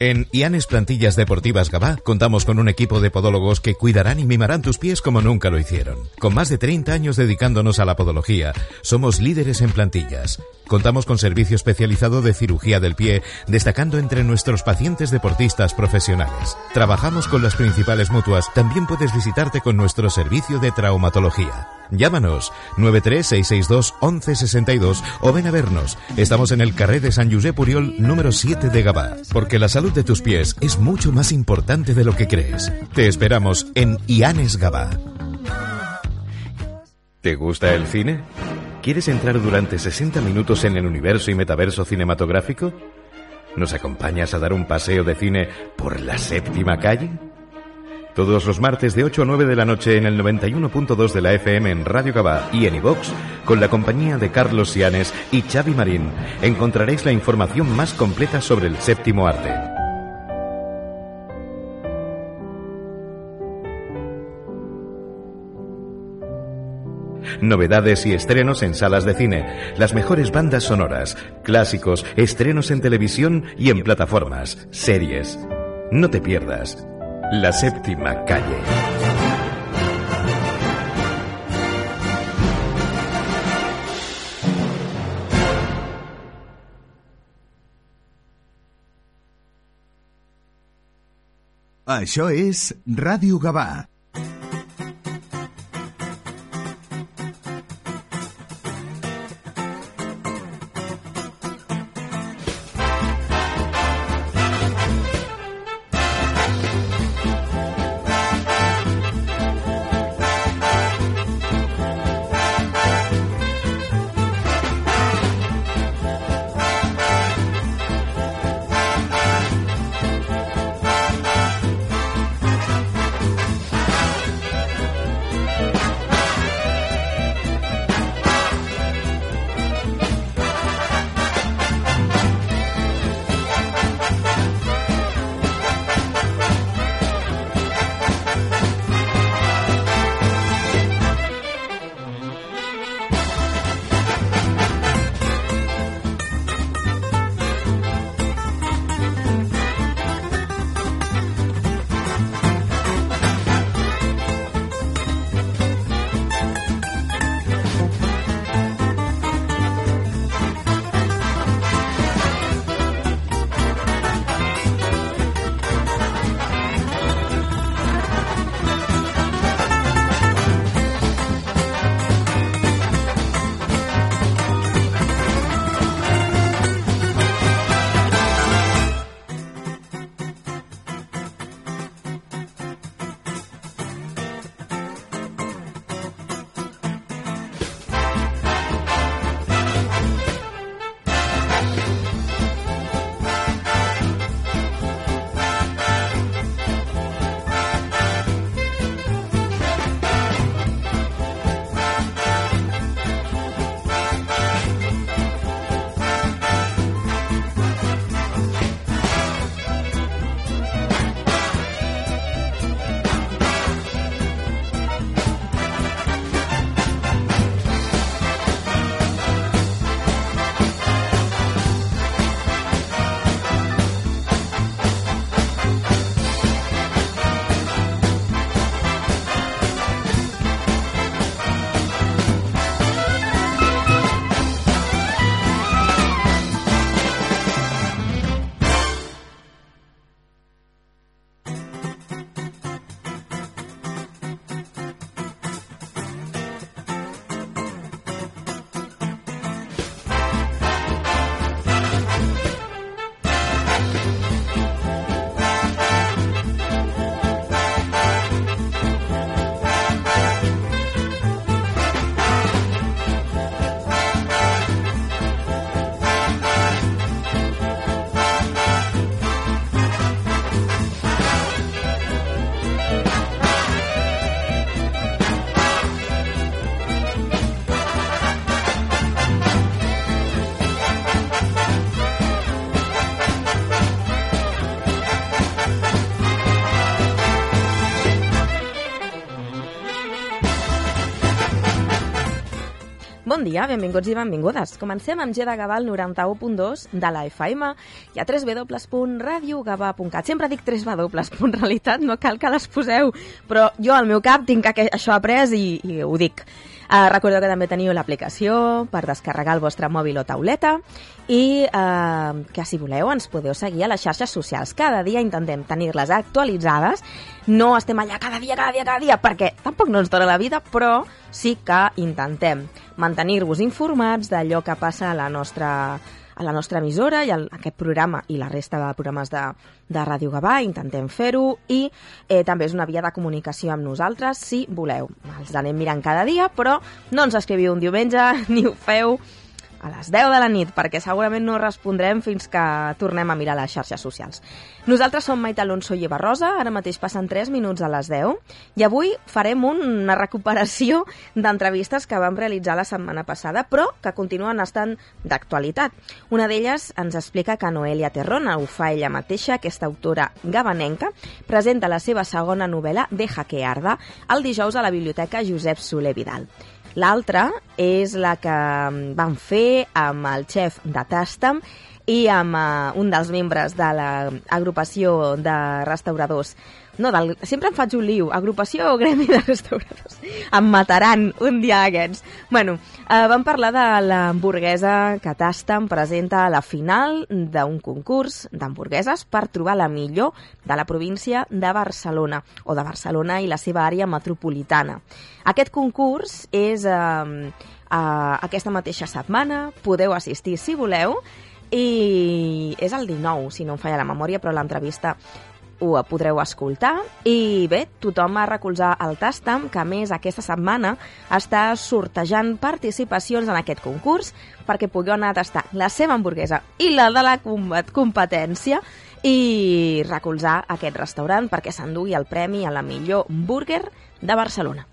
En Ianes Plantillas Deportivas Gabá contamos con un equipo de podólogos que cuidarán y mimarán tus pies como nunca lo hicieron. Con más de 30 años dedicándonos a la podología, somos líderes en plantillas. Contamos con servicio especializado de cirugía del pie, destacando entre nuestros pacientes deportistas profesionales. Trabajamos con las principales mutuas, también puedes visitarte con nuestro servicio de traumatología. Llámanos 936621162 o ven a vernos. Estamos en el carré de San Josep Puriol número 7 de Gabá, porque la salud de tus pies es mucho más importante de lo que crees. Te esperamos en Ianes Gabá. ¿Te gusta el cine? ¿Quieres entrar durante 60 minutos en el universo y metaverso cinematográfico? ¿Nos acompañas a dar un paseo de cine por la séptima calle? Todos los martes de 8 a 9 de la noche en el 91.2 de la FM en Radio Gabá y en iVox, con la compañía de Carlos Sianes y Xavi Marín, encontraréis la información más completa sobre el séptimo arte. Novedades y estrenos en salas de cine, las mejores bandas sonoras, clásicos, estrenos en televisión y en plataformas, series. No te pierdas. La séptima calle. Això és Ràdio Gavà. Dia, benvinguts i benvingudes. Comencem amb G de Gavà al 91.2 de la FM i a www.radiogavà.cat. Sempre dic 3 W, en realitat no cal que les poseu, però jo al meu cap tinc que això après i, i ho dic. Uh, recordeu que també teniu l'aplicació per descarregar el vostre mòbil o tauleta i uh, que si voleu ens podeu seguir a les xarxes socials. Cada dia intentem tenir-les actualitzades. No estem allà cada dia, cada dia, cada dia, perquè tampoc no ens dona la vida, però sí que intentem mantenir-vos informats d'allò que passa a la nostra a la nostra emissora i a aquest programa i la resta de programes de, de Ràdio Gavà, intentem fer-ho i eh, també és una via de comunicació amb nosaltres si voleu. Els anem mirant cada dia, però no ens escriviu un diumenge ni ho feu a les 10 de la nit, perquè segurament no respondrem fins que tornem a mirar les xarxes socials. Nosaltres som Maite Alonso i Eva Rosa, ara mateix passen 3 minuts a les 10, i avui farem una recuperació d'entrevistes que vam realitzar la setmana passada, però que continuen estant d'actualitat. Una d'elles ens explica que Noelia Terrona ho fa ella mateixa, aquesta autora gabanenca, presenta la seva segona novel·la, que arda, el dijous a la Biblioteca Josep Soler Vidal. L'altra és la que mm, van fer amb el xef de Tastam i amb uh, un dels membres de l'agrupació de restauradors no, del, sempre em faig un liu, agrupació o gremi de restauradors. Em mataran un dia aquests. Bueno, eh, vam parlar de l'hamburguesa que Tastam presenta a la final d'un concurs d'hamburgueses per trobar la millor de la província de Barcelona, o de Barcelona i la seva àrea metropolitana. Aquest concurs és eh, eh, aquesta mateixa setmana, podeu assistir si voleu, i és el 19, si no em falla la memòria, però l'entrevista ho podreu escoltar. I bé, tothom a recolzar el Tastam, que més aquesta setmana està sortejant participacions en aquest concurs perquè pugueu anar a tastar la seva hamburguesa i la de la competència i recolzar aquest restaurant perquè s'endugui el premi a la millor burger de Barcelona.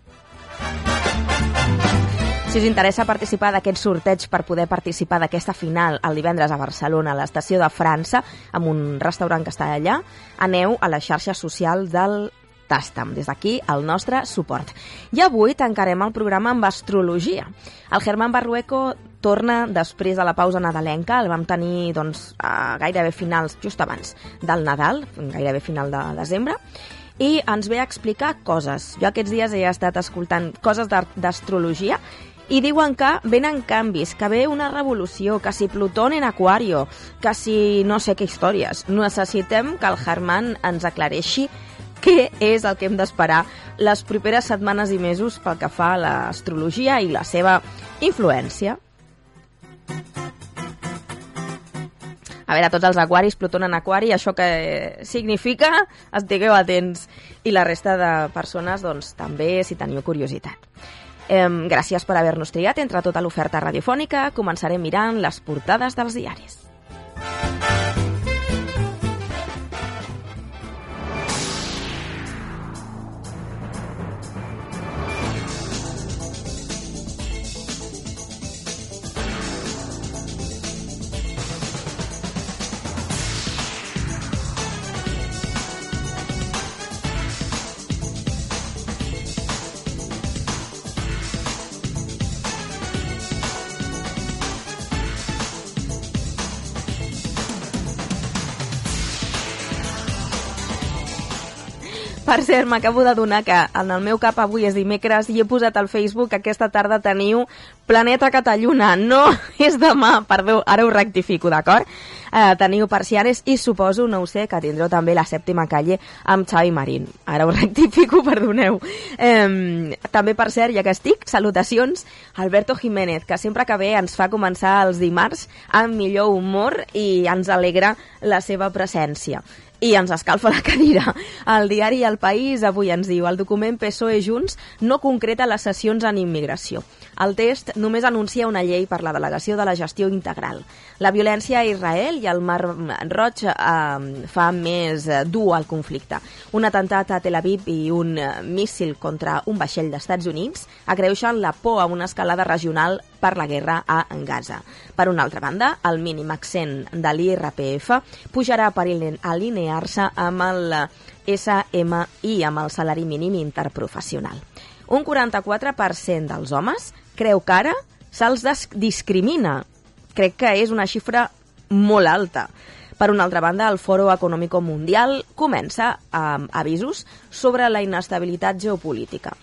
Si us interessa participar d'aquest sorteig per poder participar d'aquesta final el divendres a Barcelona, a l'estació de França, amb un restaurant que està allà, aneu a les xarxes socials del Tastam. Des d'aquí, el nostre suport. I avui tancarem el programa amb astrologia. El Germán Barrueco torna després de la pausa nadalenca, el vam tenir doncs, a gairebé finals, just abans del Nadal, gairebé final de desembre, i ens ve a explicar coses. Jo aquests dies he estat escoltant coses d'astrologia i diuen que venen canvis, que ve una revolució, que si Plutón en Aquario, que si no sé què històries. Necessitem que el Herman ens aclareixi què és el que hem d'esperar les properes setmanes i mesos pel que fa a l'astrologia i la seva influència. A veure, tots els aquaris, Plutón en aquari, això que significa, estigueu atents. I la resta de persones, doncs, també, si teniu curiositat. Eh, gràcies per haver-nos triat entre tota l'oferta radiofònica. Començarem mirant les portades dels diaris. Per cert, m'acabo de donar que en el meu cap avui és dimecres i he posat al Facebook que aquesta tarda teniu Planeta Catalluna. No és demà, perdó, ara ho rectifico, d'acord? Eh, teniu Parcianes i suposo, no ho sé, que tindreu també la sèptima calle amb Xavi Marín. Ara ho rectifico, perdoneu. Eh, també, per cert, ja que estic, salutacions Alberto Jiménez, que sempre que ve ens fa començar els dimarts amb millor humor i ens alegra la seva presència i ens escalfa la cadira. El diari El País avui ens diu el document PSOE Junts no concreta les sessions en immigració. El test només anuncia una llei per la delegació de la gestió integral. La violència a Israel i al Mar Roig eh, fa més dur el conflicte. Un atemptat a Tel Aviv i un míssil contra un vaixell d'Estats Units agreuixen la por a una escalada regional per la guerra a Gaza. Per una altra banda, el mínim accent de l'IRPF pujarà per alinear-se amb el SMI, amb el salari mínim interprofessional. Un 44% dels homes creu que ara se'ls discrimina. Crec que és una xifra molt alta. Per una altra banda, el Foro Econòmico Mundial comença amb avisos sobre la inestabilitat geopolítica.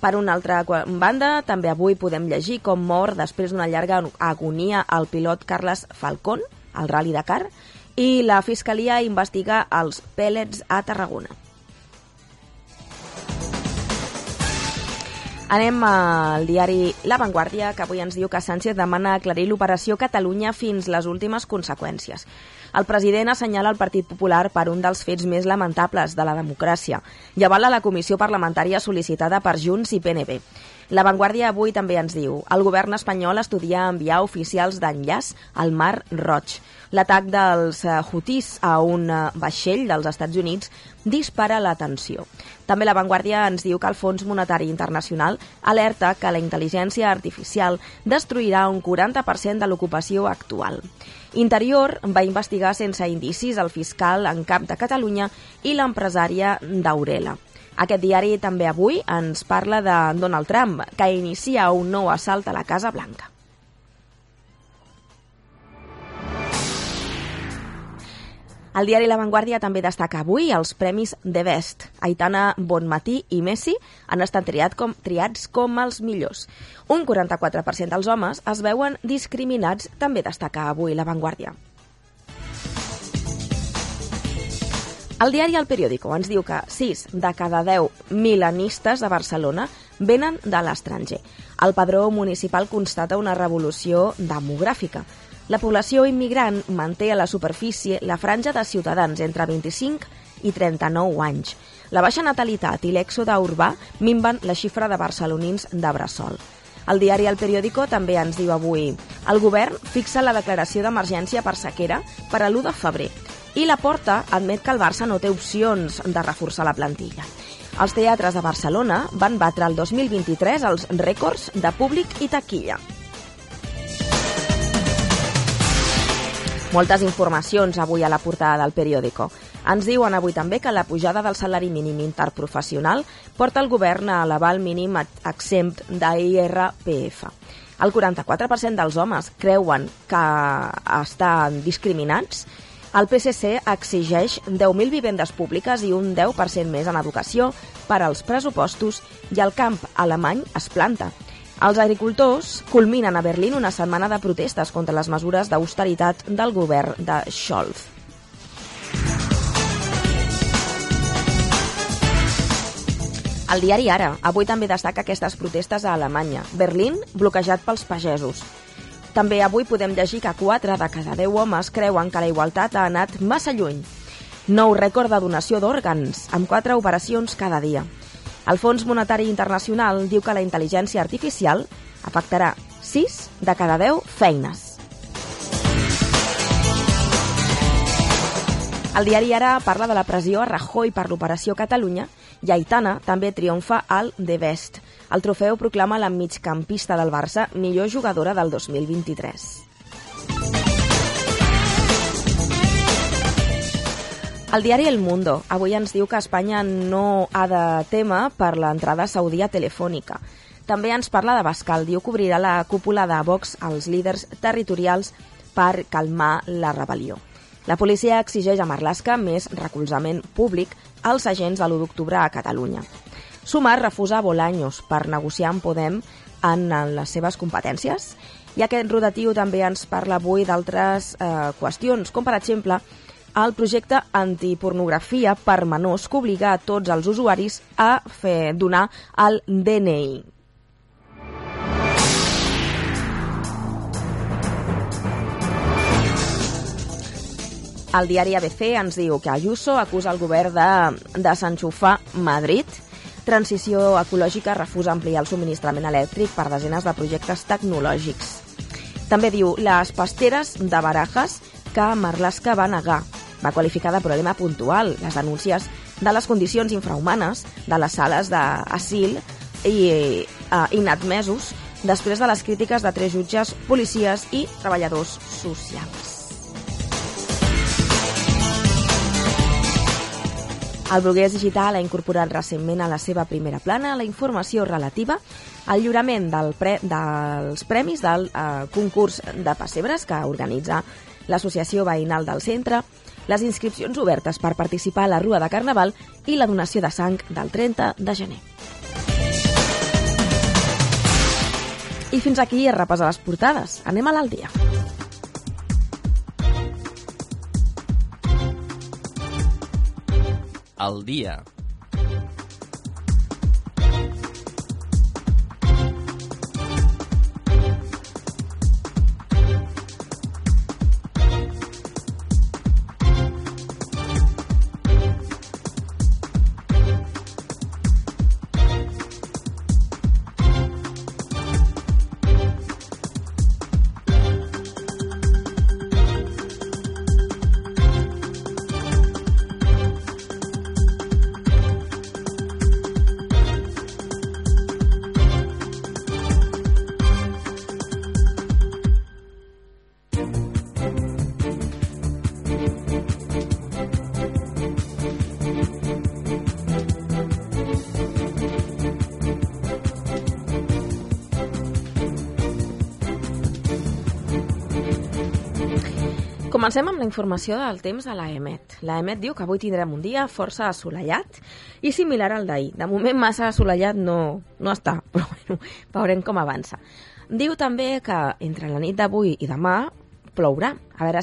Per una altra banda, també avui podem llegir com mor després d'una llarga agonia el pilot Carles Falcón, al Rally Dakar, i la Fiscalia investiga els pèl·lets a Tarragona. Anem al diari La Vanguardia, que avui ens diu que Sánchez demana aclarir l'operació Catalunya fins les últimes conseqüències. El president assenyala el Partit Popular per un dels fets més lamentables de la democràcia i avala la comissió parlamentària sol·licitada per Junts i PNB. La Vanguardia avui també ens diu el govern espanyol estudia enviar oficials d'enllaç al Mar Roig. L'atac dels eh, Houthis a un eh, vaixell dels Estats Units dispara la tensió. També la Vanguardia ens diu que el Fons Monetari Internacional alerta que la intel·ligència artificial destruirà un 40% de l'ocupació actual. Interior va investigar sense indicis el fiscal en cap de Catalunya i l'empresària d'Aurela. Aquest diari també avui ens parla de Donald Trump, que inicia un nou assalt a la Casa Blanca. El diari La Vanguardia també destaca avui els premis The Best. Aitana Bonmatí i Messi han estat triat com, triats com els millors. Un 44% dels homes es veuen discriminats, també destaca avui La Vanguardia. El diari El Periódico ens diu que 6 de cada 10 milanistes de Barcelona venen de l'estranger. El padró municipal constata una revolució demogràfica. La població immigrant manté a la superfície la franja de ciutadans entre 25 i 39 anys. La baixa natalitat i l'èxode urbà minven la xifra de barcelonins de Bressol. El diari El Periódico també ens diu avui el govern fixa la declaració d'emergència per sequera per a l'1 de febrer i la Porta admet que el Barça no té opcions de reforçar la plantilla. Els teatres de Barcelona van batre el 2023 els rècords de públic i taquilla. Moltes informacions avui a la portada del periòdico. Ens diuen avui també que la pujada del salari mínim interprofessional porta el govern a elevar el mínim exempt d'IRPF. El 44% dels homes creuen que estan discriminats. El PSC exigeix 10.000 vivendes públiques i un 10% més en educació per als pressupostos i el camp alemany es planta. Els agricultors culminen a Berlín una setmana de protestes contra les mesures d'austeritat del govern de Scholz. El diari Ara avui també destaca aquestes protestes a Alemanya. Berlín bloquejat pels pagesos. També avui podem llegir que 4 de cada 10 homes creuen que la igualtat ha anat massa lluny. Nou rècord de donació d'òrgans, amb 4 operacions cada dia. El Fons Monetari Internacional diu que la intel·ligència artificial afectarà 6 de cada 10 feines. El diari Ara parla de la pressió a Rajoy per l'operació Catalunya i Aitana també triomfa al The Best. El trofeu proclama la migcampista del Barça millor jugadora del 2023. El diari El Mundo avui ens diu que Espanya no ha de tema per l'entrada saudia telefònica. També ens parla de Bascal, diu que obrirà la cúpula de Vox als líders territorials per calmar la rebel·lió. La policia exigeix a Marlaska més recolzament públic als agents de l'1 d'octubre a Catalunya. Sumar refusa Bolaños per negociar amb Podem en les seves competències i aquest rotatiu també ens parla avui d'altres eh, qüestions, com per exemple el projecte antipornografia per menors que obliga a tots els usuaris a fer donar el DNI. El diari ABC ens diu que Ayuso acusa el govern de desenxufar Madrid. Transició ecològica refusa ampliar el subministrament elèctric per desenes de projectes tecnològics. També diu les pasteres de Barajas que Marlaska va negar. Va qualificar de problema puntual les denúncies de les condicions infrahumanes de les sales d'asil i eh, inadmesos després de les crítiques de tres jutges, policies i treballadors socials. El Brugués Digital ha incorporat recentment a la seva primera plana la informació relativa al lliurament del pre, dels premis del eh, concurs de pessebres que organitza l'Associació Veïnal del Centre, les inscripcions obertes per participar a la Rua de Carnaval i la donació de sang del 30 de gener. I fins aquí es repasa les portades. Anem a l'Aldia. al dia. Comencem amb la informació del temps de l'EMET. L'EMET diu que avui tindrem un dia força assolellat i similar al d'ahir. De moment massa assolellat no, no està, però bueno, veurem com avança. Diu també que entre la nit d'avui i demà plourà. A veure